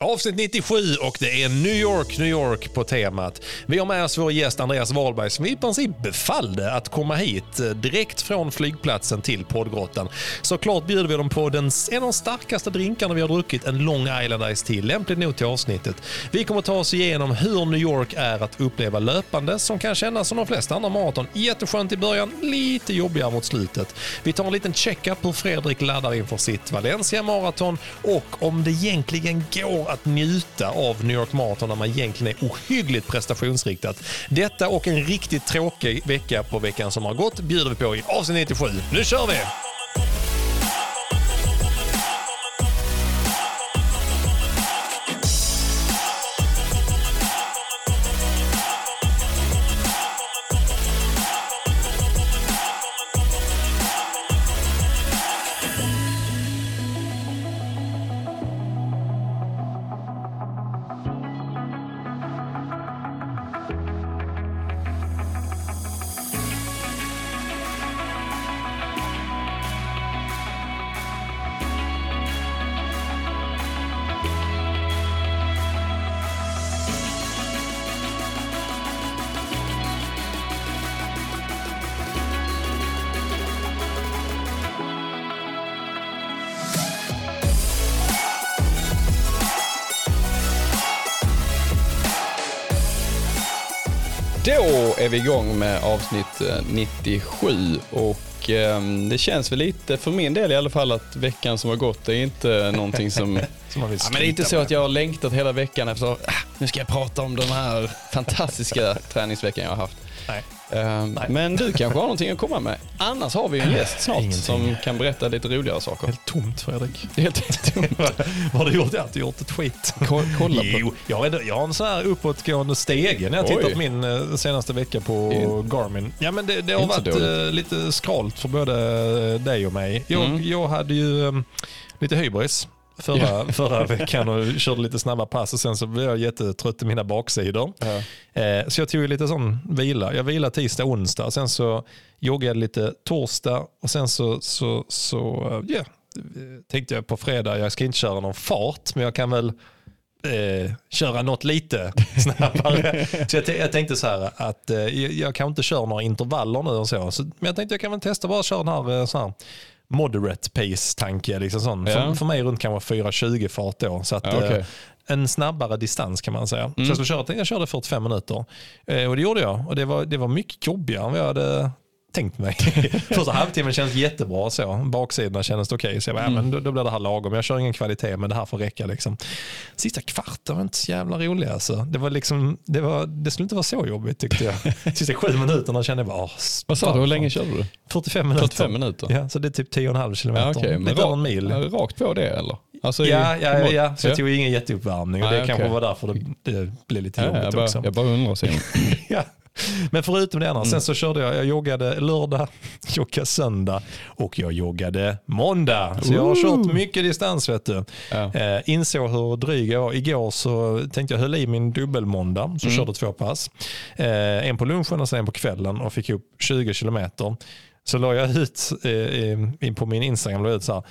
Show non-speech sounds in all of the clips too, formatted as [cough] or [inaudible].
Avsnitt 97 och det är New York, New York på temat. Vi har med oss vår gäst Andreas Wahlberg som i princip befallde att komma hit eh, direkt från flygplatsen till poddgrottan. Såklart bjuder vi dem på den, en av de starkaste drinkarna vi har druckit, en Long Island Ice Tea, lämpligt nog till avsnittet. Vi kommer ta oss igenom hur New York är att uppleva löpande, som kan kännas som de flesta andra maraton. Jätteskönt i början, lite jobbigare mot slutet. Vi tar en liten checkup på hur Fredrik laddar inför sitt Valencia Marathon och om det egentligen går att njuta av New York Marathon när man egentligen är ohyggligt prestationsriktat. Detta och en riktigt tråkig vecka på veckan som har gått bjuder vi på i avsnitt 97. Nu kör vi! Är vi igång med avsnitt eh, 97 och eh, det känns väl lite, för min del i alla fall, att veckan som har gått är inte någonting som... [laughs] Som ja, men det är inte så att jag har längtat hela veckan efter, ah, nu ska jag prata om den här fantastiska träningsveckan jag har haft. Nej. Eh, Men du kanske har någonting att komma med. Annars har vi en gäst snart Ingenting. som kan berätta lite roligare saker. Helt tomt Fredrik. Det [laughs] är helt tomt. [laughs] Vad har du gjort? Jag har inte gjort ett skit. Ko- Kolla på. Jo, jag har, jag har en sån här uppåtgående stege när jag Oj. tittat på min eh, senaste vecka på Det Garmin. Ja, men det, det har Inte varit eh, lite skralt för både dig och mig. Jag, Mm. jag hade ju lite hybris förra, [laughs] förra veckan och körde lite snabba pass och sen så blev jag jättetrött i mina baksidor. Ja. Eh, så jag tog ju lite sån vila. Jag vilade tisdag, onsdag. Sen så joggade jag lite torsdag och sen så, så, så ja, tänkte jag på fredag, jag ska inte köra någon fart, men jag kan väl eh, köra något lite [laughs] snabbare. [laughs] så jag, jag tänkte så här att eh, jag, jag kan inte köra några intervaller nu och så. så. Men jag tänkte jag kan väl testa bara att köra den här, eh, så här moderate pace-tanke. Liksom sån. Ja. För, för mig runt kanske 4.20 fart då. Så att, Ja, okej. eh, en snabbare distans kan man säga. Mm. Så jag, skulle köra, jag körde 45 minuter eh, och det gjorde jag. Och det var, det var mycket jobbigare än vad jag hade tänkt mig. [laughs] Första halvtimmen kändes jättebra. Så. Baksidorna kändes okej. Så jag bara, ja, men då, då blir det här lagom. Jag kör ingen kvalitet men det här får räcka. Liksom. Sista kvarten var inte så jävla rolig. Alltså. Det, var liksom, det, var, det skulle inte vara så jobbigt tyckte jag. [laughs] Sista sju minuterna kände jag bara, åh, Vad sa du, hur länge körde du? 45 minuter. 45 minuter? Ja, så det är typ 10,5 kilometer. Ja, Lite över ra- en mil. Rakt på det eller? Alltså, Ja, ja, ja, ja, så jag Ja. tog ingen jätteuppvärmning och det kanske okej. var därför det, det blev lite Ja, jobbigt jag, bara, också. jag bara undrar Simon. [laughs] Ja. Men förutom det andra, Mm. sen så körde jag, jag joggade lördag, [laughs] joggade söndag och jag joggade måndag. Så jag har kört mycket distans vet du. Ja. Eh, insåg hur dryg jag var. Igår så tänkte jag höll i min dubbelmåndag, så Mm. körde två pass. Eh, en på lunchen och sen en på kvällen och fick upp 20 kilometer. Så la jag ut eh, in på min Instagram, la ut så här,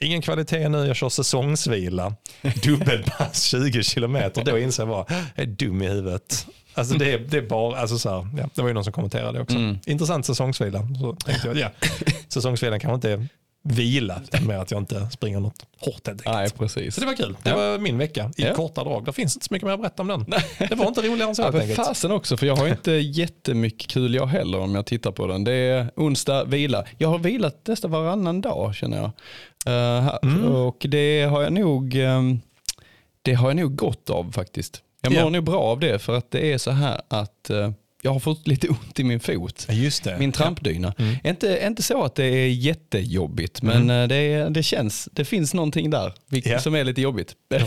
Ingen kvalitet nu, jag kör säsongsvila. [laughs] Dubbelpass 20 kilometer. Då inser jag bara, jag är dum i huvudet. Alltså det, är, det är bara, alltså så här, ja, det var ju någon som kommenterade också. Mm. Intressant säsongsvila. Så tänkte jag, ja, [laughs] säsongsvilan kanske inte är vila, med att jag inte springer något hårt helt enkelt. Nej, precis. Så det var kul. Det Ja. var min vecka i Ja. korta drag. Det finns inte så mycket mer att berätta om den. Det var inte roligare än så Ja, helt enkelt. fasen också, för jag har inte [laughs] jättemycket kul jag heller om jag tittar på den. Det är onsdag, vila. Jag har vilat nästan varannan dag känner jag. Här. Mm. Och det har jag nog ehm, det har jag nog gott av faktiskt. Jag mår Ja. nog bra av det för att det är så här att eh, jag har fått lite ont i min fot. Ja. Min trampdyna. Mm. Inte, inte så att det är jättejobbigt, men eh, det, det känns, det finns någonting där Ja. som är lite jobbigt. [laughs]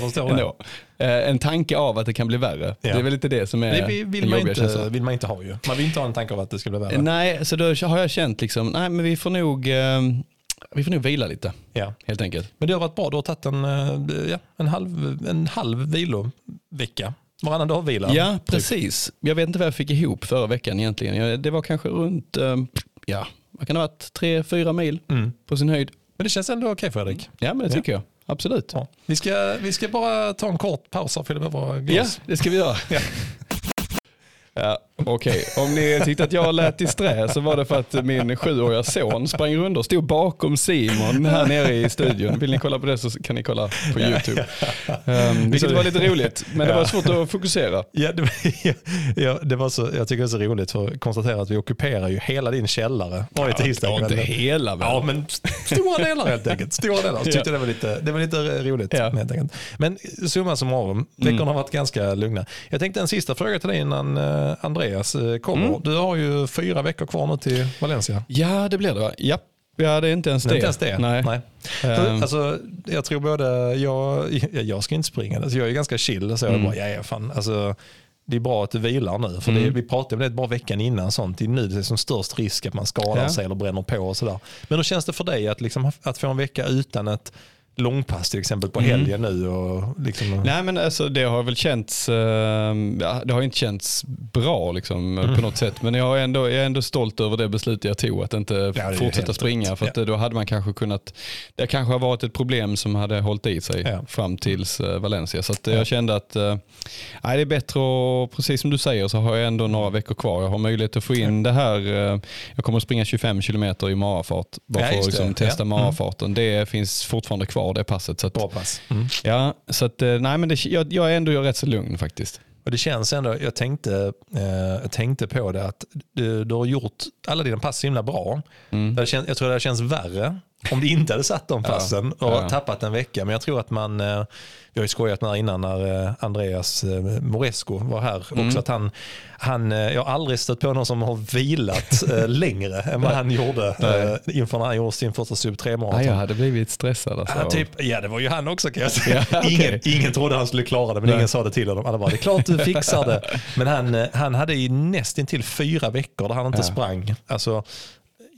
Eh, En tanke av att det kan bli värre. Ja. Det är väl lite det som är Det vill, vill, man inte, känslan. vill man inte ha ju. Man vill inte ha en tanke av att det ska bli värre. Nej, så då har jag känt liksom, nej men vi får nog, eh, vi får nog vila lite Ja. helt enkelt. Men det har varit bra. Du har tagit en, eh, ja, en, halv, en halv vilovecka. Varannan dag vila. Ja, precis. Jag vet inte vad jag fick ihop förra veckan egentligen. Det var kanske runt, eh, ja, vad kan det ha varit, tre, fyra mil Mm. på sin höjd. Men det känns ändå okej Fredrik. Ja, men det Ja. tycker jag. absolut. Ja. Vi, ska, vi ska bara ta en kort paus och fylla på våra Ja, glas. det ska vi göra. Ja. Ja, Okej, om ni tyckte att jag lät disträ så var det för att min sjuåriga son sprang runt och stod bakom Simon här nere i studion. Vill ni kolla på det så kan ni kolla på YouTube. Um, vilket var lite roligt, men det var svårt att fokusera. Ja, det, ja, det var så, jag tycker det är så roligt för att konstatera att vi ockuperar ju hela din källare varje tisdag. Ja, inte hela väl? Ja, men stora delar helt enkelt. Stora delar. Så tyckte jag det var lite, det var lite roligt. Ja. Helt enkelt. Men summa summarum, veckorna har varit ganska lugna. Jag tänkte en sista fråga till dig innan eh, Andreas eh, kommer. Du har ju fyra veckor kvar nu till Valencia. Ja, det blir det va? Ja, ja det är inte ens Det det. inte ens det. Nej. Nej. Ehm. Alltså, jag tror både, jag, jag, ska inte springa, alltså, jag är ganska chill. Så jag Mm. bara, ja, ja, fan. Alltså, det är bra att du vilar nu. För det, Mm. vi pratade om det bara veckan innan. Sånt. Det är nu det är som störst risk att man skadar Ja. sig eller bränner på. Och sådär. Men hur känns det för dig att, liksom, att få en vecka utan ett långpass till exempel på Mm. helgen nu? Och liksom, Nej men alltså det har väl känts, eh, ja, det har inte känts bra liksom, Mm. på något sätt. Men jag ändå, jag är ändå stolt över det beslutet jag tog att inte ju fortsätta springa. rätt. För att då hade man kanske kunnat, det kanske har varit ett problem som hade hållit i sig Ja. fram tills eh, Valencia. Så eh, Ja. jag kände att eh, nej, det är bättre och precis som du säger så har jag ändå några veckor kvar. Jag har möjlighet att få in det här, eh, jag kommer att springa 25 kilometer i marafart. Bara Ja, för att liksom, testa Ja. Mm. marafarten. Det finns fortfarande kvar det passet. Så att, Bra pass. Mm. Ja, så att, eh, nej, men det, jag, jag är ändå rätt så lugn faktiskt. Och det känns ändå, jag tänkte, eh, jag tänkte på det att du, du har gjort alla dina pass så himla bra. Mm. Det känns, jag tror det känts värre om du inte hade satt de passen och Ja. tappat en vecka. Men jag tror att man, eh, vi har ju skojat med det här innan när eh, Andreas eh, Moresco var här Mm. också. Att han, han, jag har aldrig stött på någon som har vilat [laughs] längre än vad han gjorde eh, inför när han gjorde sin första sub 3 Ja, maraton. jag hade blivit stressad. Alltså. Ja, typ, ja, det var ju han också kan jag säga. Ja, [laughs] okej. ingen, ingen trodde han skulle klara det, men Nej. ingen sa det till honom. Alla bara, det är klart du [laughs] fixar det. Men han, han hade ju nästintill fyra veckor där han inte Ja. sprang. Alltså,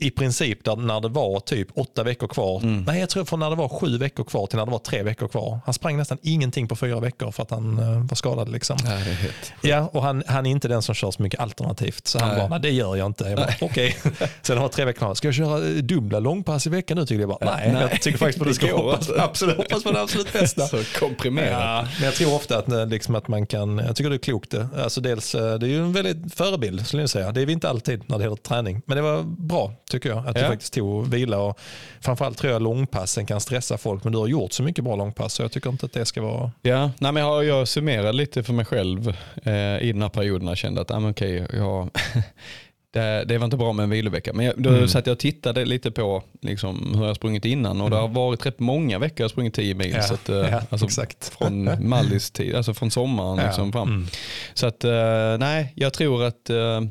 i princip där, när det var typ åtta veckor kvar. Mm. Nej, jag tror från när det var sju veckor kvar till när det var tre veckor kvar. Han sprang nästan ingenting på fyra veckor för att han eh, var skadad. Liksom. Helt... Ja, och han, han är inte den som kör så mycket alternativt. Så han Nej. bara, nej det gör jag inte. Jag bara, okej. [laughs] Sen har tre veckor kvar. Ska jag köra eh, dubbla långpass i veckan nu? Tyckte jag bara, nej. Nej. Jag tycker faktiskt ska Det går hoppas, absolut, hoppas på det absolut bästa. [laughs] Så komprimerat. Ja, men jag tror ofta att, eh, liksom, att man kan, jag tycker det är klokt det. Alltså dels, det är ju en väldigt förebild skulle jag säga. Det är vi inte alltid när det gäller träning. Men det var bra tycker jag att du Ja. faktiskt tog vila och framförallt tror jag långpassen kan stressa folk. Men du har gjort så mycket bra långpass så jag tycker inte att det ska vara Ja, nej, men jag, jag summerade lite för mig själv eh, i den här perioden och kände att ah, men okej, jag, [laughs] det, det var inte bra med en vilovecka. Men jag, då Mm. satt jag och tittade lite på liksom, hur jag sprungit innan och det har varit rätt många veckor jag har sprungit 10 mil. Mm. Ja, så att, eh, ja, alltså, exakt. Från [laughs] Mallis tid, alltså från sommaren Ja, liksom fram. mm. Så att eh, nej, jag tror att eh,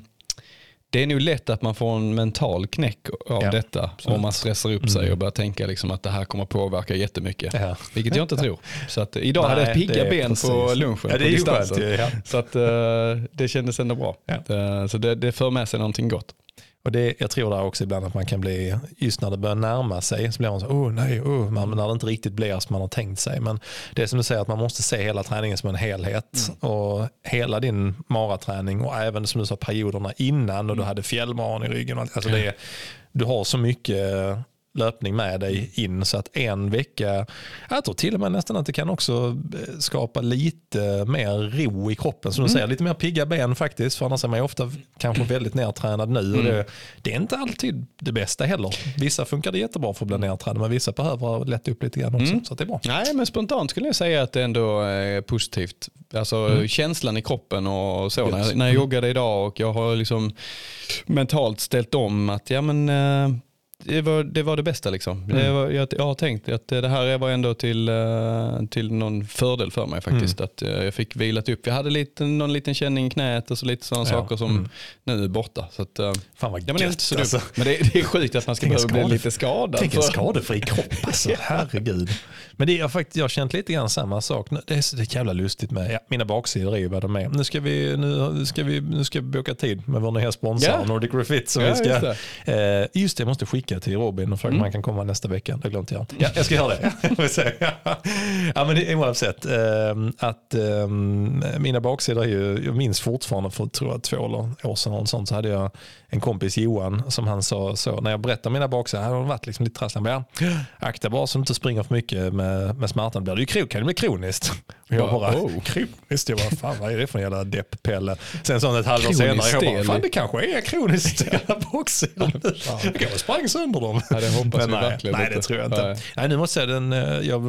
det är nog lätt att man får en mental knäck av Ja, detta absolut. om man stressar upp sig Mm. och börjar tänka liksom att det här kommer påverka jättemycket. Ja. Vilket jag inte tror. Så att, idag hade jag Nej, pigga ben precis. på lunchen Ja, det på distansen. skönt ja. Så att, eh, det kändes ändå bra. Ja. Eh, så det, det för med sig någonting gott. Och det, jag tror där också ibland att man kan bli, just när det börjar närma sig, så blir man så oh nej, oh, man, när det inte riktigt blir som man har tänkt sig. Men det är som du säger, att man måste se hela träningen som en helhet. Och hela din maraträning och även som du sa perioderna innan och du hade fjällmaran i ryggen. Alltså det du har så mycket löpning med dig in så att en vecka, jag tror till och med nästan att det kan också eh, skapa lite mer ro i kroppen. Som du säger, lite mer pigga ben faktiskt. För annars är man ju ofta kanske väldigt nedtränad nu. Och det, det är inte alltid det bästa heller. Vissa funkar det jättebra för att bli nedtränad men vissa behöver lätta upp lite grann också. Så att det är bra. Nej, men spontant skulle jag säga att det ändå är positivt. Alltså känslan i kroppen och så. När jag, när jag joggade idag och jag har liksom mentalt ställt om att ja men eh, det var, det var det bästa liksom. Det var, jag, jag har tänkt att det här var ändå till, eh, till någon fördel för mig faktiskt. Att eh, jag fick vilat upp. Jag hade lite, någon liten känning i knät och så lite sådana Ja. saker som nu är borta. Så att, eh, Fan vad ja, men det är gött, så alltså. Men det, det är sjukt att man ska Tänk behöva bli skade- lite skadad. Tänk en skadefri kropp alltså, [laughs] herregud. Men det är jag faktiskt, jag har känt lite grann samma sak. Det är så det är jävla lustigt med, ja, mina baksidor är ju vad de är. Nu ska vi, nu ska vi, nu ska vi boka tid med vår nya sponsor Ja. Nordic Refit. Som Ja, vi ska, just just, eh, just det, jag måste skicka till Robin och fråga om han kan komma nästa vecka. Det glömde jag. Ja, jag ska göra det. [laughs] Ja, men det är oavsett. Eh, att, eh, mina baksidor är ju, jag minns fortfarande för tror jag, två eller år sedan, sånt, så hade jag en kompis Johan som han sa så, när jag berättade om mina baksidor, hade hon varit liksom lite trasslig. Han bara, "Ja, akta bara så du inte springer för mycket med med, med smärtan blir det ju kan det bli kroniskt. Jag bara, Oh. kroniskt? Jag bara, fan vad är det för en jävla depppelle? Sen så ett halvår senare, jag bara, fan det kanske är kroniskt [laughs] stela boxsidor. Jag kanske sprang sönder dem. Ja, det hoppas Men vi nej, verkligen nej, inte. det tror jag inte. Nej. Nej, nu måste jag den, eh, jag,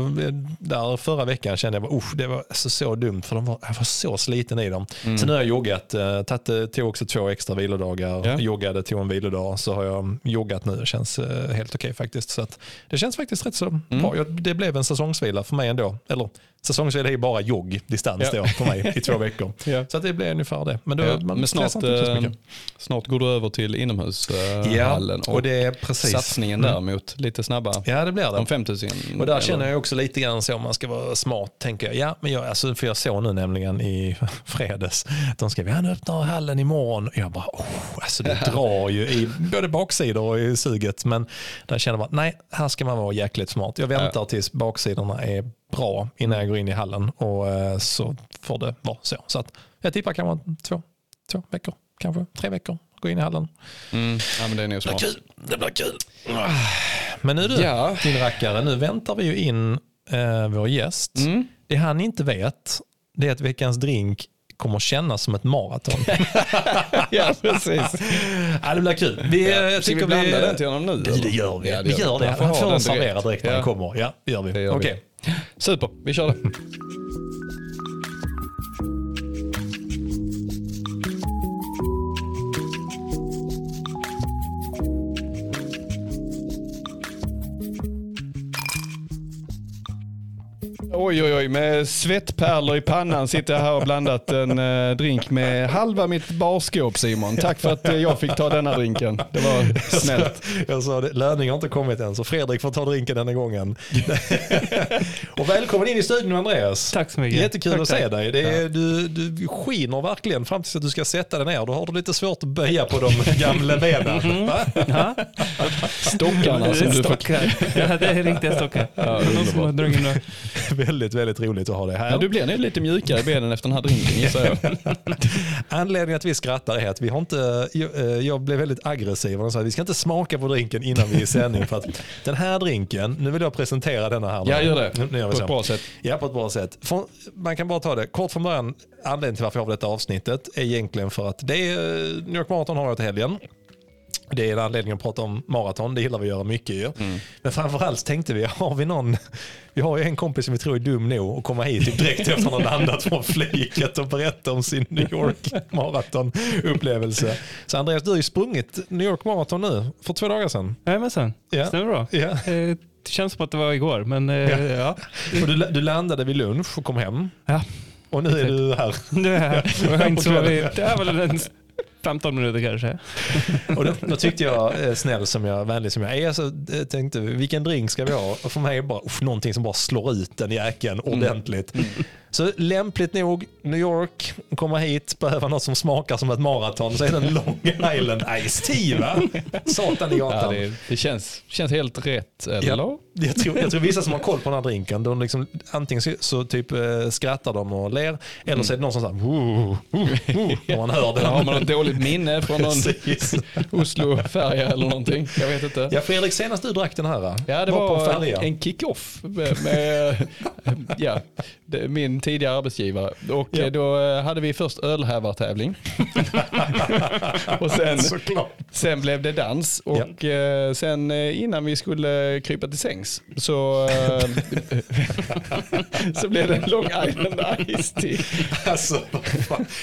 där förra veckan kände jag usch, det var så, så dumt för de var, jag var så sliten i dem. Mm. Sen nu har jag joggat, eh, tagit, eh, tog också två extra vilodagar, Ja. joggade, tog en vilodag, så har jag joggat nu. Det känns helt okej faktiskt. Så att, det känns faktiskt rätt så Mm. bra. Jag, det blev en säsongsvila för mig ändå. Eller säsongsvila är bara jogg, distans Ja. då för mig i två veckor. [laughs] Ja. Så att det blev ungefär det. Men, då, Ja, man men snart, eh, snart går du över till inomhushallen Ja, och, och det är precis. satsningen däremot lite snabbare. Ja, det blir det. De 5000. Och där känner jag också lite grann så om man ska vara smart, tänker jag. Ja, men jag, alltså, för jag såg nu nämligen i [laughs] fredags att de skrev, han öppnar hallen imorgon. Och jag bara, oh, alltså det drar ju i både baksidor och i suget. Men där känner man, nej, här ska man vara jäkligt smart. Jag väntar tills baksidorna är bra innan jag går in i hallen och eh, så får det vara så. Så att jag tippar kanske två, två veckor, kanske tre veckor, gå in i hallen. Mm. Ja, men det är nog smart. Kul, det blir kul. Men nu du, Ja. din rackare, nu väntar vi ju in eh, vår gäst. Mm. Det han inte vet, det är att veckans drink kommer kännas som ett maraton. [laughs] ja, precis. ja, det blir kul. Vi, Ja. jag Ska vi blanda den till honom nu? Det, det gör vi. Ja, vi gör det. Han ha får den serverad direkt när Ja. han kommer. Ja, det gör vi. Det gör vi. Super, vi kör det. Oj, oj, oj. Med svettpärlor i pannan sitter jag här och blandat en eh, drink med halva mitt barskåp Simon. Tack för att eh, jag fick ta denna drinken. Det var snällt. Jag sa det, löning har inte kommit än, så Fredrik får ta drinken denna gången. [laughs] och välkommen in i studion Andreas. Tack så mycket. Jättekul Tack, att se tack. dig. Det är, du, du skiner verkligen fram tills att du ska sätta dig ner. Då har du lite svårt att böja på de [laughs] gamla benen. Ja, Stockarna som du får... Ja, det är riktiga stockar. Ja, [laughs] Väldigt, väldigt roligt att ha dig här. Ja, du blir nog lite mjukare i benen efter den här drinken gissar jag. [laughs] Anledningen att vi skrattar är att vi har inte, jag, eh, jag blev väldigt aggressiv och sa att vi ska inte smaka på drinken innan vi är i sändning. För att den här drinken, nu vill jag presentera denna här. Ja, gör det. Nu, nu gör På ett bra sätt. Ja, på ett bra sätt. Man kan bara ta det kort från början. Anledningen till varför jag har detta avsnittet är egentligen för att det är, New York Marathon har jag till helgen. Det är en anledning att prata om maraton, det gillar vi att göra mycket ju. Mm. Men framförallt tänkte vi, [laughs] har vi någon, vi har ju en kompis som vi tror är dum nog att komma hit typ direkt efter att han har landat från flyget och berätta om sin New York maraton-upplevelse. Så Andreas, du har ju sprungit New York Marathon nu för två dagar sedan. Jajamensan, Ja. stämmer bra. Eh, Det känns som att det var igår, men eh, Ja. ja. Och du, du landade vid lunch och kom hem. Ja. Och nu är du här. Nu är jag här. [laughs] Jag har inte sovit, det är väl en 15 minuter kanske. [laughs] Och då, då tyckte jag, eh, snäll som jag, vänlig som jag är, så eh, tänkte vi, vilken drink ska vi ha? Och för mig är det bara uff, någonting som bara slår ut den jäkeln ordentligt. Så lämpligt nog, New York, komma hit, behöva något som smakar som ett maraton, så är det en Long Island Ice Tea va? Satan i Ja, gatan. det, det känns, känns helt rätt, eller? Ja, jag, tror, jag tror vissa som har koll på den här drinken, de liksom, antingen så, typ eh, skrattar de och ler, eller så är det någon som säger "Woo, woo, woo", när man hör Eller har den. man något dåligt minne från någon. Oslo-färja eller någonting? Jag vet inte. Ja, Fredrik, senast du drack den här Ja, det var på var färja. en kick-off med, med ja, det, min tidigare arbetsgivare. Och Ja. eh, då eh, hade vi först ölhävartävling. [laughs] och sen, sen blev det dans. Och eh, sen eh, innan vi skulle krypa till sängs så, eh, [laughs] så blev det en Long Island Ice Tea. Alltså,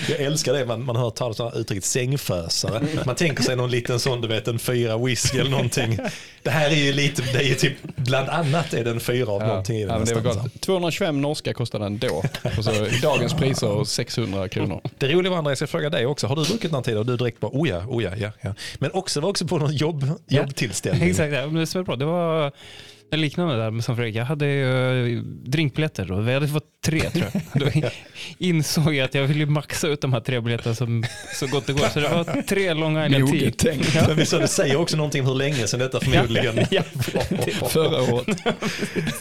jag älskar det. Man, man hör talas om uttrycket sängfösare. Man tänker sig någon liten sån, du vet en fyra whisky eller någonting. Det här är ju lite, det är ju typ, bland annat är det en fyra av någonting i den ja, det var gott. 225 norska kostade den då. Och så i dagens priser 600 kronor. Det roliga var Andreas, jag frågar dig också, har du druckit någon tid? Och du direkt bara, oh ja, oh ja, ja, ja. Men också var också på någon jobb, Ja. jobbtillställning. [laughs] Exakt, ja, men det bra. Det var liknande där med som Fredrik. Jag hade ju drinkbiljetter och vi hade fått tre tror jag. [laughs] Då insåg jag att jag ville maxa ut de här tre biljetterna som, så gott det går. Så det var tre Long Island Tea. tänkt. Ja. Men visst, det säger också någonting om hur länge sedan detta förmodligen [laughs] Ja, Förra året.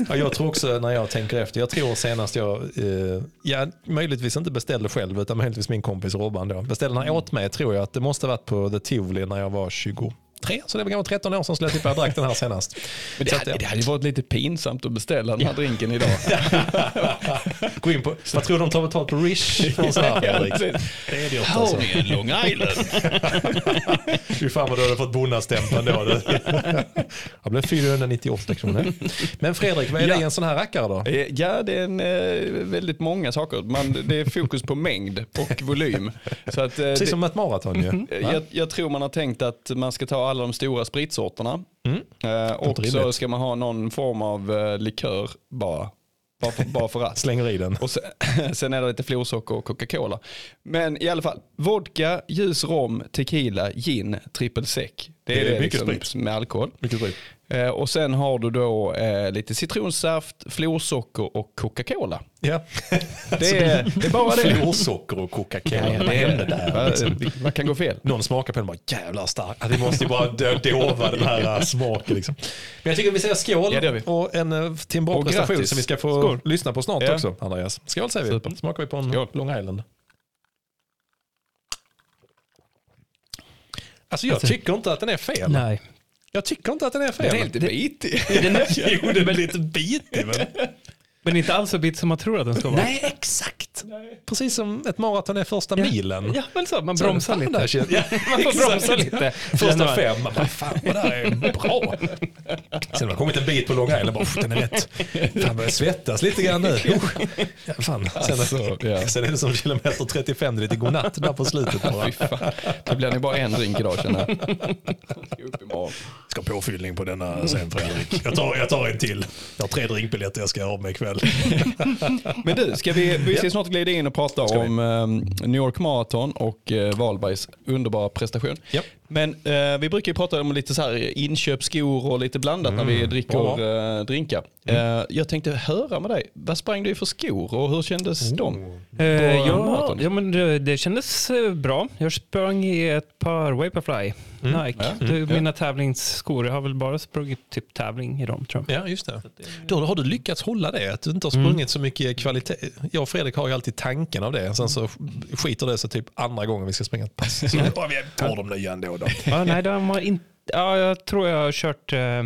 Ja, jag tror också när jag tänker efter, jag tror senast jag, eh, ja, möjligtvis inte beställde själv utan möjligtvis min kompis Robban då. Beställde han åt mig tror jag att det måste varit på The Tivoli när jag var 22 tre, så det var kanske 13 år sedan skulle jag tippa jag drack den här senast. Men det, Så att, hade, det hade ju varit lite pinsamt att beställa den här drinken idag. [laughs] Gå in på, vad tror du de tar betalt på Rish för en sån här Fredrik? Det är dyrt alltså. en Long Island. [laughs] Fy fan vad du hade fått bonusstämpeln då. Det [laughs] Jag blev 498 kronor. Men Fredrik, vad är det Ja. i en sån här rackare då? Eh, Ja, det är en, eh, väldigt många saker. Man, det är fokus på mängd och volym. Så att, eh, Precis det, som ett maraton ju. Va? jag, jag tror man har tänkt att man ska ta alla de stora spritsorterna. Mm. Eh, och så ska man ha någon form av eh, likör bara. Bara för, bara för att. Slänger i den. Och sen, [laughs] sen är det lite florsocker och Coca-Cola. Men i alla fall, vodka, ljus rom, tequila, gin, trippel sec. Det är Det är det, mycket liksom, sprit. med alkohol. Mycket sprit. Eh, och sen har du då eh, lite citronsaft, florsocker och Coca-Cola. Ja. [laughs] Det är, det är bara det. Florsocker och Coca-Cola. Ja, det är, där? vad, Liksom? vad kan gå fel? Någon smakar på den och bara jävlar stark. Vi måste ju bara dova den här äh, smaken. Liksom. Men jag tycker vi säger skål Ja, det vi. och en, äh, till en bra Och prestation grattis. som vi ska få Skål. lyssna på snart Ja. också, Andreas. Skål säger vi. Super. Smakar vi på en Skål. Long Island. Alltså jag Alltså- tycker inte att den är fel. Nej. Jag tycker inte att den är fel. Den [laughs] är lite bitig. Den är, Jo, den är lite bitig. Men... [laughs] men inte alls så bit som man tror att den ska vara. Nej, exakt. Precis som ett maraton är första milen. Ja, väl så. Man Så, bromsar lite. där känns- Ja, Man får bromsa lite. Första man. fem, man bara fan vad det här är bra. Sen har det kommit en bit på Long Island, bara, "Uff, den är rätt. Fan börjar svettas lite grann nu. Ja, fan. Sen, Alltså, ja. sen är det som kilometer 35, det är lite godnatt där på slutet bara. Det blir nog bara en drink idag känner jag. Ska påfyllning på denna sen Fredrik. Jag tar, jag tar en till. Jag har tre drinkbiljetter jag ska ha med ikväll. [laughs] Men du, ska vi, vi ska snart glida in och prata om eh, New York Marathon och eh, Wahlbergs underbara prestation. Men eh, vi brukar ju prata om lite så här inköp, skor och lite blandat när vi dricker eh, drinkar. Eh, jag tänkte höra med dig, vad sprang du i för skor och hur kändes de? Eh, ja, ja, men det, det kändes eh, bra. Jag sprang i ett par Vaporfly Nike. Ja, Det är mm, mina tävlingsskor. Jag har väl bara sprungit typ tävling i dem tror jag. Ja, just det. Då har du lyckats hålla det, att du inte har Mm. sprungit så mycket kvalitet. Jag och Fredrik har ju alltid tanken av det, sen så skiter det sig typ andra gången vi ska springa ett pass. [laughs] Så vi tar de nya ändå. Då. Ja, nej, de har inte, ja, jag tror jag har kört eh,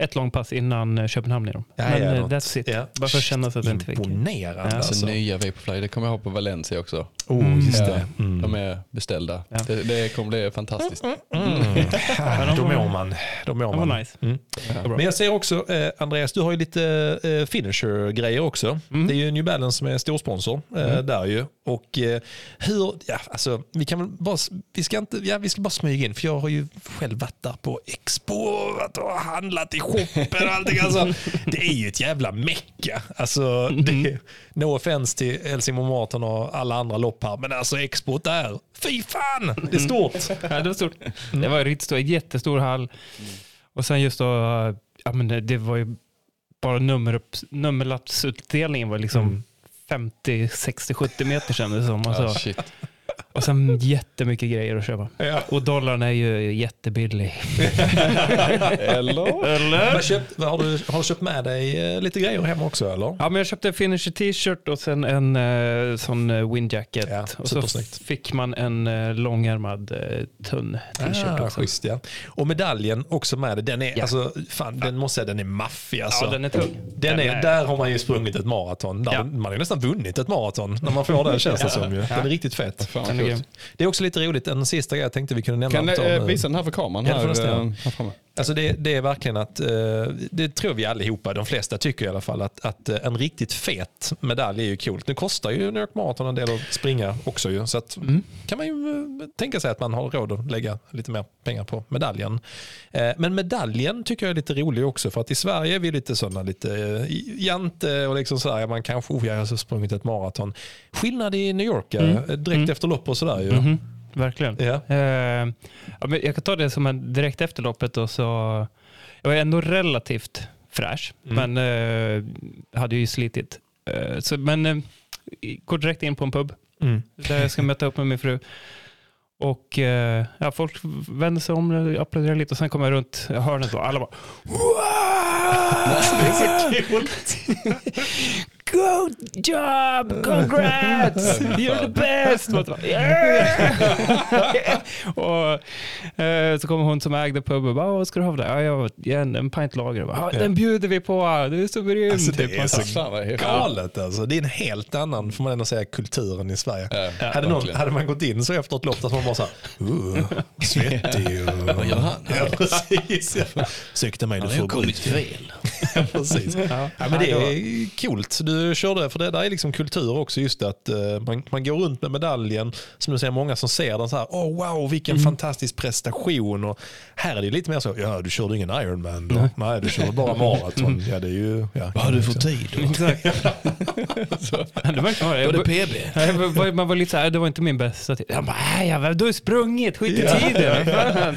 ett långpass innan eh, Köpenhamn i dem. Ja, Men ja, eh, that's it. Ja. Bara för att känna att jag inte fick. Imponerande Ja. Alltså, alltså. nya Vaporfly, det kommer jag ha på Valencia också. Oh, just Ja, det. Mm. De är beställda. Ja. Det, det kommer bli fantastiskt. Mm. [laughs] Ja, Då mår man. Då mår Det man. nice. Mm. Det. Men jag ser också, eh, Andreas, du har ju lite eh, finisher-grejer också. Mm. Det är ju New Balance som är storsponsor eh, där ju. Och eh, hur, ja alltså, vi kan väl bara, vi ska inte, ja vi ska bara smyga in, för jag har ju själv varit där på Expo och handlat i shoppen och allting. Alltså, det är ju ett jävla mecka. Alltså, det, no offense till Helsingborg Marathon och alla andra lopp här, men alltså Expo där, fy fan, det är stort. [laughs] Ja, det var stort. Det var riktigt stort, en jättestor hall. Och sen just då, ja, men det, det var ju bara nummerupp, nummerlappsutdelningen var liksom Mm. 50, 60, 70 meter kändes det som. Och, Ah, så, shit. Och sen jättemycket grejer att köpa. Ja. Och dollarn är ju jättebillig. [laughs] Eller? Eller? Vad köpt, har, du, har du köpt med dig eh, lite grejer hem också eller? Ja, men jag köpte en finisher t-shirt och sen en eh, sån uh, windjacket. Ja, och så fick man en uh, långärmad uh, tunn t-shirt Ah, också. schysst, ja. Och medaljen också med det. Den är, Ja. alltså, fan, den måste jag säga, den är maffig alltså. Ja, den är tung. Den är, Där har man ju sprungit ett maraton. Ja. Man har ju nästan vunnit ett maraton när man får den känns det som. Ju. Den är riktigt fet. Fan, Det är också lite roligt, en sista grej jag tänkte vi kunde nämna. Kan du eh, visa den här för kameran? Här, eh, här framme. Alltså det, det är verkligen att, eh, det tror vi allihopa, de flesta tycker i alla fall, att, att eh, en riktigt fet medalj är ju coolt. Nu kostar ju New York Marathon en del att springa också ju, så att Mm. kan man ju eh, tänka sig att man har råd att lägga lite mer pengar på medaljen. Men medaljen tycker jag är lite rolig också, för att i Sverige är vi lite sådana lite jante och liksom sådär, man kanske, oh, jag har sprungit ett maraton. Skillnad i New York, Mm. direkt Mm. efter lopp och sådär ju. Mhm, verkligen. Ja. Eh, jag kan ta det som en direkt efter loppet. Och så, jag var ändå relativt fräsch, Mm. men eh, hade ju slitit. Eh, så, men eh, går direkt in på en pub Mm. där jag ska möta upp med min fru. Och eh, ja, folk vänder sig om, applåderar lite och sen kommer jag runt hörnet och alla bara Wow! [laughs] [laughs] Så good job, congrats, [laughs] you're the best. [laughs] [laughs] Och, eh, så kommer hon som ägde puben och bara, vad ska du ha för det? Ja, jag, ja, en, en pint lager. Bara, "Ja, Den bjuder vi på, du är så grym. Alltså, det typ. är så vad häftigt. galet alltså. Det är en helt annan, får man ändå säga, kulturen i Sverige. Ja, hade, någon, hade man gått in så efter ett lopp att man bara såhär, uh, svettig och... Vad gör han? Ja, precis. Ursäkta mig, du får kommit fel. Ja, [laughs] precis. Ja, men det är coolt. Du körde, för det där är liksom kultur också, just att eh, man, man går runt med medaljen, som du säger, många som ser den så här, oh wow, vilken fantastisk prestation. Och här är det lite mer så, ja du körde ingen Ironman då. Nej, du körde bara maraton. Ja, det är ju... Ja, Vad har du för tid? Exakt. [laughs] det verkar vara det. Var det Jag- PB? Ja, jag var- Man var lite såhär, det var inte min bästa tid. Jag bara, nej, jag, du har sprungit, skit i tiden. [laughs]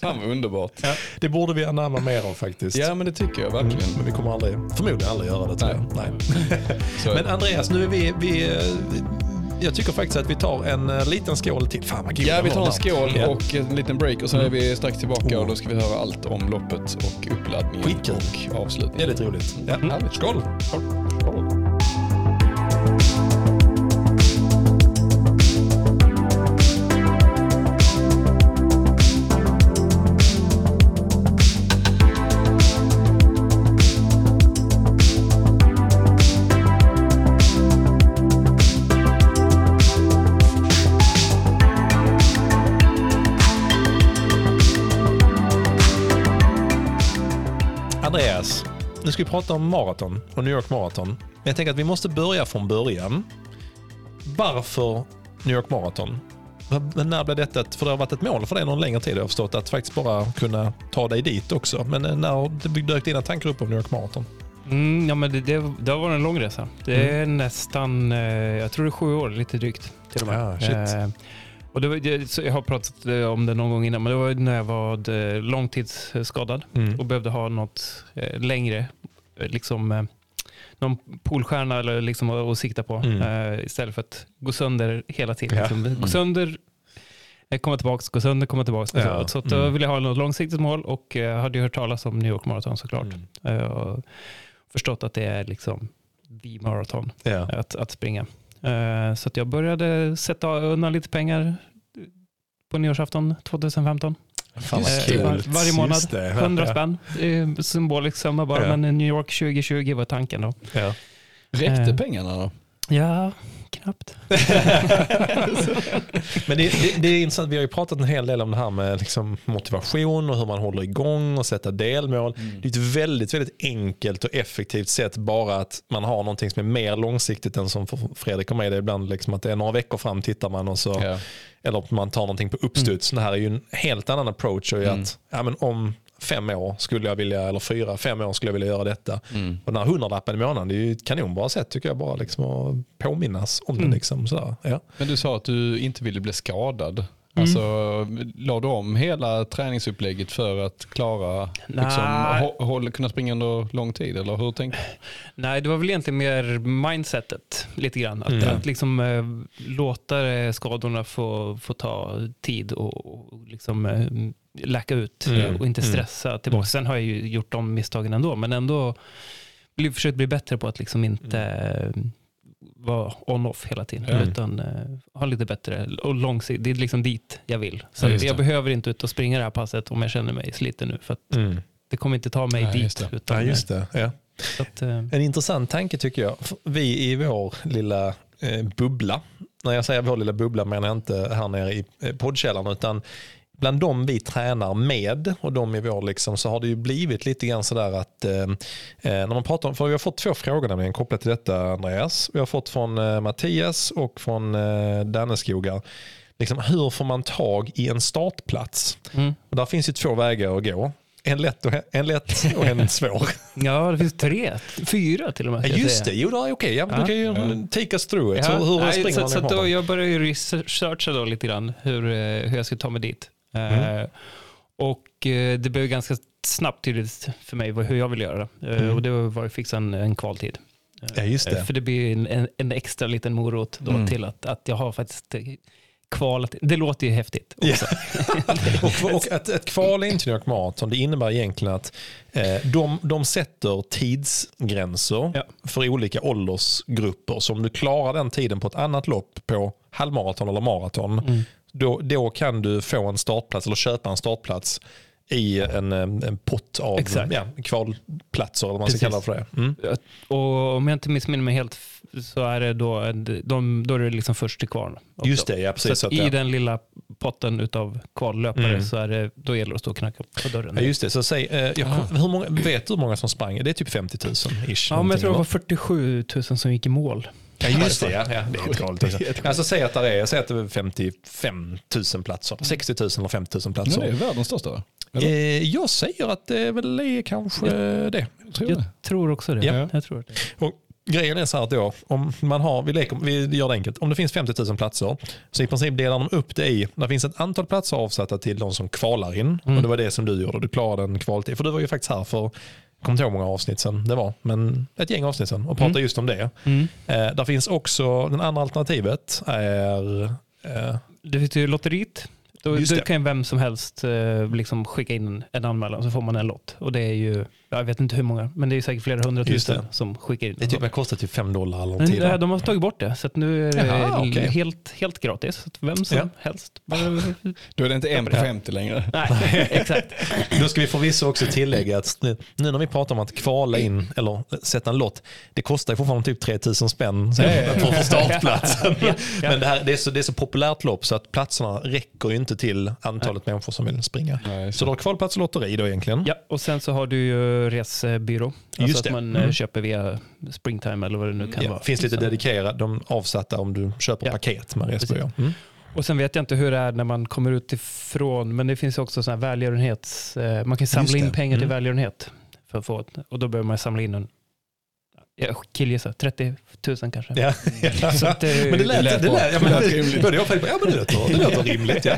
Fan. Vad underbart. Det borde vi anamma mer av faktiskt. Ja men det tycker jag verkligen. Men vi kommer aldrig, förmodligen aldrig göra det tror jag. Nej. [laughs] Så är Men. Andreas, nu är vi, vi eh, jag tycker faktiskt att vi tar en eh, liten skål till. Fan vad god Ja, vi tar en skål Ja. och en liten break och sen är vi strax tillbaka och då ska vi höra allt om loppet och uppladdningen Skitkul. och avslutningen. Väldigt roligt. Ja. Härligt. Skål! Andreas, ska vi prata om maraton och New York Marathon. Men jag tänker att vi måste börja från början. Varför New York Marathon? Men när blev detta ett, för det har varit ett mål för dig någon längre tid har jag förstått, att faktiskt bara kunna ta dig dit också. Men eh, när det dök dina tankar upp om New York Marathon? Mm, ja, men det, det, det har varit en lång resa. Det är nästan, eh, jag tror det är sju år, lite drygt till och med. Ah. Eh, och det, var- det, jag har pratat eh, om det någon gång innan, men det var när jag var långtidsskadad Mm. och behövde ha något längre, liksom eh, någon polstjärna eller liksom att, att sikta på Mm. eh, istället för att gå sönder hela tiden. Ja. Liksom, Mm. Gå sönder, eh, komma tillbaka, gå sönder, komma tillbaka. Ja. Så, så att då Mm. ville jag ha något långsiktigt mål och eh, hade ju hört talas om New York Marathon såklart. Mm. Och förstått att det är liksom the marathon Ja. att, att springa. Så att jag började sätta undan lite pengar på nyårsafton 2015. Fan vad Eh, var- varje månad, Just det. 100 Ja. spänn. Symbolisk summa bara, Ja. men New York 2020 var tanken då. Ja. Räckte Eh. pengarna då? Ja, knappt. [laughs] Men det, det, det är intressant, vi har ju pratat en hel del om det här med liksom motivation och hur man håller igång och sätta delmål. Det är ett väldigt, väldigt enkelt och effektivt sätt bara att man har någonting som är mer långsiktigt än som Fredrik och mig. Det ibland liksom att det är några veckor fram tittar man och så, Ja. eller att man tar någonting på uppstuds. Det här är ju en helt annan approach. Och Mm. att, ja, men om fem år skulle jag vilja, eller fyra, fem år skulle jag vilja göra detta. Mm. Och den här hundralappen i månaden, det är ju ett kanonbra sätt tycker jag bara liksom att påminnas om Mm. det. Liksom, sådär. Ja. Men du sa att du inte ville bli skadad. Alltså, la du om hela träningsupplägget för att klara, liksom, Nej. hå- hålla, kunna springa under lång tid? Eller hur tänkte Nej, det var väl egentligen mer mindsetet lite grann. Att, Mm. att liksom, eh, låta eh, skadorna få, få ta tid och, och liksom, eh, läka ut Mm. eh, och inte Mm. stressa tillbaka. Sen har jag ju gjort de misstagen ändå, men ändå bli, försökt bli bättre på att liksom inte eh, vara on-off hela tiden, Mm. utan eh, ha lite bättre och långsiktigt. Det är liksom dit jag vill. Så Ja, jag behöver inte ut och springa det här passet om jag känner mig sliten nu, för att Mm. det kommer inte ta mig just dit. det. Utan, Ja, just det. Ja. Att, eh, En intressant tanke tycker jag. Vi i vår lilla eh, bubbla, när jag säger vår lilla bubbla menar jag inte här nere i eh, poddkällaren utan bland de vi tränar med och de i vår liksom, så har det ju blivit lite grann sådär att eh, eh, när man pratar om, för vi har fått två frågor nämligen kopplat till detta Andreas. Vi har fått från eh, Mattias och från eh, Danneskogar. Liksom, hur får man tag i en startplats? mm. Och där finns ju två vägar att gå. En lätt och en, lätt och en [laughs] svår. Ja, det finns tre, fyra till och med. Ja, just det, jo då, okej. Ja, men Ja. du kan ju take us through it. Ja, hur hur nej, springer så, man så då? Jag började ju researcha då lite grann hur, eh, hur jag skulle ta mig dit. Mm. Eh, och eh, det blev ganska snabbt tydligt för mig hur jag vill göra. Eh, Mm. Och det var att fixa en, en kvaltid. Ja, just det. För det blir en, en, en extra liten morot då Mm. till att, att jag har faktiskt kvalat. Det låter ju häftigt. Också. [laughs] och, och ett, ett kval in till New York Marathon det innebär egentligen att eh, de, de sätter tidsgränser Ja. för olika åldersgrupper. Så om du klarar den tiden på ett annat lopp på halvmaraton eller maraton, Mm. Då, då kan du få en startplats eller köpa en startplats i en, eh, en pott av Exakt. ja, kvalplatser, eller vad man ska kalla det för det. Mm. Och om jag inte missminner mig helt så är det då, de, då är det liksom först till kvarn. Just det, ja, precis. Så Så i den lilla potten utav kvallöpare Mm. så är det, då gäller det att stå och knacka på dörren. Ja, just det. Så säg, eh, jag, kom- hur många, vet du hur många som sprang? Det är typ 50 000 ish. Ja, men jag tror det var 47 000 som gick i mål. Ja, just det. Ja. Ja, det är helt galet. Också. Alltså, säg att det är, säg att det är 55 000 platser, 60 000 eller 50 000 Men platser. det är världens största va? Eller? Eh, jag säger att det väl är kanske det. Jag tror Jag det. tror också det. Ja. Jag tror det. Och grejen är så här att då, om man har, vi, leker, vi gör det enkelt, om det finns 50 000 platser så i princip delar de upp det i, det finns ett antal platser avsatta till de som kvalar in Mm. och det var det som du gjorde, du klarade en kvaltid. För du var ju faktiskt här för, kommer inte ihåg många avsnitt sen det var, men ett gäng avsnitt sen och pratade Mm. just om det. Mm. Eh, där finns också, den andra alternativet är eh, Det finns ju lotteriet. Då, då kan vem som helst eh, liksom skicka in en anmälan så får man en lott. Och det är ju, jag vet inte hur många, men det är säkert flera hundratusen det. som skickar in. det, typ, det kostar typ 5 dollar eller någonting. eh, de har tagit bort det, så att nu är det Jaha, okej. helt, helt gratis. Så att vem som Ja. helst. Då är det inte en på 50 längre. [laughs] Nej, exakt. [laughs] Då ska vi förvisso också tillägga att nu, nu när vi pratar om att kvala in eller sätta en lott, det kostar ju fortfarande typ 3000 spänn för startplatsen. [laughs] Ja. Men det, här, det, är så, det är så populärt lopp så att platserna räcker ju inte till antalet människor som vill springa. Nej, Så du har kvalplats och lotteri då egentligen? Ja, och sen så har du ju resebyrå. Alltså Just att det. man eh, Mm. köper via Springtime eller vad det nu kan Ja, vara. finns lite dedikerade, de avsatta om du köper Ja. paket med resebyrå. Mm. Och sen vet jag inte hur det är när man kommer utifrån, men det finns också sådana här välgörenhets... eh, Man kan samla in pengar till Mm. välgörenhet. För att få och då behöver man samla in en, jag killgissar, 30 000 kanske. Ja. [laughs] Så att, eh, [laughs] Men det lät, det lät lät, bra. ja, men Det lät det rimligt. började jag faktiskt, ja men det låter, det låter [laughs] rimligt. Ja.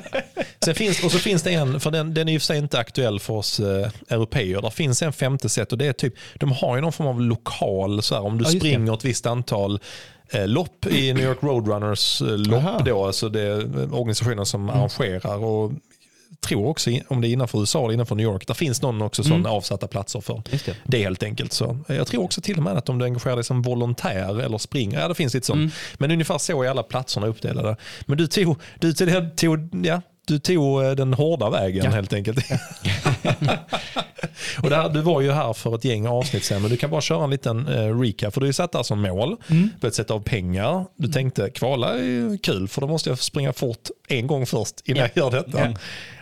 Sen finns, och så finns det en, för den, den är i och för sig inte aktuell för oss eh, europeer. Det finns en femte sätt och det är typ, de har ju någon form av lokal, så här, om du Ja, det. springer ett visst antal eh, lopp i New York Roadrunners eh, lopp Aha. då, alltså det är organisationen som arrangerar och tror också om det är innanför USA eller innanför New York, där finns någon också sån Mm. avsatta platser för. Det. Det helt enkelt så. Jag tror också till och med att om du engagerar dig som volontär eller springer, ja det finns lite sånt. Mm. Men ungefär så är alla platserna uppdelade. Men du tog, du tog, tog, ja, du tog eh, den hårda vägen Ja. helt enkelt. [laughs] och där, du var ju här för ett gäng avsnitt sen, men du kan bara köra en liten eh, recap. För du ju satt det här som mål, Mm. börjat sätta av pengar. Du tänkte kvala är kul för då måste jag springa fort en gång först innan Ja. jag gör detta.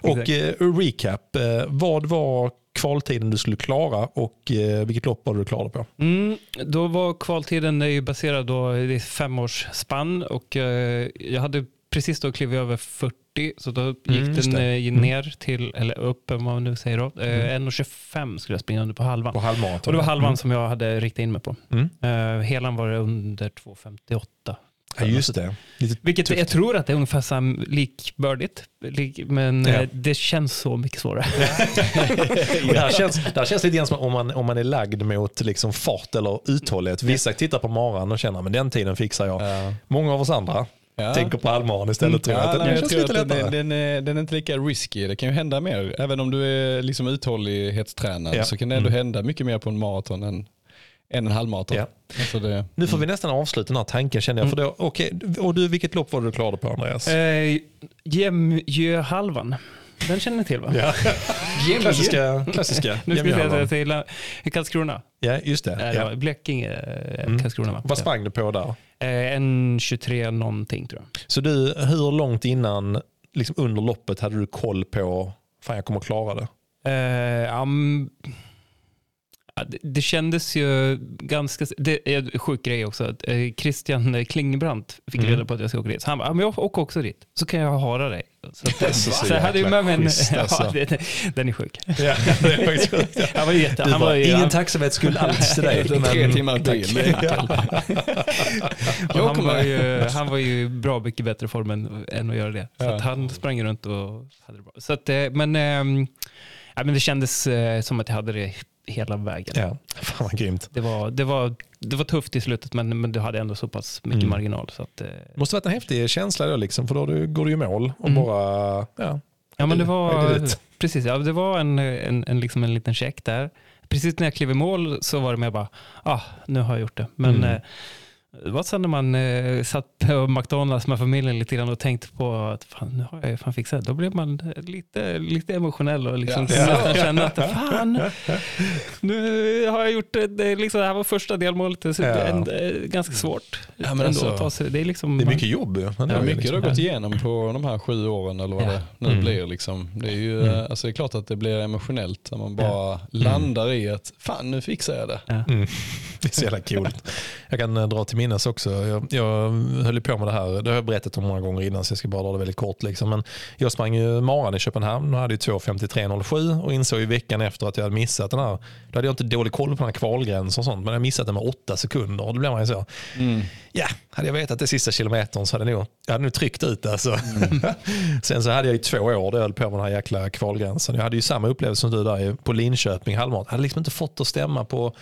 Ja. Och eh, recap, eh, vad var kvaltiden du skulle klara och eh, vilket lopp var det du klarade på? Mm, då var kvaltiden är ju baserad då i femårsspann och eh, jag hade precis då klivit över 40 så då gick Mm, den eh, Mm. ner till, eller upp vad man nu säger då, eh, Mm. 1,25 skulle jag springa under på halvan. På halvmaraton? Och det var halvan Mm. som jag hade riktat in mig på. Mm. Uh, helan var det under 2,58. Ja, just det. Lite Vilket tufft. jag tror att det är ungefär sam, likbördigt, lik, men Ja. eh, det känns så mycket svårare. [laughs] [laughs] Det, här känns, det här känns lite grann som om man, om man är lagd mot liksom fart eller uthållighet. Vissa tittar på maran och känner men den tiden fixar jag. Ja. Många av oss andra Ja. tänker på halvmaran istället. Tror jag. Ja, Att nej, den jag tror lite att den, den, är, den är inte lika risky. Det kan ju hända mer. Även om du är liksom uthållighetstränad Ja. så kan det ändå Mm. hända mycket mer på en maraton än, än en halvmaraton. Ja. Alltså det, Nu får vi nästan avsluta den här tanken känner jag. För då, okej, och du, vilket lopp var du klarade på Andreas? Eh, Jämjöhalvan, den känner ni till va? Ja. [laughs] klassiska. klassiska. [laughs] Nu ska vi säga till eh, Karlskrona. Ja, just det. Det Ja. Blekinge, eh, Mm. Karlskrona va? Vad sprang du på där? Eh, en 23 någonting tror jag. Så du, hur långt innan, liksom under loppet, hade du koll på, fan jag kommer klara det? Mm, ja, det, det kändes ju ganska... Det är en sjuk grej också. Att, eh, Christian Klingbrandt fick Mm. reda på att jag ska åka dit. Så han bara, men jag åker också dit. Så kan jag hara dig. Så, att, [laughs] Så så jag hade ju med mig en... [laughs] alltså. Ja, det, den är sjuk. Ja, det är faktiskt sjukt. [laughs] Han var jätte... Han var ingen han, tacksamhetsskuld alls till dig. Tre timmar och han, var ju, han var ju bra mycket bättre form än, än att göra det. Så Ja. han sprang runt och hade det bra. Så att, eh, men, ja, men det kändes eh, som att jag hade det hela vägen. Ja, fan vad grymt. Det, var, det, var, det var tufft i slutet men, men du hade ändå så pass mycket Mm. marginal. Så att, eh, Det måste varit en häftig känsla då, liksom, för då du- går du i mål och Mm. bara, ja, ja, men det var, precis, ja, det var en, en, en, liksom en liten check där. Precis när jag klev i mål så var det mer bara, ah, nu har jag gjort det. Men Mm. eh, det var sen när man eh, satt på McDonalds med familjen lite grann och tänkte på att fan, nu har jag ju fan fixat. Då blev man lite, lite emotionell och liksom Ja. nästan kände att fan, nu har jag gjort det. det, är liksom, det här var första delmålet. Så det är en, eh, ganska svårt Ja, men ändå alltså, att ta sig. Det är, liksom, det är mycket jobb Ja, det är mycket liksom- du har gått igenom på de här sju åren eller vad Ja. det nu Mm. blir. Liksom. Det, är ju, Mm. eh, alltså det är klart att det blir emotionellt när man bara landar i att fan nu fixar jag det. Mm. Det är så jävla coolt. Jag kan eh, dra till minnes också. Jag, jag höll på med det här. Det har jag berättat om många gånger innan så jag ska bara dra det väldigt kort. Liksom. Men jag sprang ju maran i Köpenhamn och hade ju 2.53.07 och insåg ju veckan efter att jag hade missat den här. Då hade jag inte dålig koll på den här kvalgränsen och sånt men jag missat den med åtta sekunder och då blev man ju så. Ja, hade jag vetat det sista kilometern så hade jag nog, jag hade nog tryckt ut. Alltså. [laughs] Sen så hade jag ju två år där jag höll på med den här jäkla kvalgränsen. Jag hade ju samma upplevelse som du där på Linköping halvmaraton. Jag hade liksom inte fått att stämma på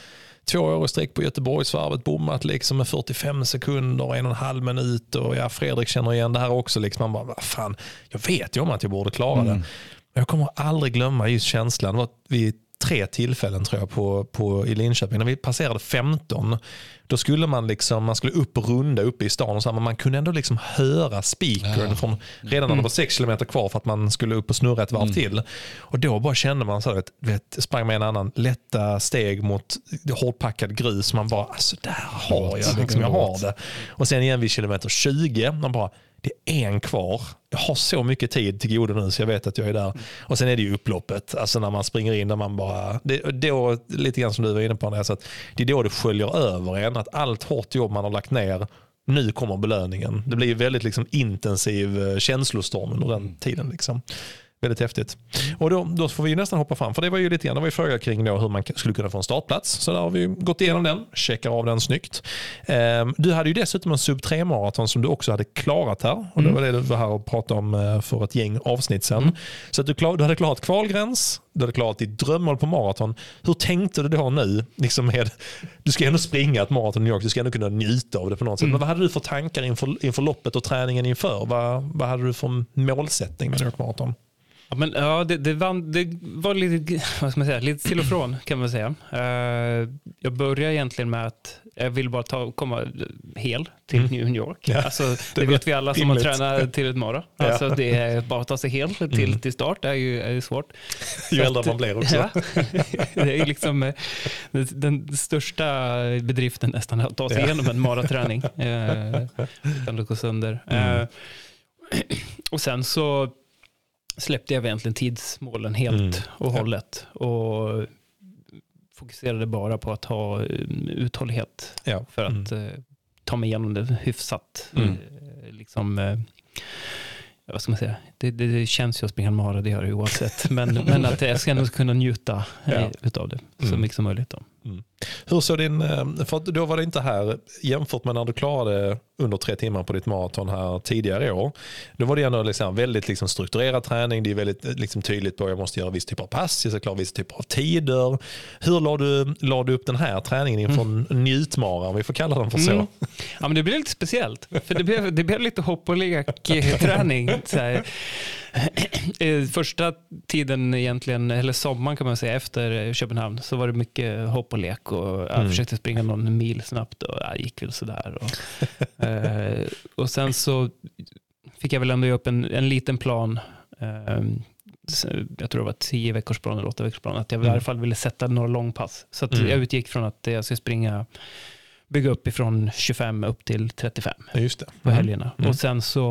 två år i sträck på Göteborgsvarvet, bommat liksom med 45 sekunder, en och en halv minut och ja, Fredrik känner igen det här också. Liksom. Man bara, vad fan, jag vet ju om att jag borde klara det. Men jag kommer aldrig glömma just känslan. Det var vid tre tillfällen tror jag på, på, i Linköping. När vi passerade 15, då skulle man liksom, man skulle upp och runda uppe i stan och så här, men man kunde ändå liksom höra speakern Ja. från redan när det var sex kilometer kvar för att man skulle upp och snurra ett varv till. Och då bara kände man så här, vet, sprang med en annan lätta steg mot hårdpackad grus. Man bara, alltså där har jag liksom, jag har det. Och sen igen vid kilometer 20, man bara, det är en kvar. Jag har så mycket tid till godo nu så jag vet att jag är där. Och sen är det ju upploppet, alltså när man springer in där man bara, det, då, lite grann som du var inne på Andreas, att det är då det sköljer över en, att allt hårt jobb man har lagt ner, nu kommer belöningen. Det blir ju väldigt liksom intensiv eh, känslostorm under den tiden. Liksom. Väldigt häftigt. Och då, då får vi nästan hoppa fram, för det var ju lite grann, det var ju fråga kring då hur man skulle kunna få en startplats. Så där har vi gått igenom den, checkar av den snyggt. Ehm, du hade ju dessutom en sub 3-maraton som du också hade klarat här. Och det var det du var här och pratade om eh, för ett gäng avsnitt sedan. Så att du, klar, du hade klarat kvalgräns, du hade klarat ditt drömmål på maraton. Hur tänkte du då nu? Liksom med, du ska ändå springa ett maraton i New York, du ska ändå kunna njuta av det på något sätt. Men vad hade du för tankar inför, inför loppet och träningen inför? Vad, vad hade du för målsättning med New York Marathon? Ja, men, ja, det, det, vann, det var lite, vad ska man säga, lite till och från kan man säga. Eh, jag började egentligen med att jag vill bara ta, komma hel till New York. Ja, alltså, [laughs] det, det vet vi alla som har tränat till ett mara. Ja. Alltså, det är bara att ta sig hel till, till start det är ju, är svårt. Ju äldre man blir också. Ja. [laughs] det är liksom eh, den, största bedriften nästan att ta sig Ja. igenom en maraträning. [laughs] Eh, utan att gå sönder. Mm. Eh, [clears throat] och sen så släppte jag egentligen tidsmålen helt Mm. och Ja. hållet. Och fokuserade bara på att ha eh, uthållighet Ja. för att Mm. eh, ta mig igenom det hyfsat. Mm. Eh, liksom, eh, vad ska man säga? Det, det, det känns ju att springa en mara, det gör det oavsett. [laughs] Men, men att jag ska ändå kunna njuta eh, Ja. utav det så Mm. mycket som möjligt. Då. Hur såg din, eh, för då var det inte här jämfört med när du klarade under tre timmar på ditt maraton här tidigare i år. Då var det ändå liksom väldigt liksom strukturerad träning. Det är väldigt eh, liksom tydligt på att jag måste göra viss typ av pass, jag ska klara vissa typer av tider. Hur la du, la du upp den här träningen inför en njutmara, om vi får kalla den för så? Mm. Ja, men det blev lite speciellt. För det blev, det blev lite hopp och lek-träning. Här. Eh, Första tiden egentligen, eller sommaren kan man säga, efter Köpenhamn så var det mycket hopp och lek. Och jag Mm. försökte springa någon mil snabbt och jag gick väl sådär. Och, [laughs] eh, och sen så fick jag väl ändå upp en, en liten plan. Eh, så jag tror det var tio veckors plan eller åtta veckors plan. Att jag i Mm. alla fall ville sätta några långpass. Så Mm. jag utgick från att jag ska springa bygga upp ifrån 25 upp till 35 Ja, Just det. på helgerna. Mm. Och sen så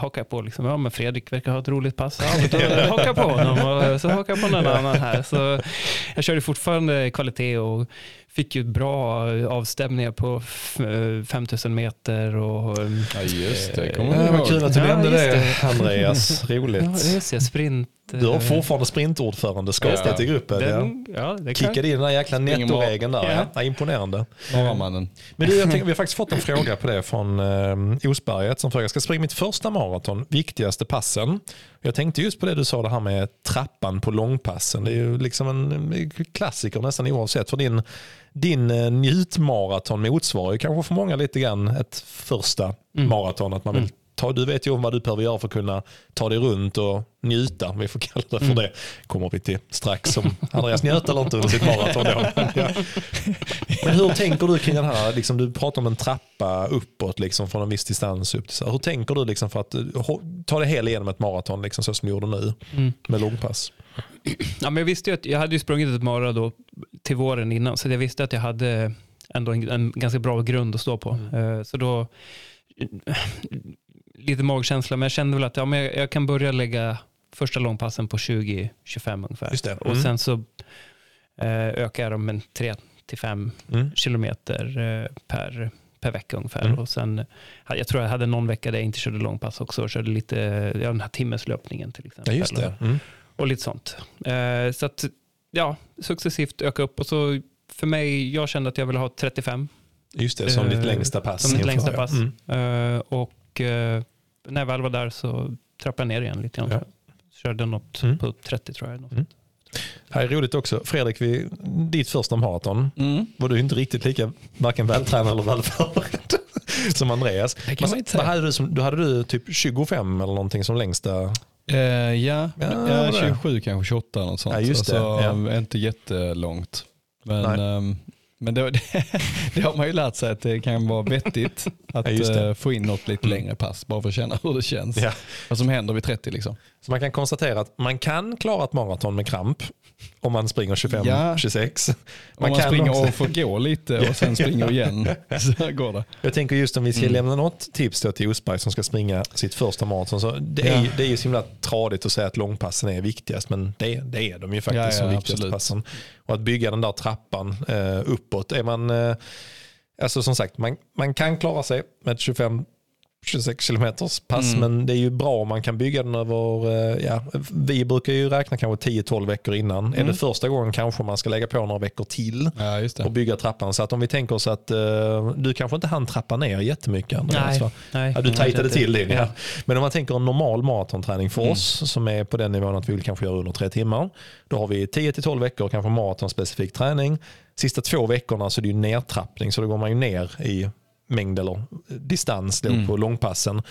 hakar jag på, liksom, ja men Fredrik verkar ha ett roligt pass. Ja, då [laughs] hakar på honom och så hakar jag på någon annan här. Så jag körde fortfarande kvalitet och fick ju bra avstämningar på f- eh, 5000 meter och... eh, Ja just det, kommer Ja, jag vad kul att du Ja, nämnde just det, Andreas. [laughs] Ja, Roligt. just det, sprint. Du har fortfarande sprintordförandeskapet Ja. i gruppen. ja. den, ja, det kan, Kickade in den där jäkla nettoregeln där. Ja. Ja. Ja, imponerande. Norrmannen. Men du, jag tänker, vi har faktiskt fått en fråga på det från eh, Osberget som frågar, ska springa mitt första maraton, viktigaste passen. Jag tänkte just på det du sa, det här med trappan på långpassen. Det är ju liksom en klassiker nästan oavsett. För din, din eh, njutmaraton motsvarar ju kanske för många lite grann ett första Mm. maraton. Att man vill ta, du vet ju om vad du behöver göra för att kunna ta dig runt och njuta. Vi får kalla det för Mm. det. Kommer vi till strax. Som Andreas njöt eller inte under sitt maraton. [laughs] Ja. Men hur tänker du kring den här, liksom, du pratar om en trappa uppåt liksom, från en viss distans upp. Till, hur tänker du liksom, för att eh, ta dig hela igenom ett maraton liksom, så som du gjorde nu Mm. med långpass? [clears throat] Ja, men jag visste att jag hade ju sprungit ett mara då till våren innan, så jag visste att jag hade ändå en, en ganska bra grund att stå på. Eh, Så då, lite magkänsla, men jag kände väl att ja, men jag, jag kan börja lägga första långpassen på 20-25 ungefär. Det. Och Mm. sen så eh, ökar jag dem med 3-5 Mm. kilometer eh, per, per vecka ungefär. Mm. Och sen, jag tror jag hade någon vecka där jag inte körde långpass också och körde lite, ja, den här timmeslöpningen till Ja, exempel. just det. Mm. Och lite sånt. Eh, så att, ja, successivt öka upp. Och så för mig, jag kände att jag ville ha 35 Just det, som Eh, ditt längsta pass. som mitt inför, längsta ja. pass. Mm. Eh, och eh, när jag väl var där så trappade jag ner igen lite grann. Ja. Körde något Mm. på 30 tror jag. Något. Mm. Här är roligt också. Fredrik, vi, ditt första maraton Mm. var du inte riktigt lika varken vältränad eller välförberedd [laughs] som Andreas. Säga. Vad hade du, som, du hade du typ 25 eller någonting som längsta? Eh, ja, Ja, ja, vad är det? 27 kanske 28 något sånt. Ja, just det. Alltså, Inte jättelångt. Men, Nej. Men det, [laughs] det, det har man ju lärt sig att det kan vara vettigt [laughs] att Ja, eh, få in något lite Mm. längre pass bara för att känna hur det känns. Ja. Vad som händer vid 30 liksom. Så man kan konstatera att man kan klara ett maraton med kramp om man springer 25-26. Ja. Man, kan springer också- och får gå lite och sen [laughs] springer igen så går det. Jag tänker just om vi ska Mm. lämna något tips då till Osberg som ska springa sitt första maraton. Så det, är, Ja. det är ju så himla tradigt att säga att långpassen är viktigast, men det, det är de ju faktiskt Ja, ja, som viktigaste passen. Och att bygga den där trappan eh, uppåt. Är man, eh, alltså som sagt, man, man kan klara sig med ett 25 26 kilometers pass, Mm. men det är ju bra om man kan bygga den över, eh, ja, vi brukar ju räkna kanske 10-12 veckor innan. Är Mm. det första gången kanske man ska lägga på några veckor till Ja, och bygga trappan. Så att om vi tänker oss att eh, du kanske inte hann trappa ner jättemycket Andreas. Nej, va? nej. Ja, du tajtade till din. Ja. Men om man tänker en normal maratonträning för Mm. oss som är på den nivån att vi vill kanske göra under tre timmar. Då har vi 10-12 veckor kanske maratonspecifik träning. Sista två veckorna så är det ju nedtrappning så då går man ju ner i mängd eller distans då Mm. på långpassen.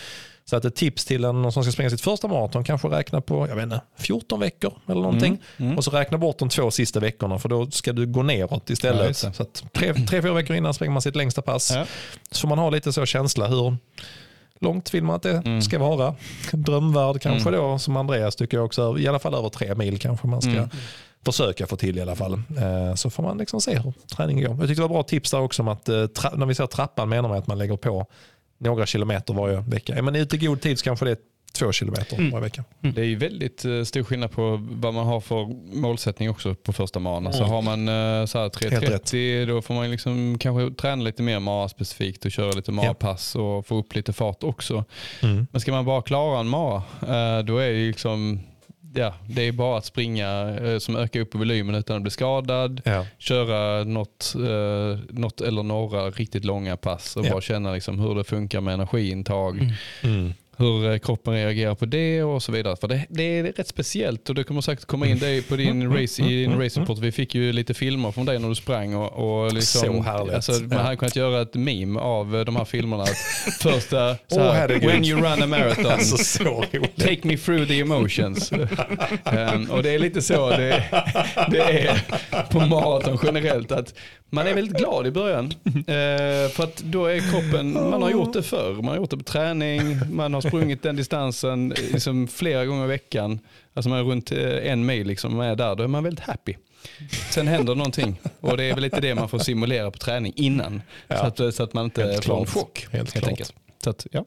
Så att ett tips till en som ska springa sitt första maraton kanske räkna på jag vet inte, 14 veckor eller någonting. Mm. Och så räkna bort de två sista veckorna för då ska du gå neråt Ja, istället. det. så att tre, tre, fyra veckor innan springer man sitt längsta pass. Ja. Så får man ha lite så känsla hur långt vill man att det Mm. ska vara. [laughs] Drömvärld kanske Mm. då som Andreas tycker jag också, i alla fall över tre mil kanske man ska Mm. Försöka få till i alla fall. Eh, Så får man liksom se hur träningen går. Jag tyckte det var bra tips där också om att eh, när vi ser trappan menar man att man lägger på några kilometer varje vecka. Är man ute i god tid så kanske det är två kilometer Mm. varje vecka. Det är ju väldigt eh, stor skillnad på vad man har för målsättning också på första maran. Så Mm. har man så här Helt rätt. 3.30 då får man liksom kanske träna lite mer mara specifikt och köra lite marapass och få upp lite fart också. Mm. Men ska man bara klara en mara då är det liksom Ja, det är bara att springa eh, som ökar upp i volymen utan att bli skadad. Ja. Köra något, eh, något eller några riktigt långa pass och Ja. bara känna liksom hur det funkar med energiintag Mm. Mm. Hur eh, kroppen reagerar på det och så vidare. För det, det är rätt speciellt och det kommer säkert komma in det på din race, i din racerport. Vi fick ju lite filmer från dig när du sprang och, och liksom, Så härligt. Alltså, man hade kunnat göra ett meme av eh, de här filmerna. [laughs] Första, så här, herregud. when you run a marathon. Alltså. Take me through the emotions. [laughs] Ehm, och det är lite så det, det är på maraton generellt. att Man är väldigt glad i början. Eh, för att då är kroppen, man har gjort det förr. Man har gjort det på träning, man har sprungit den distansen liksom flera gånger i veckan. Alltså man är runt eh, en mil liksom, man är där, då är man väldigt happy. Sen händer någonting och det är väl lite det man får simulera på träning innan. Ja. Så, att, så att man inte Helt får en klart. chock. Helt helt klart. enkelt. Så att, ja.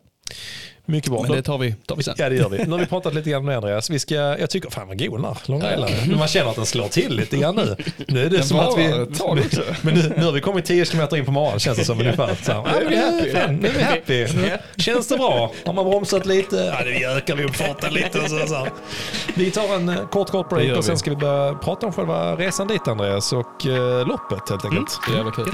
Mycket bra. Men det tar vi, tar vi sen. Ja det gör vi. Nu har vi pratat lite grann med Andreas. Vi ska, jag tycker, fan vad god den här Long Island. Man känner att den slår till lite grann nu. Nu är det Den som att vi... Men nu, nu har vi kommit 10 km in på morgonen känns det som ungefär. Så, här, ja, men vi är happy. Fan, nu är vi happy. Känns det bra? Har man bromsat lite? Ja, det ökar vi upp farten lite. Och så, så. Vi tar en eh, kort, kort Det break och sen ska vi börja prata om själva resan dit Andreas och eh, loppet helt enkelt. Så jävla kul.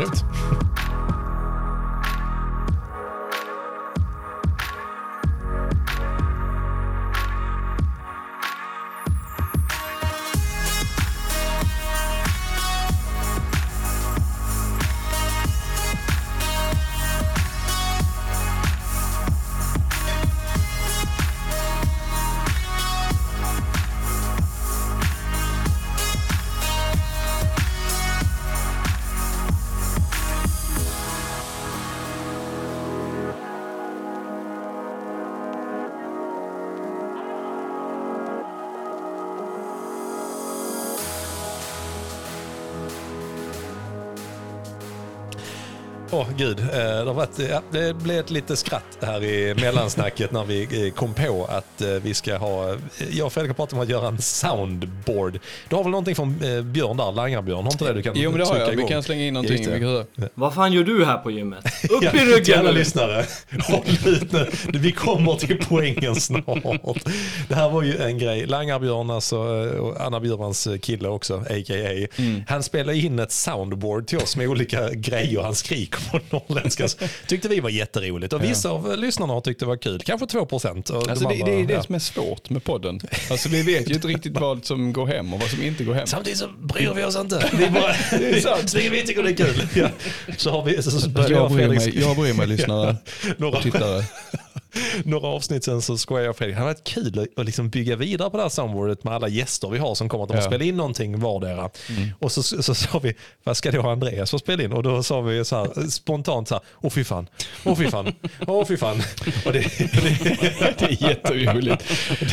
Åh gud, eh, det, varit, ja, det blev ett litet skratt här i mellansnacket när vi eh, kom på att eh, vi ska ha, jag och Fredrik har pratat om att göra en soundboard. Du har väl någonting från Björn där, Langar-Björn, har inte det du kan Jo men det har jag, vi igång? kan slänga in någonting. Vi höra. Vad fan gör du här på gymmet? Upp i Ja, till ryggen alla nu! lyssnare, håll ut nu. Vi kommer till poängen snart. Det här var ju en grej. Langarbjörn, alltså, och Anna Bjurmans kille också, a.k.a. Han spelade in ett soundboard till oss med olika grejer han skriker på norrländska. Tyckte vi var jätteroligt och vissa av lyssnarna har tyckt det var kul. Kanske 2 procent. Alltså det, det är det som är svårt med podden. Alltså vi vet ju inte riktigt vad som går hem och vad som inte går hem. Samtidigt så bryr vi oss inte. Vi bara, är sant. så vi tycker det är kul. Ja. Så har vi, så, så började Jag bryr mig, jag bryr mig lyssnare och tittare. Några avsnitt sen så skojade jag och Fredrik, det hade varit kul att- liksom bygga vidare på det här soundboardet med alla gäster vi har som kommer att de Ja. spela in någonting vardera. Och så, så, så sa vi, vad ska då Andreas få spela in? Och då sa vi så här spontant så här, åh fy fan, åh fy fan, åh fy fan. Och det, det, Det är jätteroligt.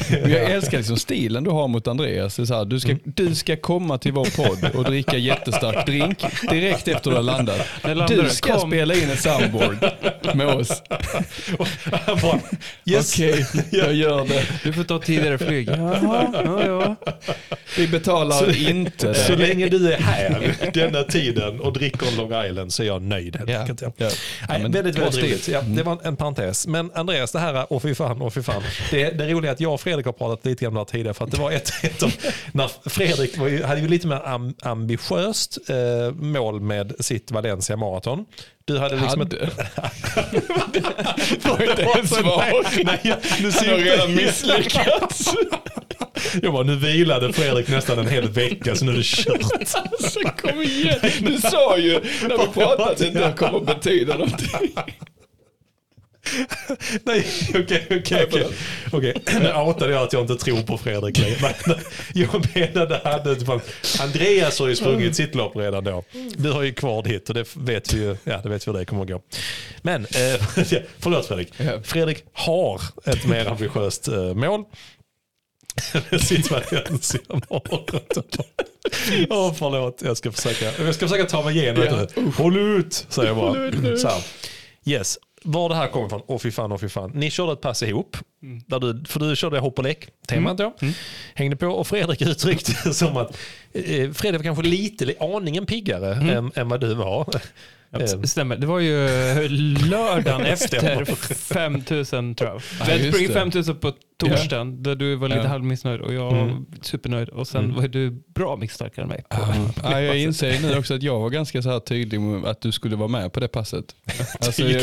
Jag älskar liksom stilen du har mot Andreas. Det är så här, du, ska, du ska komma till vår podd och dricka jättestark drink direkt efter du har landat. Du? ska Kom. spela in ett soundboard med oss. Bara, yes. Okej, [laughs] jag gör det. Du får ta tidigare flyg. Jaha, ja, ja. Vi betalar inte Så det. länge du är här denna tiden och dricker en Long Island så är jag nöjd Ja, enkelt. Ja. ja. Nej, Ja, men väldigt, bra väldigt roligt. Ja, det var en, en parentes. Men Andreas, det här, åh fy fan, åh fy fan. Det, det roliga är att jag och Fredrik har pratat lite grann om det här tidigare. För att det var ett, ett av, när Fredrik var ju, hade ju lite mer am, ambitiöst eh, mål med sitt Valencia Marathon. Du hade liksom Hade. ett... [laughs] var inte ens svar. Nej, jag, nu Han har redan misslyckats. jag bara, nu vilade Fredrik nästan en hel vecka så nu är det kört. Alltså kom igen. Du sa ju när vi pratade att det inte kommer betyda någonting. [laughs] Nej, okej, okej, okej. [clears throat] Nu outade jag att jag inte tror på Fredrik längre. [laughs] Jag menade fan, Andreas har ju sprungit sitt lopp redan då. Du har ju kvar ditt och det vet vi ju, ja det vet vi hur det kommer att gå. Men, eh, [laughs] förlåt Fredrik. Ja. Fredrik har ett mer ambitiöst eh, mål. Sitt Valencia. Åh förlåt, jag ska försöka, jag ska försöka ta mig igenom Ja. det. Håll ut, säger jag Håll ut bara. nu. Yes, var det här kommer ifrån, åh fy fan, åh fy fan. Ni körde ett pass ihop, där du, för du körde hopp och lek, temat då. Hängde på och Fredrik [laughs] uttryckte som att eh, Fredrik var kanske lite, li- aningen piggare än, än vad du var. Eh, S- Stämmer. Det var ju eh, lördagen [laughs] efter 5000 tror jag. Ja, det. 5000 på torsdagen där du var lite Ja. halvmissnöjd och jag Mm. var supernöjd. Och sen var du bra mycket starkare än mig. På. Ja, jag inser nu också att jag var ganska så här tydlig med att du skulle vara med på det passet. [laughs] Alltså, jag,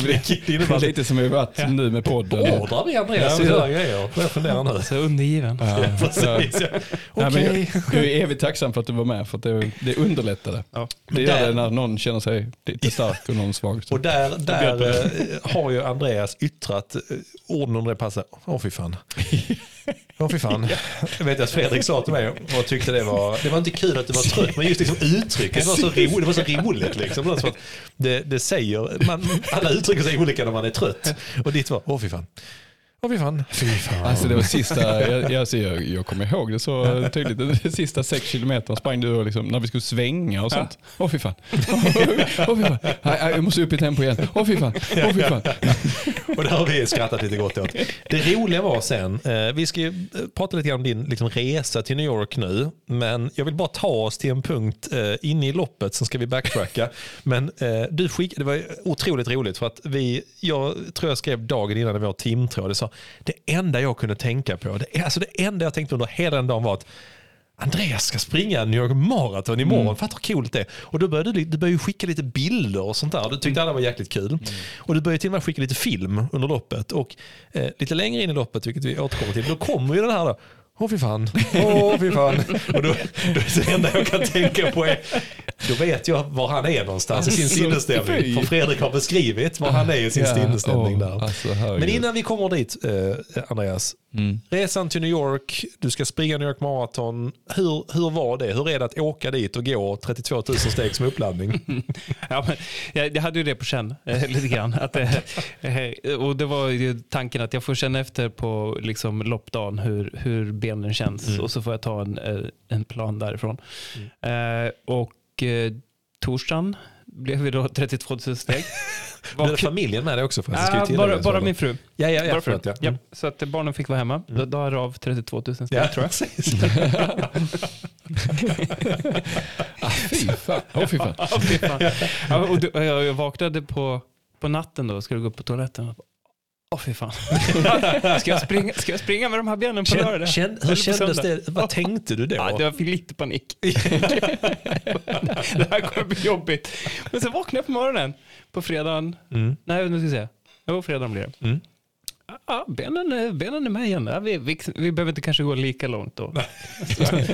att- lite som vi varit nu med podden. Ordrar vi Andreas Ja, men- höga grejer? Jag nu? Så undergiven. Ja, ja. Precis, ja. Ja, Okej. men jag, jag är evigt tacksam för att du var med, för att det, det underlättade. Ja. Det gör det när någon känner sig lite stark och någon svag. Och där, där eh, har ju Andreas yttrat eh, orden under det passet. Åh fy fan. Åh fy fan. Jag vet att Fredrik sa till mig och tyckte det var, det var inte kul att du var trött, men just liksom uttrycket var så, ro, det var så roligt. Liksom. Det, det, säger, man, alla uttrycker sig olika när man är trött. Och ditt var, åh fy fan. Åh fy fan. Fy fan. Alltså det var sista, jag, alltså jag, jag kommer ihåg det så tydligt. De sista sex kilometerna sprang du och liksom, när vi skulle svänga och sånt. Åh fy fan. Åh fy fan. Jag måste upp i tempo igen. Åh fy fan. Åh fy fan. Och det har vi skrattat lite gott åt. Det roliga var sen, eh, vi ska ju eh, prata lite grann om din liksom, resa till New York nu, men jag vill bara ta oss till en punkt eh, inne i loppet, sen ska vi backtracka. Men du skickade, det var otroligt roligt för att vi, jag tror jag skrev dagen innan i vår teamtråd, det enda jag kunde tänka på, det, alltså det enda jag tänkte under hela den dagen var att Andreas ska springa New York Marathon imorgon, mm. fattar hur coolt det är. Och då började du, du började skicka lite bilder och sånt där. Du tyckte alla var jäkligt kul. Mm. Och du började till och med skicka lite film under loppet. Och eh, lite längre in i loppet, vilket vi återkommer till, då kommer ju den här då. Åh fy fan, [laughs] åh fy fan. Och då, då det enda jag kan tänka på är, då vet jag var han är någonstans i sin sinnesstämning. För Fredrik har beskrivit var han är i sin ja, sinnesstämning där. Alltså, Men innan vi kommer dit, eh, Andreas. Mm. Resan till New York, du ska springa New York Marathon. Hur, hur var det? Hur är det att åka dit och gå 32 000 steg som uppladdning? [laughs] ja, men, jag, jag hade ju det på känn eh, lite grann. Att, eh, eh, och det var ju tanken att jag får känna efter på liksom, loppdagen hur, hur benen känns mm. och så får jag ta en, en plan därifrån. Mm. Eh, och torsdagen blev vi då 32 000 steg. [laughs] Blev familjen med dig också? För äh, bara, bara min fru. Ja, ja, ja, bara förlåt, ja. ja. Så att barnen fick vara hemma. Mm. Därav 32 000 steg ja, tror jag. [laughs] ah, fy fan. Oh, ah, [laughs] fy fan. Ja, och du, jag vaknade på, på natten då och skulle gå upp på toaletten. Åh oh, fy fan. [laughs] ska, jag springa, ska jag springa med de här benen på lördag? Känn, hur kändes det? Vad tänkte du då? Ja, jag fick lite panik. [laughs] det här kommer bli jobbigt. Men så vaknade jag på morgonen på fredagen. Mm. Nej, nu ska jag säga. Jo, fredagen blir det. Mm. Ja, benen, benen är med igen. Ja, vi, vi, vi, behöver inte kanske gå lika långt då. [laughs]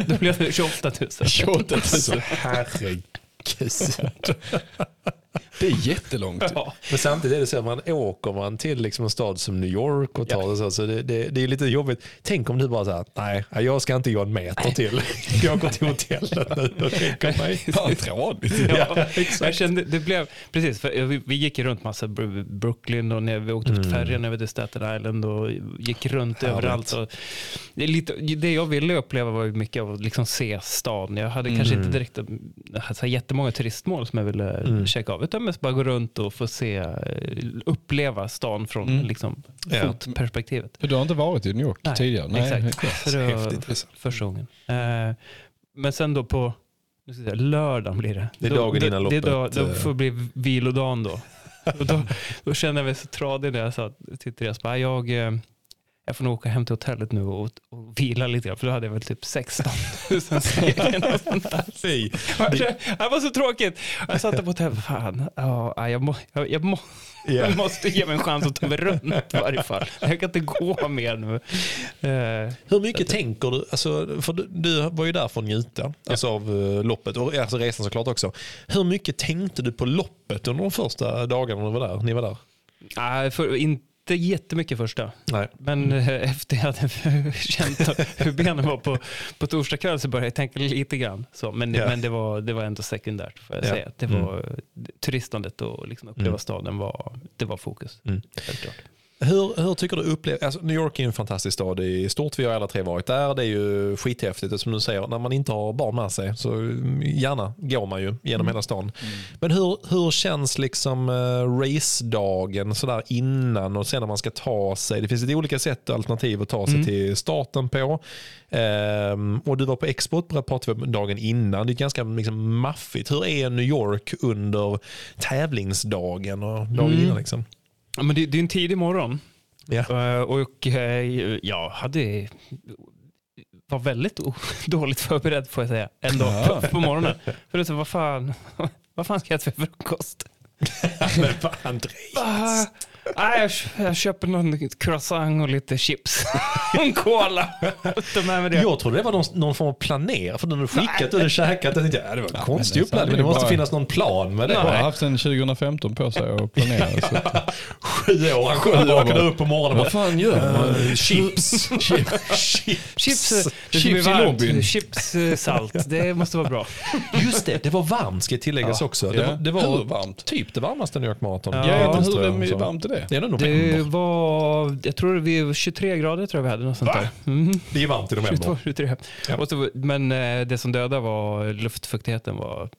då blir det 28 000. 28 000. Herregud. Det är jättelångt. Ja. Men samtidigt är det så att man åker man till liksom en stad som New York och tar ja. det så, så det, det, det, är lite jobbigt. Tänk om du bara säger nej, jag ska inte gå en meter nej. till. [laughs] Jag går till hotellet nu och räcker mig. [laughs] Ja, ja, jag kände, det blev, precis, för vi, vi gick runt massa Brooklyn och när vi åkte mm. färjan över till Staten Island och gick runt Härligt. överallt. Och det, lite, det jag ville uppleva var mycket av att liksom se stan. Jag hade mm. kanske inte direkt alltså, jättemånga turistmål som jag ville mm. checka av, utan mest bara gå runt och få se, eh, uppleva stan från mm. liksom, fotperspektivet. För du har inte varit i New York Nej, tidigare? Nej, exakt. Så det var första gången. Eh, men sen då på säga, lördagen blir det. Det är dagen innan loppet. Det, då, då får bli vilodagen då. [laughs] och då, då kände jag mig så tradig när jag sa till Therese, jag, eh, jag får nog åka hem till hotellet nu och, och vila lite grann, för då hade jag väl typ 16 000 [laughs] steg. Det var så tråkigt. Jag satt där på hotellet, fan, ja, jag, må, jag, jag, må, yeah. jag måste ge mig en chans att ta mig runt i varje fall. Jag kan inte gå mer nu. Uh, Hur mycket tänker du, alltså, för du, du, var ju där för att njuta alltså av uh, loppet och alltså resan såklart också. Hur mycket tänkte du på loppet under de första dagarna du var där, ni var där? Nej, för, inte inte jättemycket första. Nej. Men mm. efter jag hade [laughs] känt hur benen var på, på torsdag kväll så började jag tänka lite grann. Så, men yeah. men det, var, det var ändå sekundärt. Får jag yeah. säga. Det var, mm. Turistandet och liksom uppleva mm. staden var, det var fokus. Mm. Hur, hur tycker du upplever, alltså New York är en fantastisk stad i stort, vi har alla tre varit där. Det är ju skithäftigt som du säger, när man inte har barn med sig så gärna går man ju genom mm. hela stan. Mm. Men hur, hur känns liksom uh, racedagen sådär innan och sen när man ska ta sig? Det finns lite olika sätt och alternativ att ta sig mm. till starten på. Um, och du var på Expo på dagen innan. Det är ganska liksom, maffigt. Hur är New York under tävlingsdagen och dagen mm. innan? Liksom? Ja, men det, det är en tidig morgon. Yeah. Och eh, jag hade var väldigt [laughs] dåligt förberedd får jag säga. Ändå ja. på, på morgonen. För det så, vad fan, [laughs] vad fan ska jag äta för frukost? [laughs] Men vad Andreas? Nej, jag, jag köper någon croissant och lite chips. [laughs] och en cola. med det. Jag trodde det var någon, någon form av planera. För när du skickat och du käkat. Jag tänkte, ja, det var en konstig uppladdning. Det, måste bara... finnas någon plan med det. Jag har haft sen 2015 på sig att planera. Så. [laughs] Sju år. Han Sju vaknade upp på morgonen Vad fan gör man? Uh, [laughs] chips. chips. Chips, chips i lobbyn. Chips eh, salt. Det måste vara bra. Just det, det var varmt ska tilläggas ja. också. Det var, det var? Typ det varmaste New York Marathon. Ja, ja hur varmt är det? Det? Det är nog Det var, jag tror vi var 23 grader tror jag vi hade. Något sånt där. Mm. Det är varmt i november. 22, 23. Ja. Och så, men eh, det som dödade var luftfuktigheten var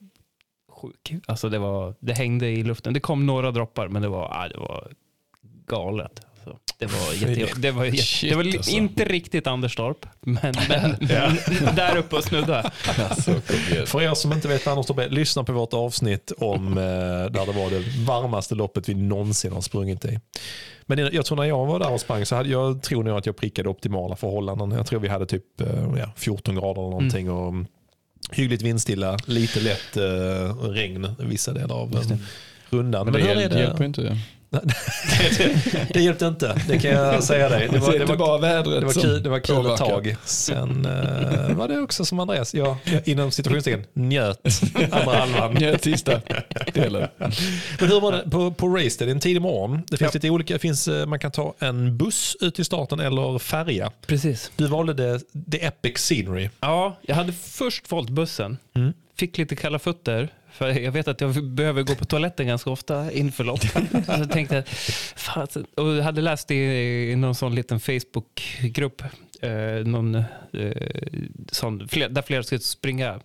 sjuk. Alltså det, var, det hängde i luften. Det kom några droppar men det var, ah, det var galet. Det var, jätte, det var, jätte, Shit, det var alltså. inte riktigt Anderstorp, men, [laughs] men, men [laughs] där uppe och snudda. Alltså. För er som inte vet vad Anderstorp är, lyssna på vårt avsnitt om eh, där det var det varmaste loppet vi någonsin har sprungit i. Men jag tror när jag var där och sprang så hade jag tror nog att jag prickade optimala förhållanden. Jag tror vi hade typ eh, ja, 14 grader eller någonting och mm, hyggligt vindstilla, lite lätt eh, regn vissa delar av rundan. Men det hur är det? hjälper inte det. Det, [laughs] det hjälpte inte, det kan jag säga dig. Det var, det var, bara vädret det var kul, det var kul ett tag. Sen eh, var det också som Andreas, jag, jag inom situationstecken njöt andra halvan. [laughs] Ja, sista delen. Men hur var det på, på race day? Det är en tidig morgon. Det finns lite olika, finns, eh, man kan ta en buss ut till starten eller färja. Precis. Du valde det, the epic scenery. Ja, jag hade först valt bussen. Mm. Fick lite kalla fötter. För jag vet att jag behöver gå på toaletten ganska ofta inför loppen. [laughs] Så jag tänkte, fan, och jag hade läst i, i någon sån liten Facebookgrupp, eh, någon, eh, sån, fler, där flera skulle springa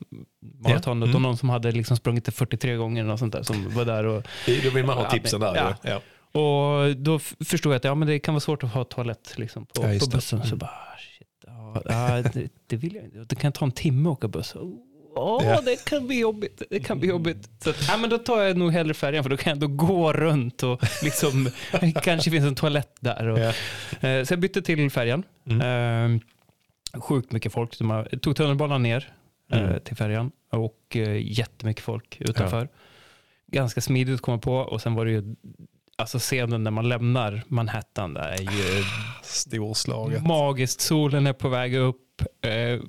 maratonet Mm. och någon som hade liksom sprungit det 43 gånger och sånt där som var där. Och, Då vill man ha Ja, tipsen där. ja. Ja. och då förstod jag att ja, men det kan vara svårt att ha toalett liksom, på, Ja, på bussen. Så Mm. bara, shit, ja, ja, det, det vill jag inte. Det kan ta en timme att åka buss. Åh, Ja. det kan bli jobbigt. Det kan bli jobbigt. Så att, ja, men då tar jag nog hellre färjan för då kan jag ändå gå runt och liksom, [laughs] kanske finns en toalett där. Och, Ja. eh, så jag bytte till färjan. Eh, sjukt mycket folk. De har- tog tunnelbanan ner eh, Mm. till färjan och eh, jättemycket folk utanför. Ganska smidigt att komma på och sen var det ju Alltså scenen när man lämnar Manhattan, det är ju Storslaget. magiskt. Solen är på väg upp. Eh,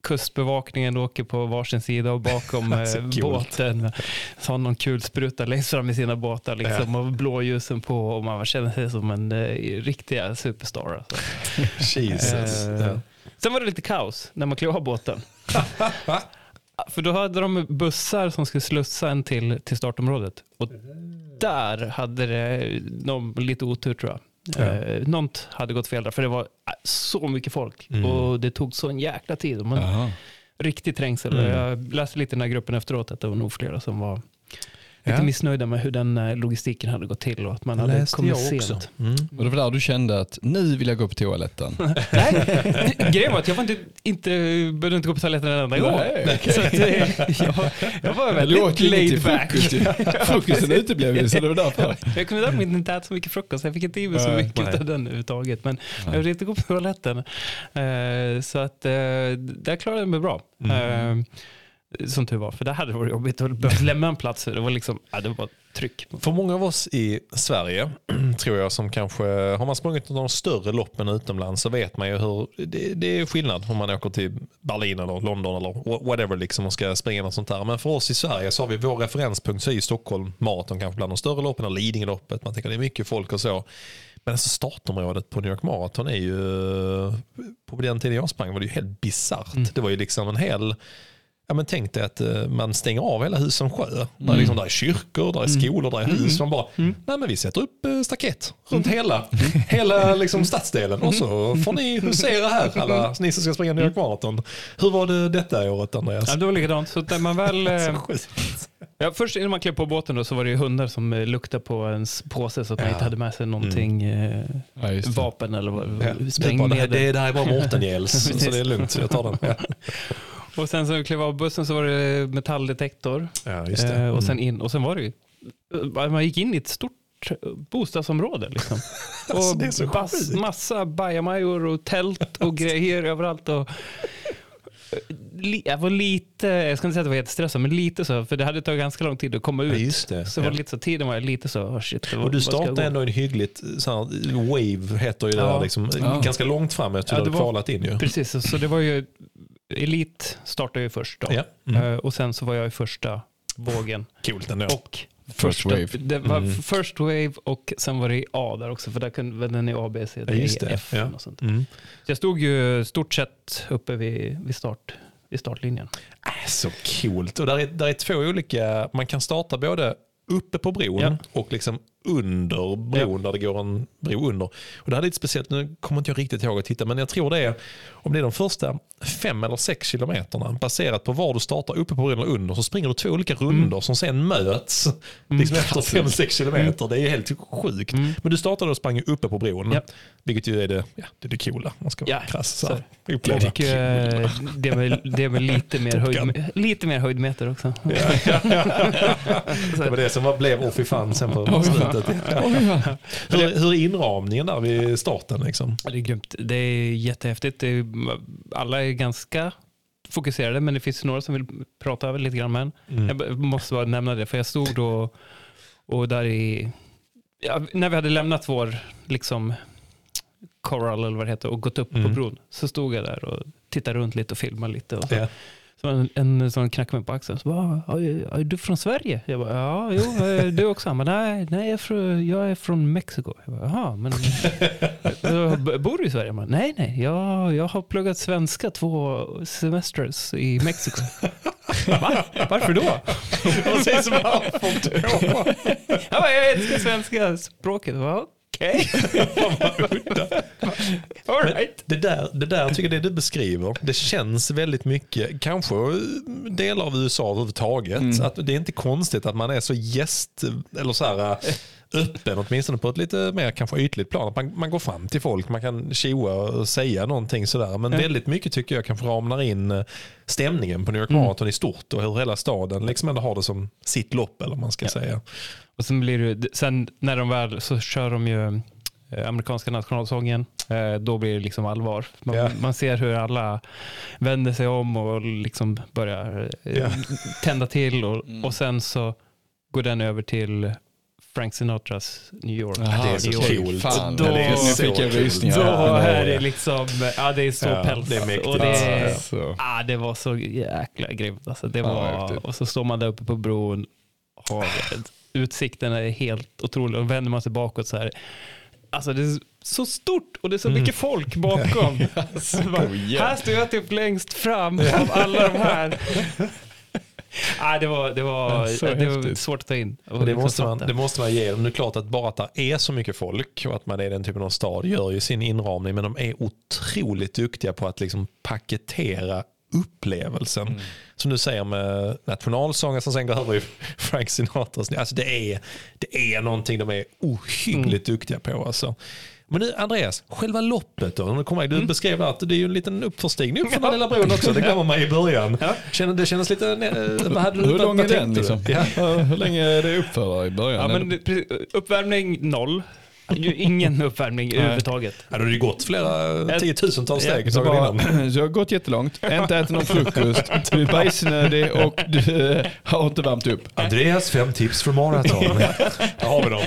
kustbevakningen åker på varsin sida och bakom [laughs] eh, Så coolt. båten. Så har någon kulspruta längst fram i sina båtar liksom, och blåljusen på och man känner sig som en eh, riktiga superstar. Alltså. [laughs] Jesus. Eh, Ja. Sen var det lite kaos när man klev av båten. [laughs] För då hade de bussar som skulle slussa en till, till startområdet. Och där hade det någon, lite otur tror jag. Ja. Eh, något hade gått fel där, för det var äh, så mycket folk. Mm. Och det tog så en jäkla tid. Jaha. Riktig trängsel. Mm. Jag läste lite i den här gruppen efteråt att det var nog flera som var lite Ja. missnöjda med hur den eh, logistiken hade gått till och att man hade kommit jag sent. också. Mm. Och det var där du kände att nu vill jag gå på toaletten. [laughs] Nej, [laughs] grejen var att jag var inte, inte, behövde inte gå på toaletten en enda gång. Nej, [laughs] Så att, eh, jag, jag var väldigt laid back. Frukosten uteblev ju, så det var därför. Jag kunde däremot inte äta så mycket frukost, jag fick inte i mig så mycket nej. av den överhuvudtaget. Men jag Nej. ville inte gå på toaletten. Eh, Så att där klarade jag mig bra. Mm. Som tur var, för det hade varit jobbigt att behöva lämna en plats. Det var liksom, ja, det var tryck. För många av oss i Sverige, [clears throat] tror jag, som kanske har man sprungit någon större loppen utomlands så vet man ju hur det, det är skillnad om man åker till Berlin eller London eller wha- whatever liksom och ska springa något sånt där. Men för oss i Sverige så har vi vår referenspunkt så är ju Stockholm Marathon kanske bland de större loppen eller Lidingöloppet. Man tänker det är mycket folk och så. Men alltså startområdet på New York Marathon är ju, på den tiden jag sprang var det ju helt bisarrt. Det var ju liksom en hel Ja, men tänk dig att eh, man stänger av hela hus som sjö. Där, är liksom, där är kyrkor, där är skolor, där är hus. Man bara, nej men vi sätter upp eh, staket runt hela, hela liksom, stadsdelen och så får ni husera här alla ni som ska springa New York Marathon. Hur var det detta året Andreas? Ja, det var likadant. Så man väl, [laughs] eh, ja, först innan man klev på båten då, så var det hundar som luktade på ens påse så att man Ja. inte hade med sig någonting, eh, Ja, vapen eller vad- Ja, det, sprängmedel. det, det här är bara Mårten-gels, [laughs] så det är lugnt. Så jag tar den. [laughs] Ja, Och sen så klev av bussen så var det metalldetektor. ja just det. Eh, och, sen Mm. in, och sen var det ju, eh, man gick in i ett stort bostadsområde. Liksom. [laughs] Alltså, och det är så bas, massa bajamajor och tält och [laughs] grejer överallt. Och, eh, li, jag var lite, jag ska inte säga att jag var jättestressad, men lite så. För det hade tagit ganska lång tid att komma Ja, ut. just det. Så var Ja. det lite så, tiden var jag lite så, oh shit. vad- Och du startade ändå en hyggligt, så här, wave heter ju det Ja. där, liksom, Ja. ganska långt fram efter Ja, du hade var- kvalat in ju. Precis, så- så det var ju, Elit startade ju först då. Ja. Mm. Eh, Och sen så var jag i första vågen. [laughs] Coolt ändå. Och First wave. Det var Mm. first wave och sen var det i A där också, för där kunde den i A, B, C, D, Ja, E, det. F Ja. och sånt. Mm. Så jag stod ju stort sett uppe vid, vid, start, vid startlinjen. Äh, Så coolt. Och där är, där är två olika, man kan starta både uppe på bron Ja. och liksom under bron där det går en bro under. Och det här är lite speciellt, nu kommer inte jag riktigt ihåg att titta, men jag tror det är om det är de första fem eller sex kilometerna baserat på var du startar uppe på bron eller under så springer du två olika rundor som sen möts liksom efter fem, sex kilometer. Det är helt sjukt. Men du startade och sprang uppe på bron, Ja. vilket ju är det, ja, det, är det coola. Man ska vara Ja, krass. Så här, uppleva. tycker eh, det är med, det är med lite, mer höjd, lite mer höjdmeter också. [laughs] Det var det som var, blev oh fy fan sen på slutet. Hur, hur är inramningen där vid starten? Liksom? Det är grymt. Det är jättehäftigt. Det är, alla är ganska fokuserade, men det finns några som vill prata lite grann med en. Mm. Jag måste bara nämna det, för jag stod då och där i... Ja, när vi hade lämnat vår liksom, Coral eller vad det heter och gått upp på Mm. bron så stod jag där och tittade runt lite och filmade lite. Och så. Ja. Så en, en sån knackade mig på axeln. Så bara, "Ah, är, är du från Sverige? Jag bara, ja, jo, du också. Men nej, nej jag, är från, jag är från Mexiko. Jag bara, jaha, men [laughs] bor du i Sverige? Jag bara, nej, nej, jag, jag har pluggat svenska två semesters i Mexiko. Va? Varför då? Som varför då? Jag bara, älskar svenska språket. Bara, Okej. [laughs] Right. Det där, det där tycker jag det du beskriver, det känns väldigt mycket, kanske delar av USA överhuvudtaget, att det är inte konstigt att man är så gäst, eller så här öppen, åtminstone på ett lite mer kanske ytligt plan. Att man, man går fram till folk, man kan tjoa och säga någonting sådär. Men väldigt mycket tycker jag kanske ramlar in eh, stämningen på New York Marathon i stort och hur hela staden liksom ändå har det som sitt lopp eller vad man ska säga. Och sen blir det, sen när de väl så kör de ju eh, amerikanska nationalsången. Eh, Då blir det liksom allvar. Man, Ja. man ser hur alla vänder sig om och liksom börjar Ja. tända till och, och sen så går den över till Frank Sinatras New York. Jaha, det är så coolt. Fan, Då- det är, nu så fick jag rysningar. Då Ja, är det liksom, ja det är så Ja, päls. det är mäktigt. och det, är, Så. ah, det var så jäkla grymt. Alltså, det Ja, var, häftigt. och så står man där uppe på bron. Har, utsikten är helt otrolig. Och vänder man sig bakåt så här. Alltså det är så stort och det är så mycket folk bakom. [laughs] Så bara, här står jag typ längst fram av alla de här. Ah, det var, det var, det var svårt att ta in. Det, liksom måste man, fatta. det måste man ge dem. Det är klart att bara att det är så mycket folk och att man är den typen av stad gör ju sin inramning men de är otroligt duktiga på att liksom paketera upplevelsen. Som du säger med nationalsången som sen går över i Frank Sinatras. Alltså det, är, det är någonting de är ohyggligt duktiga på. Alltså. Men nu Andreas, själva loppet då? När du, kommer, du beskrev att det är ju en liten uppförstigning upp för den lilla bron också. Det glömmer man i början. Känner, det kändes lite... eh, Vad hade du, Hur lång är den liksom? Ja. Ja, Hur länge är det uppför i början? Ja, men, uppvärmning noll. Ju Ingen [laughs] uppvärmning överhuvudtaget. Ja, då har det ju gått flera tiotusentals Ja, steg [clears throat] Så, bara, innan. så jag har gått jättelångt, [laughs] inte ätit någon frukost, du är bajsnödig och du eh, har inte värmt upp. Andreas fem tips för maraton. [laughs] Där har vi dem.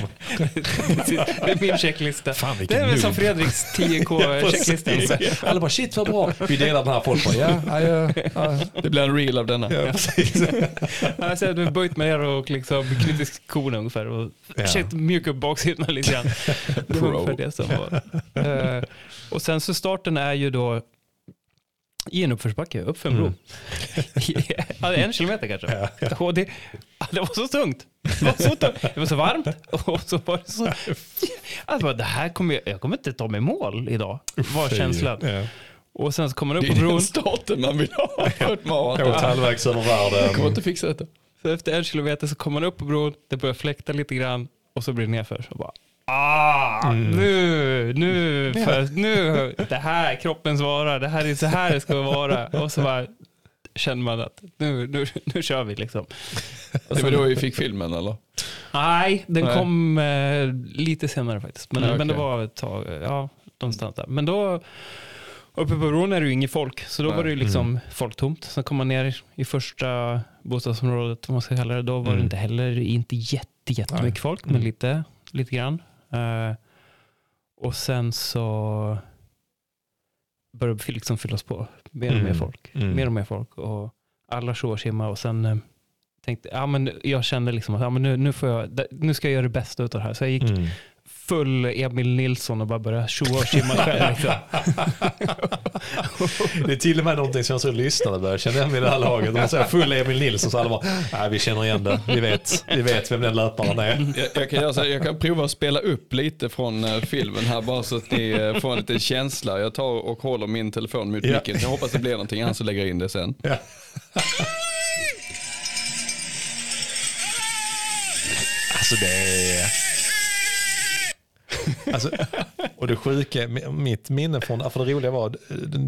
Det är min checklista. Fan, det är väl som. Fredriks 10K-checklista. Alla bara shit vad bra. Vi delar den här folk bara ja, ja, ja, ja. Det blir en reel av denna. ja precis. Sett- du har böjt mig ner och liksom knutit skorna ungefär och Ja. försökt mjuka upp baksidorna lite grann. Det var ungefär det som var. Eh, Och sen så starten är ju då i en uppförsbacke, uppför en bro. [laughs] ja, en kilometer kanske. Och det, ja, det var så tungt. Det var så, tungt. Det var så varmt. Och så var det så... Alltså, det här kommer jag, jag kommer inte ta mig mål idag, var känslan. Ja. Och sen så kommer man upp Det på är bron. den starten man vill ha för ett Jag maraton. åkte halvvägs över Jag kommer världen. inte fixa detta. Så efter en kilometer så kommer man upp på bron, det börjar fläkta lite grann och så blir det nerför. Så bara, ah, nu, nu, för, nu, det här är kroppens vara, det här är så här det ska vara. Och så bara känner man att nu, nu, nu kör vi liksom. Det var då vi fick filmen eller? Nej, den Nej. kom eh, lite senare faktiskt. Men, Ja, men det var ett tag, ja, någonstans där. Men då, uppe på bron är det ju inget folk, så då Nej. var det ju liksom folktomt. Sen kom man ner i första bostadsområdet, vad man ska kalla det, då var Mm. det inte heller inte jätte, jättemycket Nej. folk, men Mm. lite, lite grann. Eh, och sen så började det liksom fyllas på mer och mer Mm. folk. Mm. Mer och mer folk. Och alla och tjimmar och sen eh, tänkte ja, men jag kände liksom att ja, men nu, nu, får jag, nu ska jag göra det bästa av det här. Så jag gick Mm. Full Emil Nilsson och bara börja tjoa och tjimma själv. [laughs] Liksom. Det är till och med någonting som jag tror lyssnarna börjar känna igen vid det här laget. Man säger full Emil Nilsson så alla bara, nej vi känner igen det. Vi vet, vi vet vem den löparen är. Jag, jag, kan göra så här, jag kan prova att spela upp lite från eh, filmen här bara så att ni eh, får en liten känsla. Jag tar och håller min telefon mot Ja. micken. Jag hoppas det blir någonting annars så lägger jag in det sen. Ja. Alltså det är... Alltså, och det sjuka, mitt minne från, för det roliga var,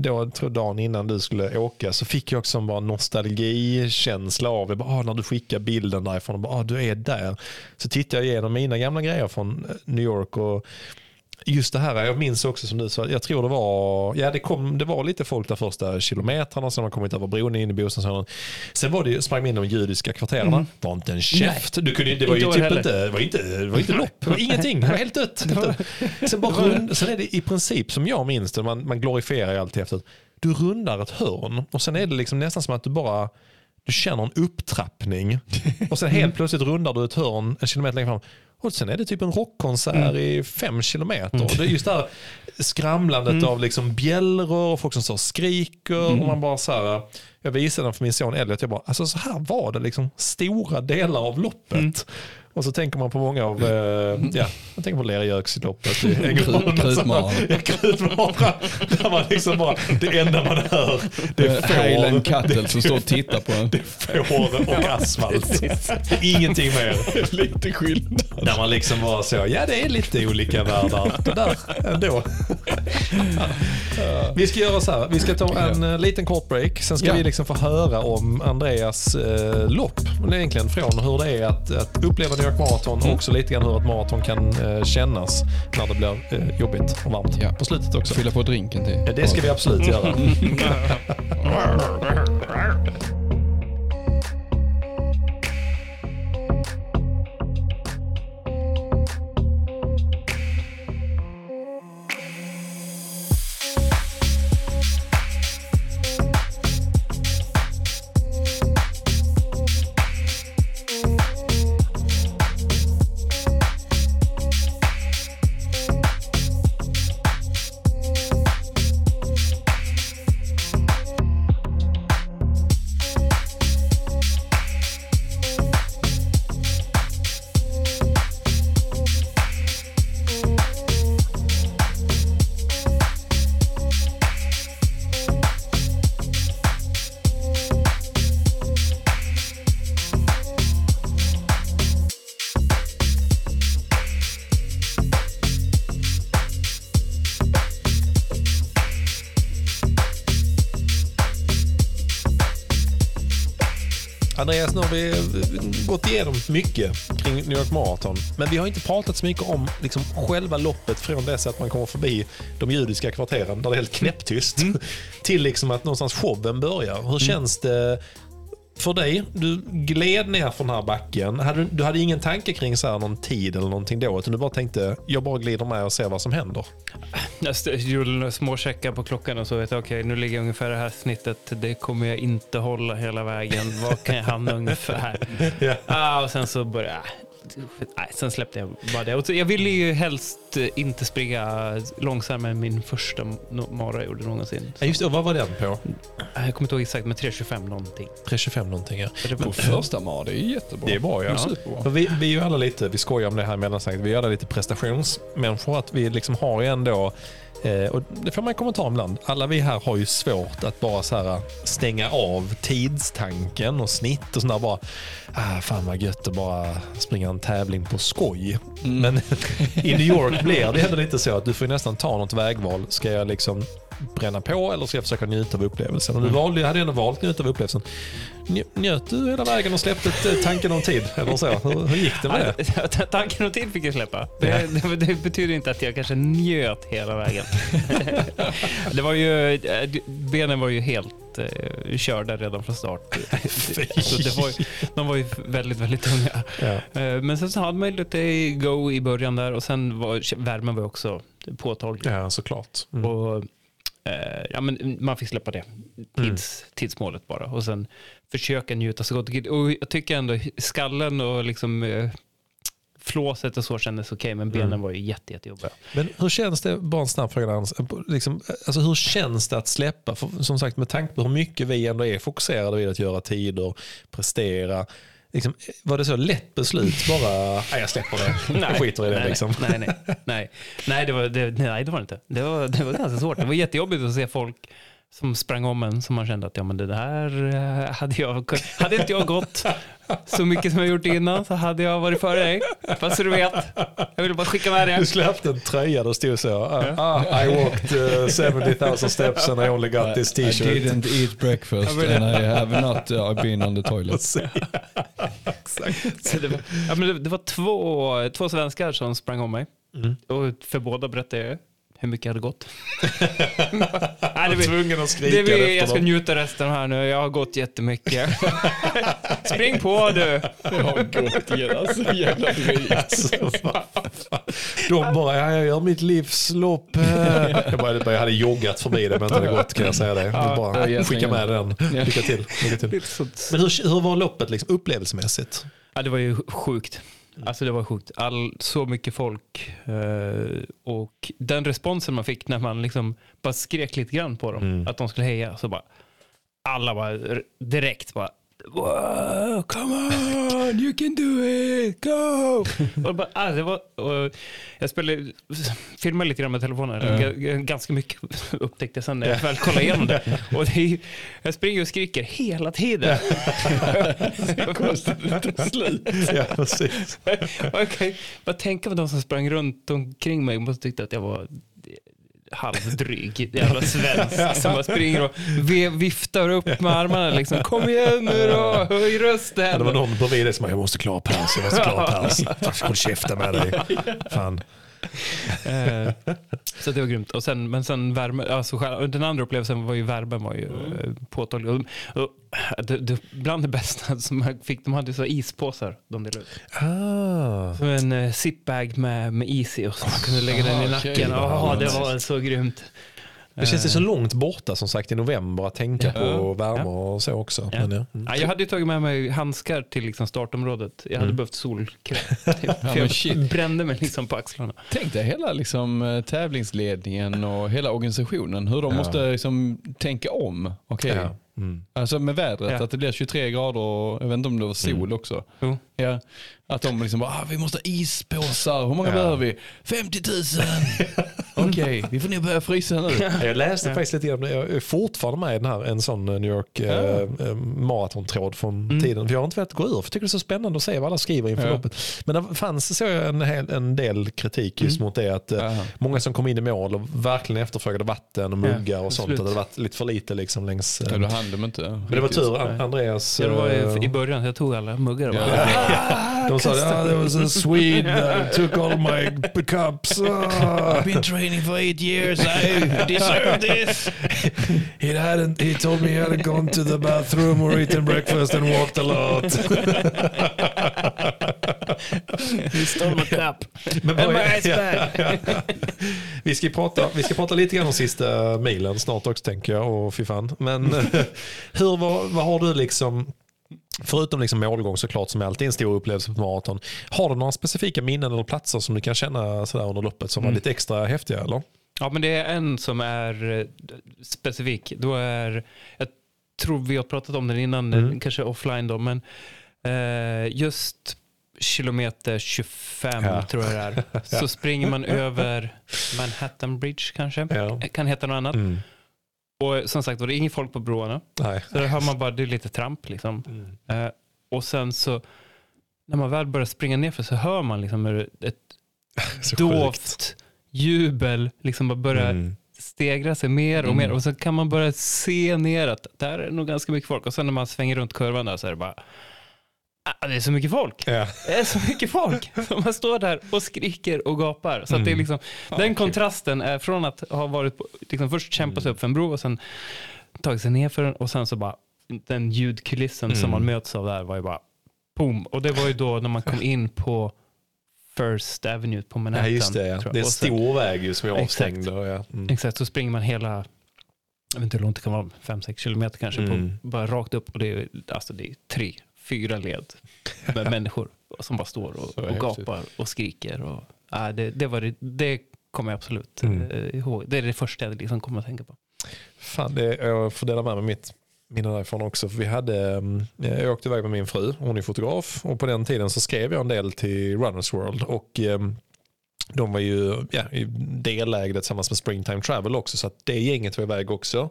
då, tror dagen innan du skulle åka så fick jag också en bara nostalgikänsla av, jag bara, ah, när du skickar bilden därifrån, och bara, ah, du är där. Så tittade jag igenom mina gamla grejer från eh, New York och Just det här, jag minns också som du sa, jag tror det var, ja det, kom, det var lite folk där första kilometrarna, sen har man kommit över bron in i bostadsområden. Sen var det, ju- sprang vi in de judiska kvarteren, det var inte en käft. Du kunde, det var ju Inte år typ heller. inte, det var inte, det var inte lopp, det var ingenting, det var helt dött. [laughs] Helt dött. Sen, bara rund, sen är det i princip som jag minns det, man, man glorifierar ju alltid efteråt, du rundar ett hörn och sen är det liksom nästan som att du bara du känner en upptrappning och sen helt [laughs] plötsligt rundar du ett hörn en kilometer längre fram. Och sen är det typ en rockkonsert i fem kilometer. Och Det är just det här skramlandet av liksom bjällror och folk som och skriker. Och man bara så här, jag visade den för min son Elliot, jag bara, alltså så här var det liksom stora delar av loppet. Och så tänker man på många av, eh, ja, jag tänker på Lergöksloppet i [laughs] Ängelholm. Krutmaran. [laughs] Ja, Krutmaran. Där man liksom bara, det enda man hör, det är Highland får, Cattle som står och tittar på en. [laughs] får och asfalt. Ingenting mer. Lite skillnad. Där man liksom bara så, ja det är lite olika världar. Det där ändå. Vi ska göra så här, vi ska ta en eh, liten kort break. Sen ska Ja. vi liksom få höra om Andreas eh, lopp. Det är egentligen från hur det är att, att uppleva York Marathon och också lite grann hur ett maraton kan eh, kännas när det blir eh, jobbigt och varmt Ja. på slutet också. Fylla på drinken till. Ja, det ska vi absolut göra. [laughs] [laughs] Andreas, nu har vi gått igenom mycket kring New York Marathon. Men vi har inte pratat så mycket om liksom, själva loppet från dess att man kommer förbi de judiska kvarteren där det är helt knäpptyst till liksom att någonstans showen börjar. Hur känns det för dig? Du gled ner från den här backen. Du hade ingen tanke kring så här någon tid eller någonting då? Utan du bara tänkte, jag bara glider med och ser vad som händer. Jag gjorde några små checkar på klockan och så vet jag, okej nu ligger jag ungefär det här snittet. Det kommer jag inte hålla hela vägen. Var kan jag hamna ungefär? [laughs] Ja. Ah, och sen så började jag... Nej, sen släppte jag bara det. Och så- Jag ville ju helst eh, inte springa långsammare än min första mara jag gjorde någonsin. Ja, Just det, och vad var den på? Jag kommer inte ihåg exakt, men 3.25 någonting. 3.25 någonting ja. Det var- första mar, det är jättebra. Det är bra ja. Superbra. För vi, vi är ju alla lite, vi skojar om det här mellansnacket, vi är alla lite prestationsmänniskor. Att vi liksom har ju ändå, eh, och det får man kommentera ibland, alla vi här har ju svårt att bara så här stänga av tidstanken och snitt och sånt där bara, ah, fan vad gött att bara springa en tävling på skoj. Men [laughs] i New York [laughs] blir det ändå lite så att du får ju nästan ta något vägval. Ska jag liksom bränna på eller ska jag försöka njuta av upplevelsen? Och du valde, hade ändå valt njuta av upplevelsen. Nj- Njöt du hela vägen och släppte eh, tanken om tid? Eller så? Hur, hur gick det med det? [laughs] Tanken och tid fick jag släppa. Det, [laughs] det, det betyder inte att jag kanske njöt hela vägen. [laughs] det var ju, eh, benen var ju helt eh, körda redan från start. Så det var de var ju väldigt, väldigt tunga. Ja. Eh, Men sen så hade man ju lite go i början där och sen var värmen var också påtaglig. ja, såklart. Mm. Och, eh, ja, men man fick släppa det, Tids, tidsmålet bara. Och sen försöka njuta så gott det. Och jag tycker ändå skallen och liksom, eh, flåset och så kändes okej, men benen Mm. var ju jätte, jättejobbiga. Men hur känns det, bara en snabb fråga, Hans. liksom, alltså, hur känns det att släppa? För, som sagt med tanke på hur mycket vi ändå är fokuserade vid att göra tider, prestera. Liksom, var det så lätt beslut bara, nej jag släpper det, [laughs] jag skiter i det nej, liksom. Nej, nej, nej. Nej, det var, det, nej, det var det inte. Det var, det var ganska svårt. Det var jättejobbigt att se folk som sprang om en som man kände att ja, men det där eh, hade jag Hade inte jag gått så mycket som jag gjort innan så hade jag varit före dig. Fast så du vet. Jag ville bara skicka med Du det. skulle haft en tröja där det stod så, ah, ah, I walked uh, 70,000 steps and I only got this I t-shirt. didn't eat breakfast and I have not uh, been on the toilet. [laughs] Så det, var, ja, men det, det var två, två svenskar som sprang om mig. Mm. Och för båda berättade jag hur mycket jag hade gått. [laughs] Nej, Jag det blir, tvungen att skrika det blir, efter jag ska dem. njuta resten här nu. Jag har gått jättemycket. [laughs] Spring på du. Jag har gått igen, så jävla. Alltså. De bara, ja, jag gör mitt livs lopp. eh. [laughs] Jag, bara, jag hade joggat förbi det men inte hade gått kan jag säga det. det bara skicka med den. Lycka till. Lycka till. Men hur, hur var loppet liksom, upplevelsemässigt? Ja, det var ju sjukt. Alltså det var sjukt. All, så mycket folk. eh, och den responsen man fick när man liksom bara skrek lite grann på dem. Mm. Att de skulle heja. Så bara, alla bara direkt bara Wow, come on, you can do it, go! och bara, ah, det var, och jag spelade, filmade lite grann med telefonen, G- ganska mycket [laughs] upptäckte jag sen när jag väl kollade igenom det. [laughs] Och det är, jag springer och skriker hela tiden. [laughs] Slut. Ja, precis. Okej, bara tänka på de som sprang runt omkring mig och tyckte att jag var halvdryg, jävla svensk som bara springer och viftar upp med armarna liksom. Kom igen nu då, höj rösten. Ja, det var någon bredvid dig som bara, jag måste klara paus, jag måste klara paus. [laughs] Håll käften med dig. Fan. Eh, så det var grymt. Och sen, men sen värme, alltså, den andra upplevelsen var ju värmen var ju eh, påtaglig. Och, och, det, det, bland det bästa [laughs] som jag fick, de hade så ispåsar de delade ut. Ah. Som en uh, zipbag med, med is i och så man kunde lägga den i Ah, nacken. Ja, det var så grymt. Det känns ju så långt borta som sagt i november att tänka på Ja. värme och så också. Ja. Men, ja. Mm. Ja, jag hade ju tagit med mig handskar till liksom startområdet. Jag hade Mm. behövt solkräm. [laughs] [laughs] Typ. Jag brände mig liksom på axlarna. Tänk dig hela liksom, eh, tävlingsledningen och hela organisationen. Hur de Ja. måste liksom, tänka om. Ja. Mm. Alltså med vädret, Ja. att det blir 23 grader och jag vet inte om det var sol också. Ja. Att de liksom bara, ah, vi måste ha ispåsar. Hur många Ja. behöver vi? 50 000. [laughs] Okej, vi får nog börja frysa nu. Jag läste Ja. faktiskt lite grann, jag är fortfarande med i den här, en sån New York Ja. eh, eh, maratontråd från Mm. tiden. För jag har inte velat gå ur, för jag tycker det är så spännande att se vad alla skriver inför Ja. loppet. Men det fanns så en, hel, en del kritik just Mm. mot det att eh, Aha. många som kom in i mål och verkligen efterfrågade vatten och muggar och sånt. Att det varit lite för lite liksom längs... eh, Ja, då hann de inte. men det var tur, An- Andreas. Ja, det var eh, i, i början, jag tog alla muggar. Ja. de sa ja, there was a Swede that took all my cups. [laughs] ah." been training for eight years, I deserve this. He hadn't. He told me he hadn't gone to the bathroom or eaten breakfast and walked a lot. You stole my cup. Men And my är- ice bag. vi, ska prata, vi ska prata lite grann om sista milen snart också tänker jag. Och fy fan. Men [laughs] hur, vad, vad har du liksom, förutom liksom målgång såklart som är alltid en stor upplevelse på maraton. Har du några specifika minnen eller platser som du kan känna sådär under loppet som var Mm. lite extra häftiga eller? Ja, men det är en som är eh, specifik. Då är, jag tror vi har pratat om den innan, Mm. kanske offline då, men eh, just kilometer 25 Ja. tror jag det är. [laughs] Så springer man över Manhattan Bridge kanske. Ja. Kan heta något annat. Mm. Och som sagt, är det inget folk på broarna. Nej. Så där hör man bara, det är lite tramp liksom. Eh, och sen så, när man väl börjar springa nerför så hör man liksom hur ett [laughs] dovt jubel liksom bara börjar Mm. stegra sig mer och Mm. mer och så kan man börja se ner att där är nog ganska mycket folk och sen när man svänger runt kurvan där så är det bara det är så mycket folk. Ja. Det är så mycket folk. Så man står där och skriker och gapar. Så att det är Mm. liksom, den kontrasten är från att ha varit på, liksom först kämpa sig upp för en bro och sen tagit sig ner för den och sen så bara den ljudkulissen som Mm. man möts av där var ju bara boom. Och det var ju då när man kom in på First Avenue på Manhattan. Ja, just det. Ja. Det är en stor väg ju som är avstängd. Ja. Mm. Exakt, så springer man hela, jag vet inte hur långt det kan vara, 5-6 kilometer kanske, Mm. på, bara rakt upp och det är, alltså det är tre, fyra led med [laughs] människor. som bara står och, och gapar och skriker. Och, ja, det, det, var det, det kommer jag absolut Mm. eh, ihåg. Det är det första jag liksom kommer att tänka på. Fan, det, jag får dela med mig mitt minne därifrån också. För vi hade, mm, jag åkte iväg med min fru, hon är fotograf. Och på den tiden så skrev jag en del till Runners World. Och ehm, de var ju ja, delägda tillsammans med Springtime Travel också. Så att det gänget var iväg också.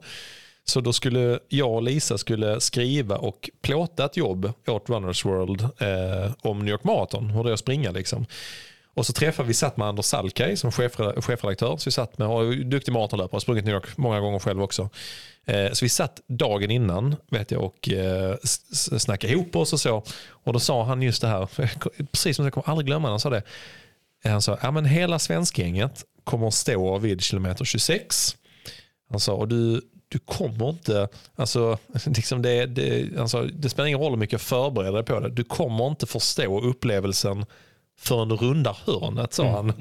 Så då skulle jag och Lisa skulle skriva och plåta ett jobb åt Runners World eh, om New York Marathon. Hur det är att springa liksom. Och så träffade vi, satt med Anders Salkaj som chefredaktör. Så vi satt med, och duktig maratonlöpare, har sprungit New York många gånger själv också. Eh, så vi satt dagen innan vet jag, och eh, snackade ihop oss och så. Och då sa han just det här, [laughs] precis som jag kommer aldrig glömma, han sa det. Han sa, ja men hela svenskgänget kommer att stå vid kilometer 26. Han sa, och du, du kommer inte, alltså, [laughs] liksom det, det, alltså, det spelar ingen roll hur mycket jag förbereder dig på det. Du kommer inte förstå upplevelsen förrän du rundar hörnet, sa han.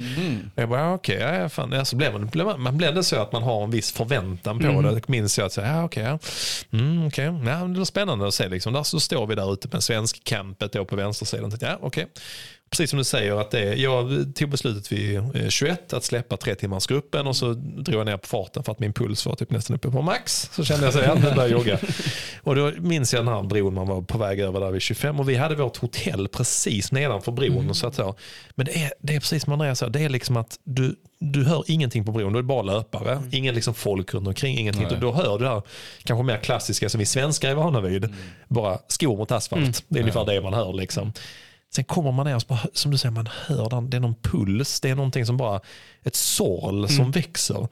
Jag bara, ja, okej, ja, fan. Ja, så blev man, man, man blev det så att man har en viss förväntan på det. Minns jag att säga, ja, okej, ja. Mm, okej. Ja, det var spännande att se. Liksom. Där så står vi där ute med svensk campet då på vänstersidan. Tänkte, Ja, okej. Precis som du säger, att det, jag tog beslutet vid eh, 21 att släppa tre timmars gruppen och så drog jag ner på farten för att min puls var typ nästan uppe på max. Så kände jag så här, nu börjar jag jogga. [laughs] Och då minns jag den här bron man var på väg över där vid 25 och vi hade vårt hotell precis nedanför bron. Så att så. Men det är, det är precis som Andreas sa, det är liksom att du, du hör ingenting på bron, du är bara löpare. Ingen liksom folk runt omkring, ingenting. Nej. Då hör du det här kanske mer klassiska som vi svenskar är vana vid. Bara skor mot asfalt. Det är ungefär det man hör. Liksom. Sen kommer man ner och bara, som du säger, man hör den, det är någon puls, det är någonting som bara, ett sorl som växer.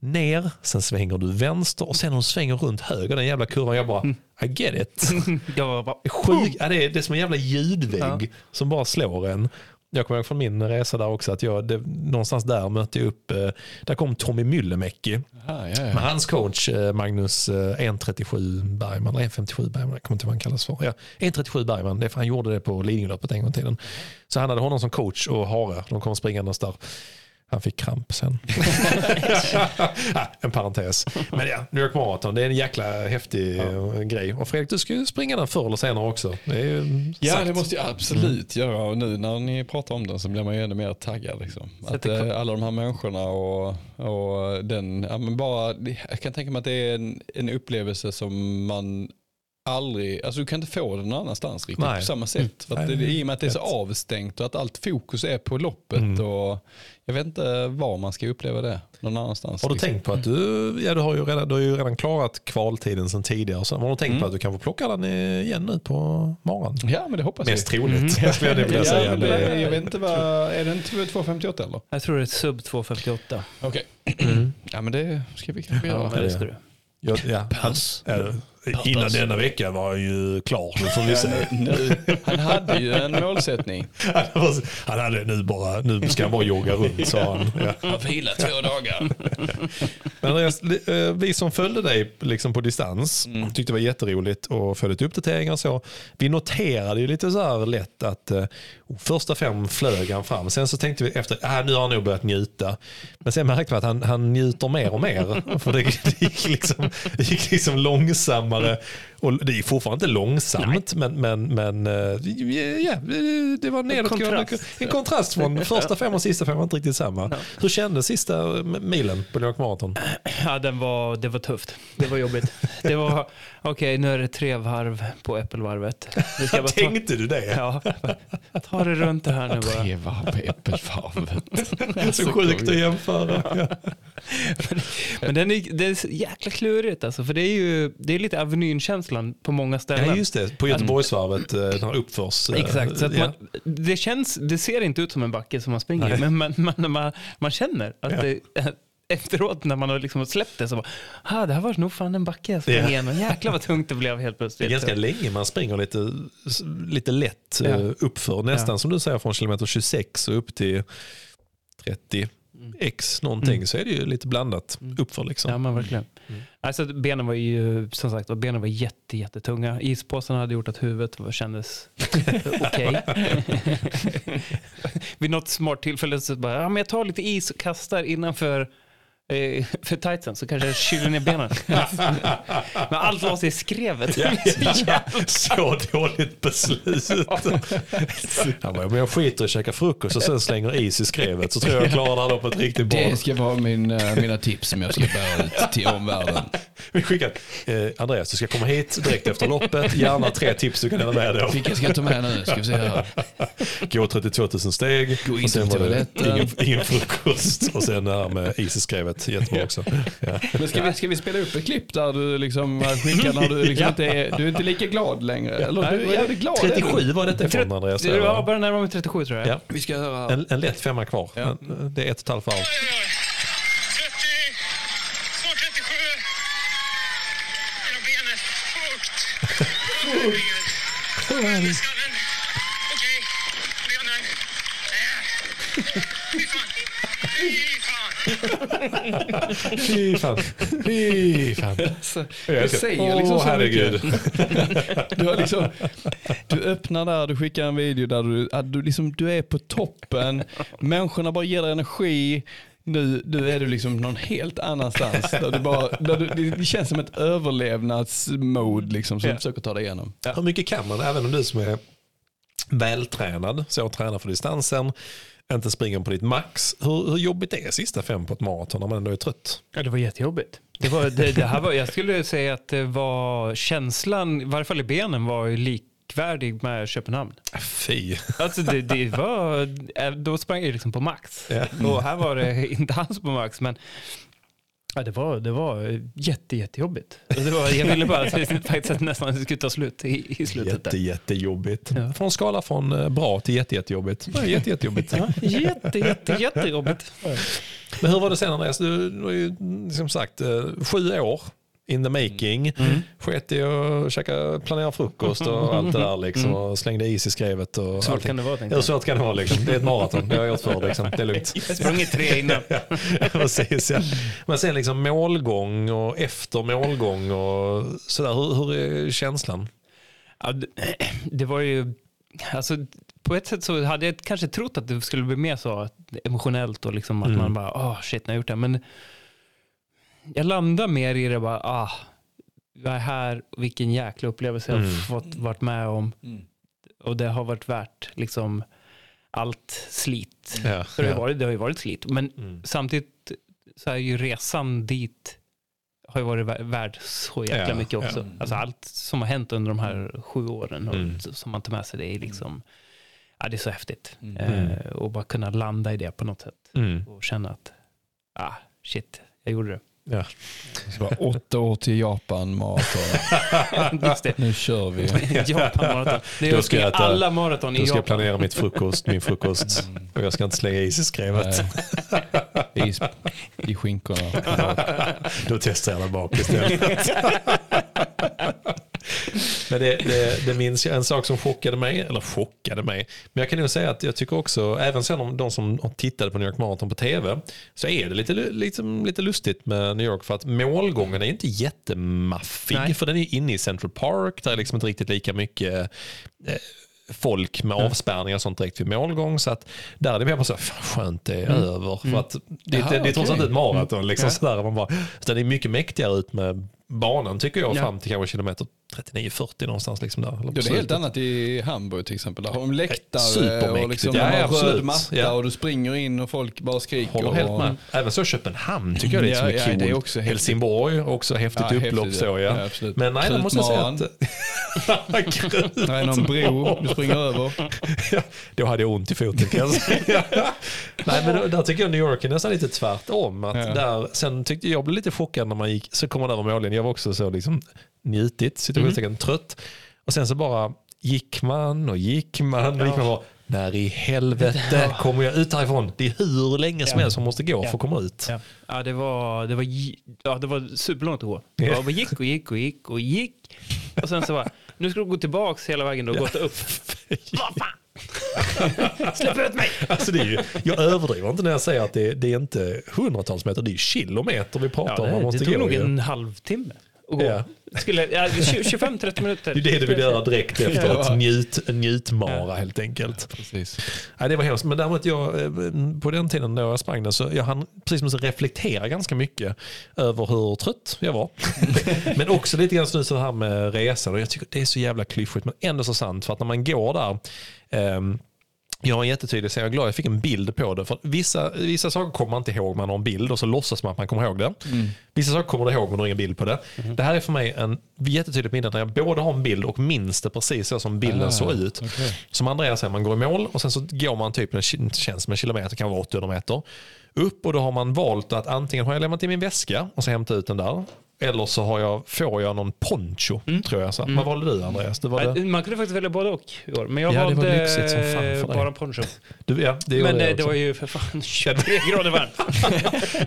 Ner, sen svänger du vänster och sen du svänger runt höger, den jävla kurvan, jag bara, I get it. [laughs] Jag bara, Sjuk, ja, det, är, det är som en jävla ljudvägg som bara slår en. Jag kommer ihåg från min resa där också att jag, det, någonstans där mötte jag upp, eh, där kom Tommy Myllymäki Ah, ja, med ja. hans coach eh, Magnus eh, 1.37 Bergman, eller 1.57 Bergman, jag kommer inte ihåg vad han kallas för. Ja, 1.37 Bergman, det är för han gjorde det på Lidingöloppet en gång i tiden. Så han hade honom som coach och Hare, de kom springandes där. Han fick kramp sen. ja, [laughs] en parentes. Men ja, New York Marathon, det är en jäkla häftig eh, grej. Och Fredrik, du ska ju springa den förr eller senare också. Det är ju Ja, sagt. det måste jag absolut göra. Och nu när ni pratar om den så blir man ju ännu mer taggad. Liksom. Att, eh, alla de här människorna och, och den, ja, men bara, jag kan tänka mig att det är en, en upplevelse som man aldrig, alltså du kan inte få den någon annanstans riktigt Nej. på samma sätt. För att det, I och med att det är så avstängt och att allt fokus är på loppet. Mm. Och jag vet inte var man ska uppleva det någon annanstans. Har du liksom. tänkt på att du, ja, du, har ju redan, du har ju redan klarat kvaltiden sedan tidigare. Så har du tänkt Mm. på att du kan få plocka den igen nu på morgonen? Ja, men det hoppas Mest jag. troligt, jag [laughs] skulle jag vilja Ja, säga. men Det, jag vet inte vad, är den 2.58 eller? jag tror det är ett sub 258. Okej. Ja men det ska vi kanske Ja, göra. men det ska du. ja, ja, han, ja, innan denna vecka var jag ju klar, nu får vi se. Nu, han hade ju en målsättning. [laughs] Han hade nu bara, nu ska han bara jogga runt sa han. [laughs] Ja. Han vila två dagar. [laughs] Men Andreas, eh, vi som följde dig liksom på distans Mm. tyckte det var jätteroligt och följde lite uppdateringar och så. Vi noterade ju lite så här lätt att eh, första fem flög han fram. Sen så tänkte vi efter, äh, nu har han nog börjat njuta. Men sen märkte vi att han, han njuter mer och mer. [laughs] För det, det, gick liksom, det gick liksom långsammare. Och det är fortfarande inte långsamt, men, men, men eh, ja, det var nedåt. kontrast. En kontrast från [laughs] första fem och sista fem var inte riktigt samma. Hur kändes sista milen på New York Marathon? Ja, den var, det var tufft. Det var jobbigt. Det var, [laughs] okej nu är det tre varv på äppelvarvet. Vi ska bara ta, Tänkte du det? ja, ta det runt det här nu bara. Tre varv på äppelvarvet. [laughs] Så sjukt att jämföra. Ja. Men den är, det är jäkla klurigt alltså, för det är ju det är lite Avenyn-känslan på många ställen. ja, just det. På Göteborgsvarvet, eh, den här uppförs. eh, Exakt, så man, det, känns, det ser inte ut som en backe som man springer i, men man, man, man, man känner att Ja. det, [laughs] efteråt när man har liksom släppt det så bara, ah, det här var nog fan en backe jag sprang Ja. igenom. Jäklar vad tungt det blev helt Det är plötsligt. ganska länge man springer lite, lite lätt Ja. eh, uppför. Nästan Ja. som du säger från kilometer 26 och upp till 30 x någonting Mm. så är det ju lite blandat uppför. Liksom. Ja men verkligen. Mm. Alltså, benen var ju som sagt och benen var jätte, jättetunga. Ispåsen hade gjort att huvudet var, kändes [laughs] okej. [laughs] Vid något smart tillfälle så bara, ja, men jag tar lite is och kastar innanför för tightsen så kanske jag kyler ner benen. [laughs] Men allt la sig i skrevet. [laughs] Så dåligt beslut. Han bara, men jag skiter i att käka frukost och sen slänger is i skrevet så tror jag jag klarar det här loppet riktigt bra. Det ska vara min, eh, mina tips som jag ska bära ut till omvärlden. Vi skickar, eh, Andreas du ska komma hit direkt efter loppet, gärna tre tips du kan dela med dig av. Vilka ska jag ta med nu? Ska vi se här. Gå 32 000 steg, Gå in till toaletten. ingen, ingen frukost och sen det här med is i skrevet, jättebra också. [laughs] Ja. Men ska vi, ska vi spela upp ett klipp där du liksom skickar när du [laughs] liksom inte är, du är inte lika glad längre? Eller du är jävligt glad. är du? 37 var detta ifrån Andreas. Det var bara närmare mig 37 tror jag. Ja. Vi ska höra. En, en lätt femma kvar. Ja. Men, Det är ett och ett halvt varv. 30, snart 37. Hela benet, fukt. Skallen. Okej, benen. [laughs] Fy fan. Fy fan. Fy fan. Fan. Du säger liksom Åh, så herregud. mycket. [laughs] Du, har liksom, du öppnar där, du skickar en video där du, att du, liksom, du är på toppen, människorna bara ger dig energi. Nu, nu är du liksom någon helt annanstans. Där du bara, där du, det, känns som ett överlevnadsmode liksom, som du Ja. försöker ta dig igenom. Hur mycket kan man, även om du som är vältränad, så tränar för distansen, inte springer på ditt max. Hur, hur jobbigt är sista fem på ett maraton när man ändå är trött? Ja, det var jättejobbigt. Det var, det, det här var, jag skulle säga att det var känslan, i varje fall i benen, var ju likvärdig med Köpenhamn. Fy. Alltså det, det var, eh, då sprang jag liksom på max. Ja. Och här var det inte alls på max. Men ja, det, var, det var jätte, jättejobbigt. [laughs] Det var, jag ville bara faktiskt att nästan att det skulle ta slut i, i slutet. Jätte, Där. jättejobbigt. Ja. Från skala från eh, bra till jätte, jättejobbigt. Ja, jätte, jättejobbigt. Ja, jätte, jätte, jättejobbigt. [laughs] Men hur var det sen Andreas? Du, du har ju som sagt eh, sju år in the making. Mm. Sket i att käka, planera frukost och allt det där liksom. Och slängde is i skrevet. Och Mm. Svårt allting. kan det vara Hur svårt kan det vara liksom? Det är ett maraton, det har jag gjort förr liksom. Det är lugnt. [laughs] Jag sprungit tre innan. [laughs] Precis, ja. Men sen liksom målgång och efter målgång och sådär. Hur, hur är känslan? Ja, det, [clears throat] det var ju, alltså, på ett sätt så hade jag kanske trott att det skulle bli mer så emotionellt och liksom att Mm. man bara, åh shit, nu har jag gjort det. Men jag landar mer i det bara, ah, jag är här, vilken jäkla upplevelse jag har Mm. fått varit med om. Och det har varit värt liksom allt slit. Ja, För det, har ja. varit, det har ju varit slit. Men Mm. samtidigt så är ju resan dit har ju varit vä- värd så jäkla Ja, mycket också. ja. Alltså allt som har hänt under de här sju åren och Mm. som man tar med sig, det är liksom, ja det är så häftigt. Mm. Eh, och bara kunna landa i det på något sätt Mm. och känna att, ah shit, jag gjorde det. Ja. Det var åtta år till Japan maraton. [laughs] Just det. Nu kör vi. [laughs] Japan maraton. Det Då är ska ska jag äta- alla maraton i Då ska jag Japan. planera mitt frukost, min frukost. Och jag ska inte slänga is i skrevet. Nej. Is i skinkorna. [laughs] Då testar jag där bak istället. Men det, det, det minns jag en sak som chockade mig, eller chockade mig. Men jag kan nog säga att jag tycker också, även sen om de som tittade på New York Marathon på tv, så är det lite, lite, lite lustigt med New York för att målgången är inte jättemaffig. Nej. För den är inne i Central Park, där är liksom inte riktigt lika mycket eh, folk med avspärrningar och sånt direkt vid målgång. Så att där är det mer bara så, fan skönt det är över. För att det, Jaha, det, det är trots allt ett maraton. Liksom, Ja. sådär, man bara, så det är mycket mäktigare ut med banan tycker jag Ja. fram till kanske kilometer 39-40 någonstans. Liksom där, Det är helt annat i Hamburg till exempel. Där har de läktare och liksom Ja, absolut. röd matta Ja. och du springer in och folk bara skriker. Håller och, helt med. Även så Köpenhamn tycker jag det är, Ja, som är ja, coolt. det är också häftigt. Helsingborg, också häftigt Ja, upplopp häftigt, så ja. ja. Ja. Men nej, det måste jag säga att... [laughs] Det är någon bro du springer över. Ja, då hade jag ont i foten kan jag säga. [laughs] Nej men då- där tycker jag New York är nästan lite tvärtom. Att Ja. där, sen tyckte jag blev lite chockad när man gick, så kom man över mållinjen. Jag var också så liksom njutit, situationstecken Mhm. trött. Och sen så bara gick man och gick man och gick man bara, när i helvete kommer jag ut härifrån? Det är hur länge som helst som måste gå för att komma ut. Ja, det, var, det, var, ja, det var superlångt att gå. Ja. Jag bara gick och gick och gick och gick. Och sen så bara, nu ska du gå tillbaks hela vägen och gått upp. [laughs] Vad fan? Släpp ut mig! Alltså det är ju, jag överdriver inte när jag säger att det, det är inte hundratals meter, det är kilometer vi pratar Ja, om. Man det, måste det tog gå nog en halvtimme. att gå. Ja. Skulle, ja, 25-30 minuter. Det är det du vill göra direkt efteråt. Ja. Njut, njutmara helt enkelt. Precis. Ja, det var hemskt. Men däremot jag, eh, på den tiden då jag sprang den så jag hann precis som reflektera ganska mycket över hur trött jag var. [laughs] men också lite grann så här med resan. Och jag tycker det är så jävla klyschigt men ändå så sant. För att när man går där ehm, jag har en jättetydlig, så jag är glad jag fick en bild på det. För vissa, vissa saker kommer man inte ihåg, man har en bild och så låtsas man att man kommer ihåg det. Vissa saker kommer du ihåg men du har ingen bild på det. Det här är för mig en jättetydligt minne när jag både har en bild och minns det precis så som bilden Ah, såg ut. okej. Som Andreas säger, man går i mål och sen så går man typ, det känns som en kilometer, kan vara 800 meter. Upp och då har man valt att antingen har jag lämnat in min väska och så hämtat ut den där. Eller så har jag, får jag någon poncho, tror jag. Så. Vad valde du Andreas? Det var Ja, det. Man kunde faktiskt välja både och i år. Men jag Ja, det var valde lyxigt som fan för dig. bara poncho. [laughs] Du, ja, det Men jag det, det var ju för fan [laughs] 23 grader varmt.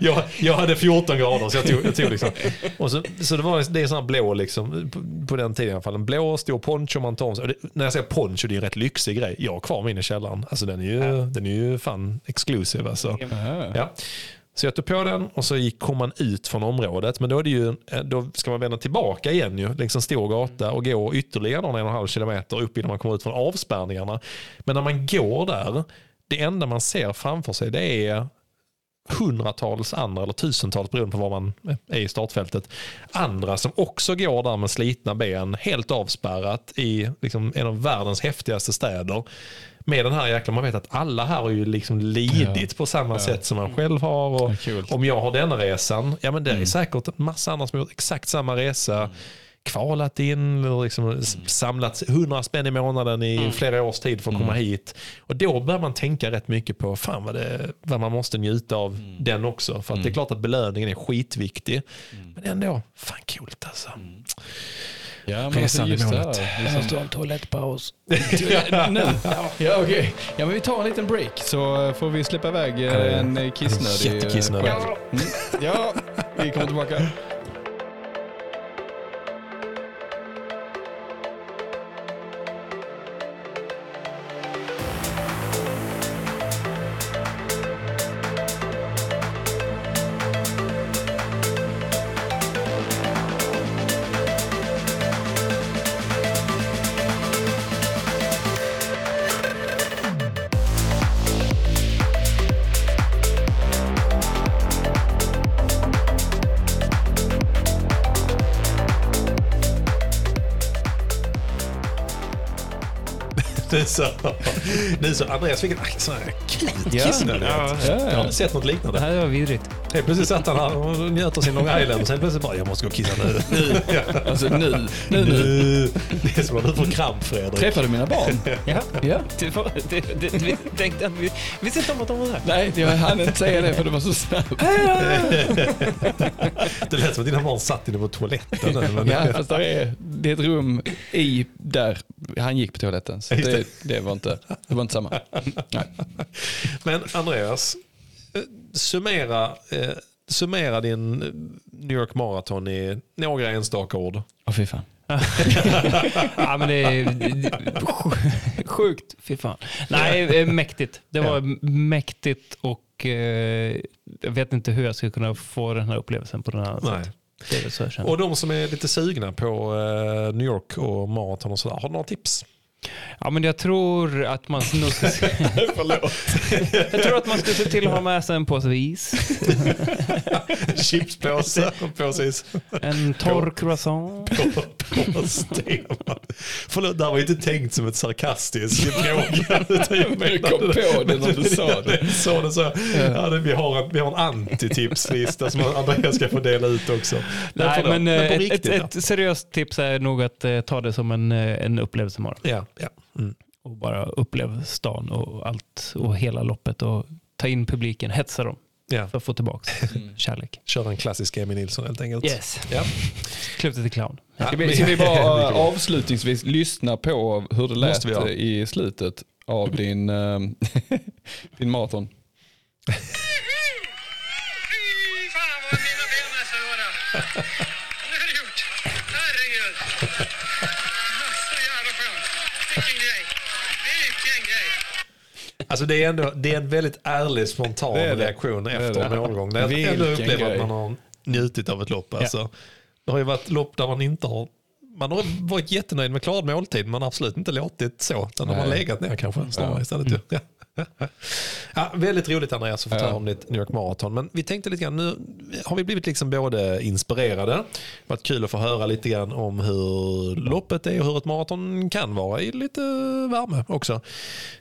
[laughs] jag, jag hade 14 grader så jag tog, jag tog liksom. Och så, så det var det är sån här blå liksom, på, på den tiden i alla fall. En blå stor poncho man tar om sig. Det, När jag säger poncho det är en rätt lyxig grej. Jag har kvar min i källaren. Alltså den är ju, den är ju fan exclusive alltså. Ja. Så jag tog på den och så gick, kom man ut från området. Men då, är det ju, eh, då ska man vända tillbaka igen ju, längs en stor gata och gå ytterligare någon en och en halv kilometer upp innan man kommer ut från avspärrningarna. Men när man går där, det enda man ser framför sig det är hundratals andra, eller tusentals beroende på var man är i startfältet, andra som också går där med slitna ben, helt avspärrat i liksom, en av världens häftigaste städer. Med den här jäkla, man vet att alla här har ju liksom lidit på samma sätt som man själv har. Och Ja, om jag har denna resan, ja men det är säkert en massa andra som har gjort exakt samma resa. Kvalat in, eller liksom samlat 100 spänn i månaden i flera års tid för att komma hit. Och då börjar man tänka rätt mycket på fan vad, det, vad man måste njuta av den också. För att det är klart att belöningen är skitviktig. Men ändå, fan coolt alltså. Ja, men alltså Resan i just det målet. här. Liksom, ta en toalettpaus. [laughs] ja, nu. Ja, okej. Ja, men vi tar en liten break så får vi släppa iväg eh, en eh, kissnödig... eh, Jättekissnödig. själ. Mm. Ja, vi kommer tillbaka. Nu så Andreas fick en sån här klut Ja. kissnödig. Ja, Jag har Ja, inte sett något det liknande. här var vidrigt. Helt plötsligt satt han här och njöt av sin Long Island och sen plötsligt bara, jag måste gå och kissa nu. nu. [laughs] alltså nu, nu, nu. nu. Det är som att du får kramp Fredrik. Träffar du mina barn? [laughs] Ja. Ja. Det var, det, det, vi tänkte att vi visste inte om att de var där. Nej, jag hann inte säga det för det var så snabbt. [laughs] Det lät som att dina barn satt inne på toaletten. Men Ja, fast där är, det är ett rum i där han gick på toaletten. Så det, det, var, inte, det var inte samma. Nej. Men Andreas, summera, eh, summera din New York Marathon i några enstaka ord. Åh fy fan. [laughs] Ja, men det är sjukt. Fy fan. Nej, eh, mäktigt. Det var mäktigt och eh, jag vet inte hur jag ska kunna få den här upplevelsen på den här Nej. sätt. Och de som är lite sugna på eh, New York och maraton och sådär, har du några tips? Ja, men jag tror att man nog ska... [laughs] Förlåt. jag tror att man ska se till att ha med sig en påse is. Chipspåse, precis. En torr croissant. På, på. Förlåt, det här var inte tänkt som ett sarkastiskt fråga. Men du kom på det när du sa det. Så det så. Ja, det, vi, har en, vi har en antitipslista som Andreas ska få dela ut också. Nej, förlåt, men, eh, ett, riktigt, ett, ett seriöst tips är nog att eh, ta det som en, eh, en upplevelse imorgon. ja. Mm. Och bara upplev stan och allt och hela loppet och ta in publiken, hetsa dem ja. för att få tillbaka [laughs] kärlek. Kör en klassisk Emil Nilsson helt enkelt. Yes. Ja. Klutet till clown. Ja, Ska vi, ska vi bara avslutningsvis lyssna på hur det lät i slutet av din, eh, [laughs] din maraton? Fy fan vad mina ben är så. Nu är det gjort. Herregud. Så jävla skönt. Vilken grej. Vilken grej. Alltså det är ändå det är en väldigt ärlig spontan Det är det. reaktion är efter det. en målgång. Där jag ändå upplever grej. att man har njutit av ett lopp. Alltså. Det har ju varit lopp där man inte har man har varit jättenöjd med klarad måltid men absolut inte låtit så. Utan har Nej. legat ner kanske snarare Ja. istället. ju. Ja. Ja, väldigt roligt Andreas att få höra om ditt New York Marathon. Men vi tänkte lite grann, nu har vi blivit liksom både inspirerade. Varit kul att få höra lite grann om hur loppet är och hur ett maraton kan vara i lite värme också.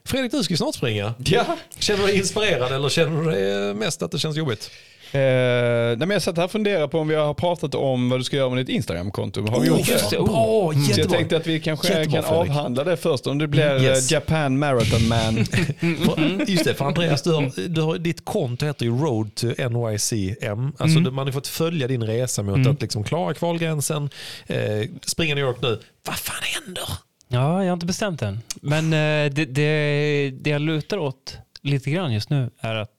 Fredrik, du ska ju snart springa. Ja. Känner du dig inspirerad eller känner du dig mest att det känns jobbigt? Eh, nej, men jag satt här och funderade på om vi har pratat om vad du ska göra med ditt Instagramkonto. Har vi gjort just det? det. Oh. Bra, Så jag tänkte att vi kanske Jättebra, kan Fredrik. avhandla det först. Om det blir eh, Yes. Japan Marathon Man. För, [laughs] just det, för Andreas, du har, du har, ditt konto heter ju Road to NYCM. Alltså Mm. Man har fått följa din resa mot att liksom klara kvalgränsen, eh, springa New York nu. Vad fan händer? Ja, jag har inte bestämt än. Men eh, det, det, det jag lutar åt lite grann just nu är att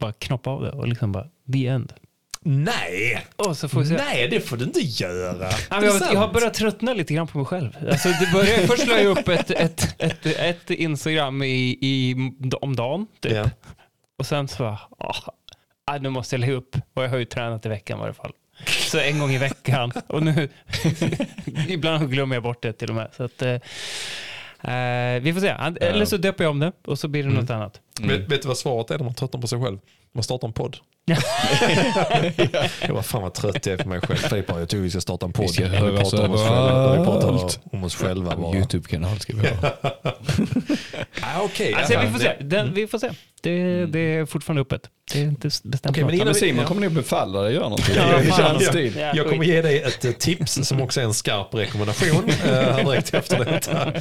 bara knoppa av det och liksom bara the end. Nej, nej det får du inte göra. Jag, vet, jag har börjat tröttna lite grann på mig själv. Alltså, det började, först la jag upp ett, ett, ett, ett Instagram i, i, om dagen. Typ. Ja. Och sen så bara, ah, nu måste jag lägga upp. Och jag har ju tränat i veckan i varje fall. Så en gång i veckan. Och nu, [laughs] ibland glömmer jag bort det till och med. Så att, eh, eh, vi får se. Eller så döper jag om det och så blir det något annat. Vet, vet du vad svaret är när man tröttnar på sig själv? Man startar en podd. Jag var fan vad trött jag är på mig själv. Filip bara, jag tror vi ska starta en podd. Vi ska vi pratar om oss själva. Vi pratar om oss själva bara. Youtube-kanal ska vi ha. [laughs] Ah, Okej, Alltså, vi, får se. det- Den, vi får se. Det, det är fortfarande öppet. Det är inte bestämt. Okej, men innan men Simon ja. kommer nog befalla dig att göra någonting. Ja, I fan. hans Ja. stil. Ja, Jag kommer ge dig ett eh, tips som också är en skarp rekommendation [laughs] eh, här direkt efter detta.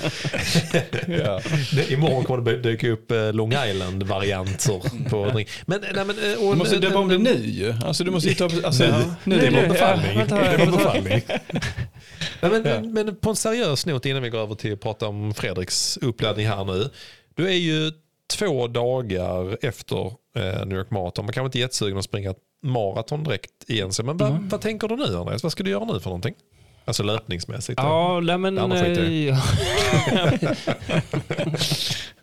[laughs] Ja. Det- Imorgon kommer det dyka upp eh, Long Island-varianter på drink. Men, nej, men, och, Du måste döpa om det nu ju. Alltså, du måste ju ta... Alltså, Ja. nu. Det vår befallning. ja, Det vänta. befallning. [laughs] Men, men, men på en seriös not innan vi går över till att prata om Fredriks uppladdning här nu. Du är ju två dagar efter eh, New York Marathon. Man kanske inte är jättesugen att springa maraton direkt igen. Så, Men vad, vad tänker du nu Andreas? Vad ska du göra nu för någonting? Alltså löpningsmässigt. Ja, nej, men... Det andra skiter eh, ja. [laughs]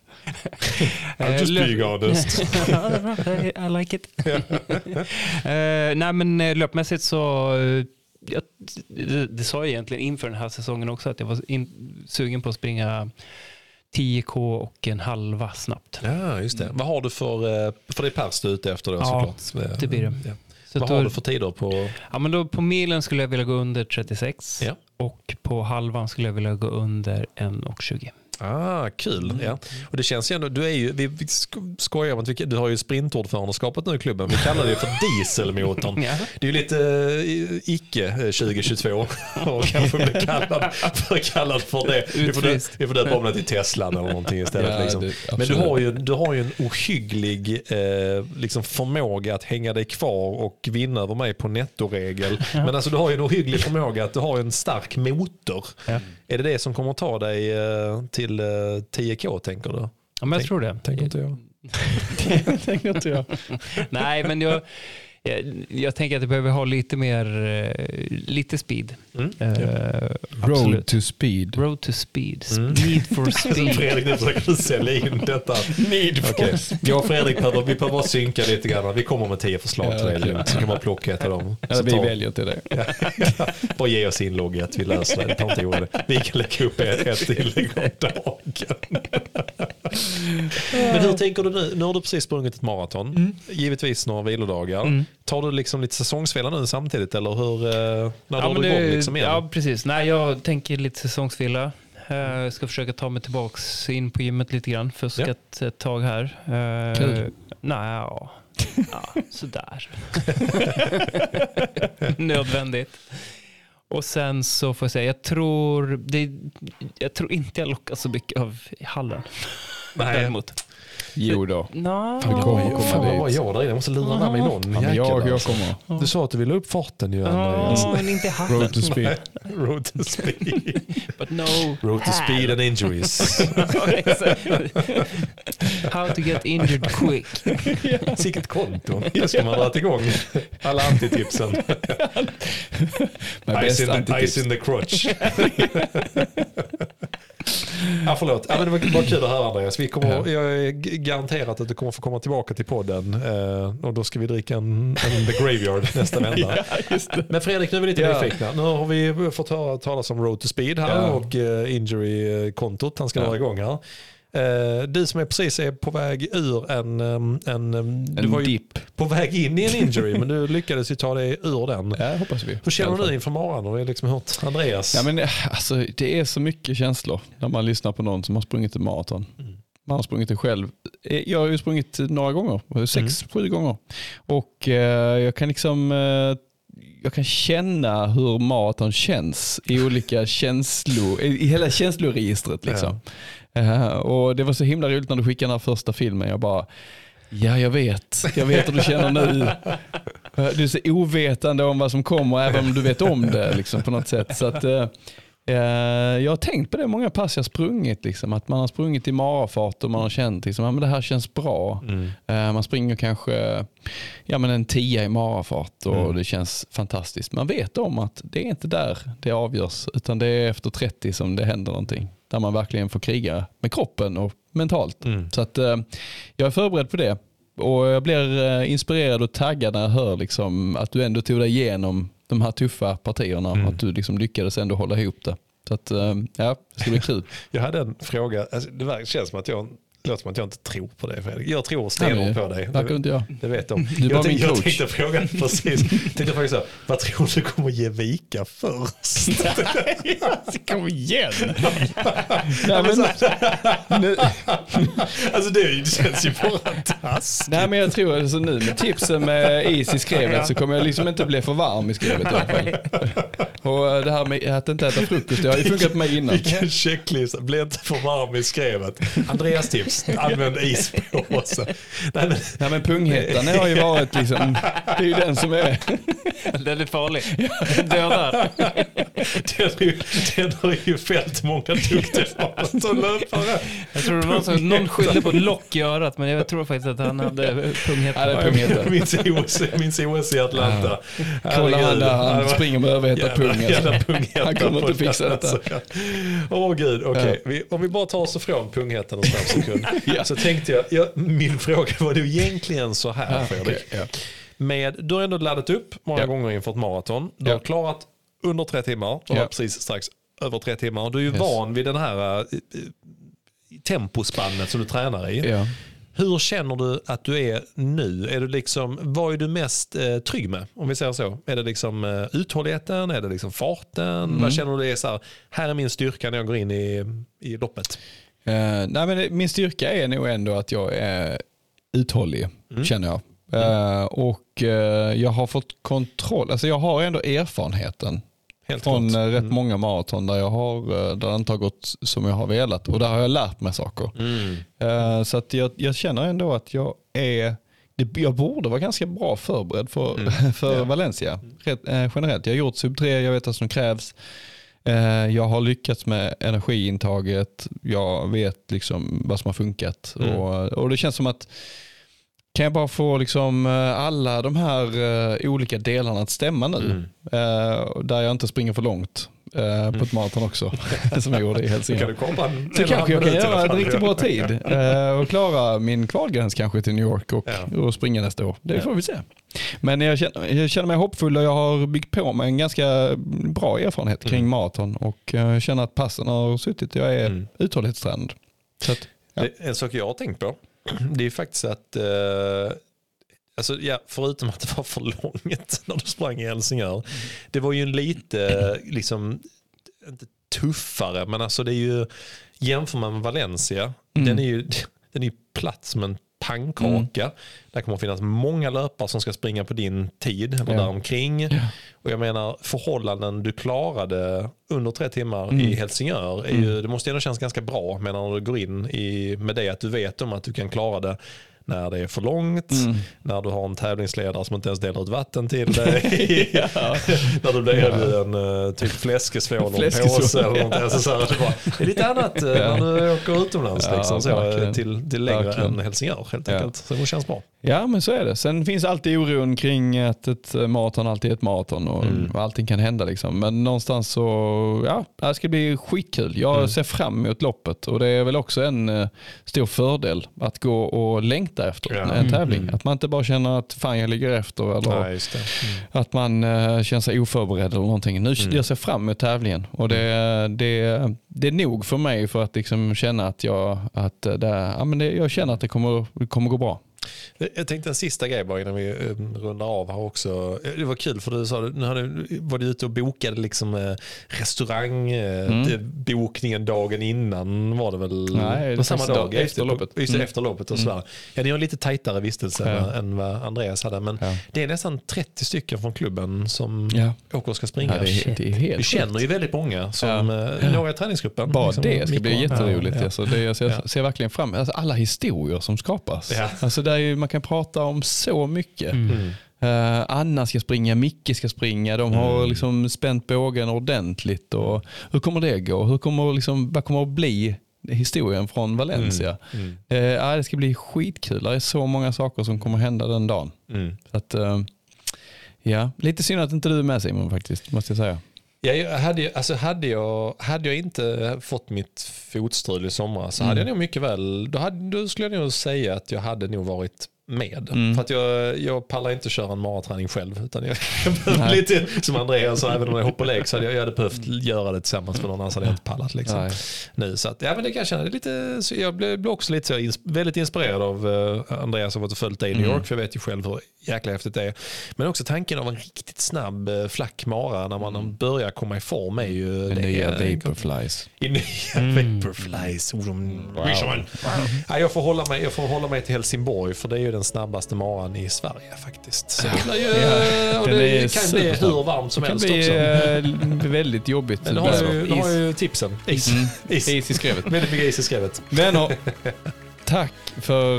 [laughs] [laughs] I'm just being honest. [laughs] I- like it. [laughs] Eh, nej men eh, löpmässigt så, eh, jag, det, det sa jag egentligen inför den här säsongen också att jag var in, sugen på att springa 10K och en halva snabbt. Ja, just det. Vad har du för, för det är pers du är ute efter då Ja, såklart. det blir det. Ja. Så Vad då, har du för tider på? ja, men då, på milen skulle jag vilja gå under 36 Ja. och på halvan skulle jag vilja gå under 1,20. Ah, kul. Ja. Och det känns ju ändå, du är ju, vi, vi sk- skojar om att vi, du har ju sprintordförandeskapet nu i klubben. Vi kallar det för [laughs] dieselmotorn. Ja. Det är ju lite eh, icke eh, 2022 och [laughs] kanske bli kallad för, kallad för det. Vi får, vi får döpa om det till Teslan eller någonting istället. Ja, liksom. det- Men du har, ju, du har ju en ohygglig eh, liksom förmåga att hänga dig kvar och vinna över mig på nettoregel. Men alltså du har ju en ohygglig förmåga att du har en stark motor. Ja. Är det det som kommer ta dig eh, till eh, 10K tänker du? Ja, men jag Tänk- tror det. Tänker inte jag. [laughs] tänker inte jag. [laughs] Nej, men jag, jag, jag tänker att jag behöver ha lite mer, eh, lite speed. Mm. Eh, Road to speed. Road to speed. Mm. Need for speed. [laughs] Fredrik, nu försöker sälja in detta. Need Okej. Jag och Fredrik behöver, vi behöver bara synka lite grann. Vi kommer med tio förslag till dig. Så kan man plocka ett av dem. Eller vi ta- väljer till det. [laughs] Bara ge oss inlogget, vi löser det. det. tar inte dig. Vi kan lägga upp ett, ett inlägg om dagen. Men hur tänker du nu? Nu har du precis sprungit ett maraton. Givetvis några vilodagar. Mm. Tar du liksom lite säsongsvila nu samtidigt eller hur? eh, När Ja, drar du igång det- liksom igen? ja, precis. Nej, jag tänker lite säsongsvila. Eh, Jag ska försöka ta mig tillbaks in på gymmet lite grann. Fuskat ett tag här. Eh, Kul. Nej, ja. ja sådär. [laughs] Nödvändigt. Och sen så får jag säga, jag tror, det, jag tror inte jag lockas så mycket av hallen. Nej. Däremot. Jo då. Nå, Fan, ju komma Fan vad dit. var jag där inne? Jag måste lura med mig någon. Ja, jag, jag kommer. Du sa att du ville upp farten ju. Ja, men inte hallen. Road to speed. Road to speed. [laughs] But no. Road to speed and injuries. [laughs] How to get injured quick. [laughs] Sicket konto. Det ska man dra igång. Alla antitipsen. Ice in, the, antitips. ice in the crotch. [laughs] Ja, förlåt. Ja, men det var, kul att höra Andreas. Vi kommer, jag är garanterat att du kommer få komma tillbaka till podden. Eh, och då ska vi dricka en, en The Graveyard nästa [laughs] vända. Men Fredrik, nu är vi lite Ja. nyfikna. Nu har vi fått höra talas om Road to Speed här Ja. och uh, injury-kontot han ska Ja. dra igång här. Eh, du som är precis är på väg ur en, en, um, du En var ju dipp. på väg in i en injury men du lyckades ju ta dig ur den. Ja, hoppas vi. Hur känner du inför morgonen och liksom hört Andreas? Ja, men, eh, alltså, det är så mycket känslor när man lyssnar på någon som har sprungit ett maraton. Man har sprungit det själv. Eh, Jag har ju sprungit några gånger, sex, sju gånger. Och eh, jag kan liksom eh, jag kan känna hur maraton känns i olika känslor, i hela känsloregistret. Liksom. Eh, och det var så himla roligt när du skickade den här första filmen. Jag bara, ja jag vet, jag vet hur du känner nu. Eh, Du är så ovetande om vad som kommer även om du vet om det liksom, på något sätt. Så att, eh, jag har tänkt på det många pass jag sprungit. Liksom, att man har sprungit i marafart och man har känt liksom, att det här känns bra. Eh, man springer kanske ja, men en tia i marafart och det känns fantastiskt. Man vet om att det är inte där det avgörs utan det är efter 30 som det händer någonting. Där man verkligen får kriga med kroppen och mentalt. Så att, eh, jag är förberedd på det. Och jag blir eh, inspirerad och taggad när jag hör liksom, att du ändå tog dig igenom de här tuffa partierna. Att du liksom lyckades ändå hålla ihop det. Så att, eh, ja, det ska bli kul. [laughs] Jag hade en fråga, alltså, det känns som att jag, det låter som att jag inte tror på dig Fredrik. Jag tror stenhårt på dig. verkar inte jag. Det vet de. [laughs] Du är bara min tänkte, jag coach. tänkte fråga [laughs] precis. tänkte faktiskt så, vad tror du kommer ge vika först? [laughs] Kom igen! Nej, men, nu, alltså det, är ju- det känns ju bara taskigt. nej men jag tror alltså nu med tipsen med is i skrevet så kommer jag liksom inte bli för varm i skrevet i alla fall. Och eh, det här med att inte äta frukost, det har ju funkat på mig innan. Vilken checklista, bli inte för varm i skrevet. Andreas tips, använd ispåse. Nej, men, Nej men punghettan har ju varit liksom, det är ju den som är, Den är farlig. Den dödar. den, har ju, den har ju fällt många duktiga maratonlöpare. Jag tror det var så, någon skyllde på lock i örat men jag tror faktiskt att han hade ja, pungheta. är pungheten. Minns OS, minns OS i Atlanta. Kolla han där, Ja, han springer med överhettad pung. alltså. Han kommer inte fixa detta. alltså. Åh gud, okej. Vi- Om vi bara tar oss ifrån punghätten en snabb [laughs] Ja. Så tänkte jag, jag, min fråga var det egentligen så här Ja, Fredrik. ja. Med, du har ändå laddat upp många gånger inför ett maraton. Du har klarat under tre timmar. Du har precis strax över tre timmar. Du är ju Yes. van vid den här uh, tempospannet som du tränar i. Hur känner du att du är nu? Är du liksom, vad är du mest eh, trygg med? Om vi säger så. Är det liksom eh, uthålligheten? Är det liksom farten? Mm. Vad känner du är så här, här är min styrka när jag går in i, i loppet? Eh, nej, men min styrka är nog ändå att jag är uthållig, känner jag. Eh, och eh, jag har fått kontroll, alltså jag har ändå erfarenheten Helt från klart. rätt många maraton där, jag har, där det inte har gått som jag har velat och där har jag lärt mig saker. Mm. Så att jag, jag känner ändå att jag är jag borde vara ganska bra förberedd för, [laughs] för Valencia. Rätt, generellt. Jag har gjort sub 3, jag vet vad som krävs. Eh, jag har lyckats med energiintaget. Jag vet liksom vad som har funkat. Och, och det känns som att kan jag bara få liksom eh, alla de här eh, olika delarna att stämma nu. Eh, där jag inte springer för långt eh, på ett maraton också. [laughs] som jag gjorde i Så kan du komma Så kanske jag kan göra en riktigt bra tid eh, och klara min kvalgräns kanske till New York och, Ja. och springa nästa år. Det får vi se. Men jag känner, jag känner mig hoppfull och jag har byggt på mig en ganska bra erfarenhet kring maraton och eh, jag känner att passen har suttit jag är Mm. uthållighetstränad. Ja. En sak jag har tänkt på. [clears throat] Det är faktiskt att, eh, alltså, ja, förutom att det var för långt [laughs] när du sprang i Helsingör. Det var ju en lite, [clears throat] liksom, inte tuffare, men alltså det är ju, jämför man med Valencia, den är ju [laughs] den är ju platt som en pannkaka. Där kommer att finnas många löpare som ska springa på din tid eller Ja. däromkring. Och jag menar förhållanden du klarade under tre timmar i Helsingör, är ju, det måste ändå kännas ganska bra men när du går in i, med det att du vet om att du kan klara det när det är för långt, när du har en tävlingsledare som inte ens delar ut vatten till dig, [laughs] när du blir erbjuden uh, typ fläskesvål och en påse eller något. Alltså, så här, det, bara, det är lite annat uh, när du åker utomlands Ja, liksom, så, verkligen. till, till längre Verkligen. än Helsingör helt Ja. enkelt. Så det känns bra. Ja men så är det. Sen finns alltid oron kring att ett maraton alltid är ett maraton och Mm. allting kan hända. Liksom. Men någonstans så, ja, det ska bli skitkul. Jag Mm. ser fram emot loppet och det är väl också en eh, stor fördel att gå och längta efter Ja. en tävling. Mm. Att man inte bara känner att fan jag ligger efter eller det. Mm. att man eh, känner sig oförberedd eller någonting. Nu Mm. jag ser fram emot tävlingen och det, det, det är nog för mig för att liksom känna att, jag, att det, ja, men det, jag känner att det kommer, det kommer gå bra. Jag tänkte en sista grej bara innan vi eh, rundar av här också. Eh, Det var kul för du sa nu hade, var du ute och bokade liksom eh, restaurang, eh, Mm. det- dagen innan var det väl? Nej, det samma dag efter efter loppet. Just det, Mm. efter loppet och sådär. Ja, ni har en lite tajtare vistelse Ja. än vad Andreas hade. Men Ja. det är nästan 30 stycken från klubben som Ja. åker och ska springa. Ja, det, är, det är helt vi känner ju väldigt många som eh, några i träningsgruppen. Bara liksom, det ska bli jätteroligt. Ja, ja. Alltså, det, jag ser, Ja. ser verkligen fram alltså, alla historier som skapas. Ja. Alltså, där är man kan prata om så mycket. Mm. Eh, Anna ska springa, Micke ska springa. De har Mm. liksom spänt bågen ordentligt. Och hur kommer det gå? Hur kommer, liksom, vad kommer att bli historien från Valencia? Mm. Eh, ja, det ska bli skitkul. Det är så många saker som kommer hända den dagen. Mm. Så att, eh, ja, lite synd att inte du är med Simon faktiskt, måste jag säga. Ja, jag hade, alltså hade, jag, hade jag inte fått mitt fotstrul i somras så hade Mm. jag nog mycket väl, då, hade, då skulle jag nog säga att jag hade nog varit med. Mm. För att jag, jag pallar inte köra en maraträning själv. Utan jag, [laughs] jag lite, som Andreas sa, även om jag hoppar lek så hade jag, jag hade behövt göra det tillsammans med någon annars hade jag inte pallat. Liksom. Nej. Nu, så att, ja, men det kan jag känna, det är lite, så jag blev, blev också lite så, ins, väldigt inspirerad av uh, Andreas som varit och följt dig i New Mm. York, för jag vet ju själv hur jäkla häftigt det är. Men också tanken av en riktigt snabb uh, flack mara när man börjar komma i form är ju... Den det nya Vaporflies. i nya Vaporflies. Oh, de sig man. Ja, jag, får hålla mig, jag får hålla mig till Helsingborg för det är ju den snabbaste maran i Sverige faktiskt. Så det, ju, Ja, den det är kan bli hur varmt som Det kan helst bli också. eh, väldigt jobbigt. Men du har, ju, du har ju tipsen. Is. Mm. Is. Is i skrevet. Väldigt mycket is i skrevet. Vänner, [laughs] tack för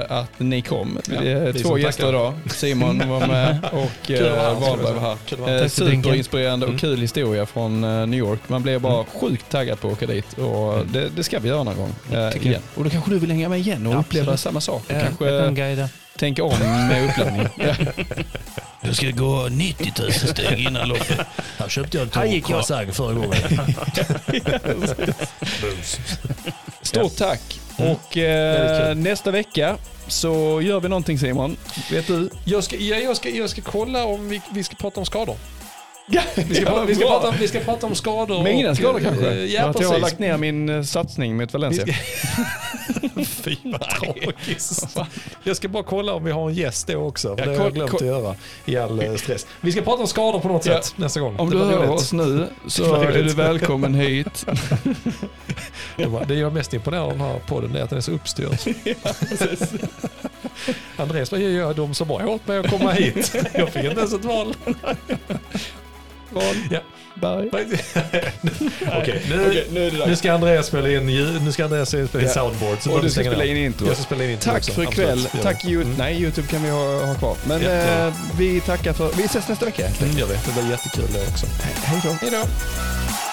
eh, att ni kom. Ja, Det är vi två gäster tackar. idag. Simon [laughs] var med och uh, Wahlberg var här. Eh, superinspirerande och Mm. kul historia från eh, New York. Man blir bara sjukt taggad på att åka dit och det, det ska vi göra någon gång eh. Och då kanske du vill hänga med igen och Ja, uppleva absolut. samma sak. Och kanske. Tänka om med uppladdning. [laughs] ja. Jag ska gå 90 000 steg innan loppet. Här köpte jag en gick jag. croissant förra gången. [laughs] Stort tack. Och Mm. Väldigt eh, nästa vecka så gör vi någonting Simon. Vet du? Jag ska, ja, jag, ska, jag ska kolla om vi, vi ska prata om skador. Ja, Vi ska, pra- vi ska, prata, om, vi ska prata om skador. Mina och, skador eh, kanske? Ja, att jag har lagt ner min eh, satsning mot Valencia. [laughs] Fy vad tragiskt. Jag ska bara kolla om vi har en gäst då också. För Ja, det har jag glömt att göra i all eh, stress. Vi ska prata om skador på något Ja. sätt nästa gång. Om Det du hör roligt. oss nu [laughs] så är du välkommen [laughs] hit. Det jag är mest imponerad av den här podden är att den är så uppstyrd. Andreas bara, ja, de som bara åt mig att komma hit. Jag fick inte ens ett val. Ja. Bye. [laughs] Okej, nu, Okej, nu det nu dags. ska Andreas spela in, nu ska Andreas spela in Ja. soundboard. Så Och du ska spela in intro. Jag ska spela in intro Tack också. för ikväll. Tack det. YouTube. Nej, YouTube kan vi ha, ha kvar. Men Jättebra. eh, vi tackar för... Vi ses nästa vecka. Mm, gör vi. Det blir jättekul det också. Hej då. Hej då.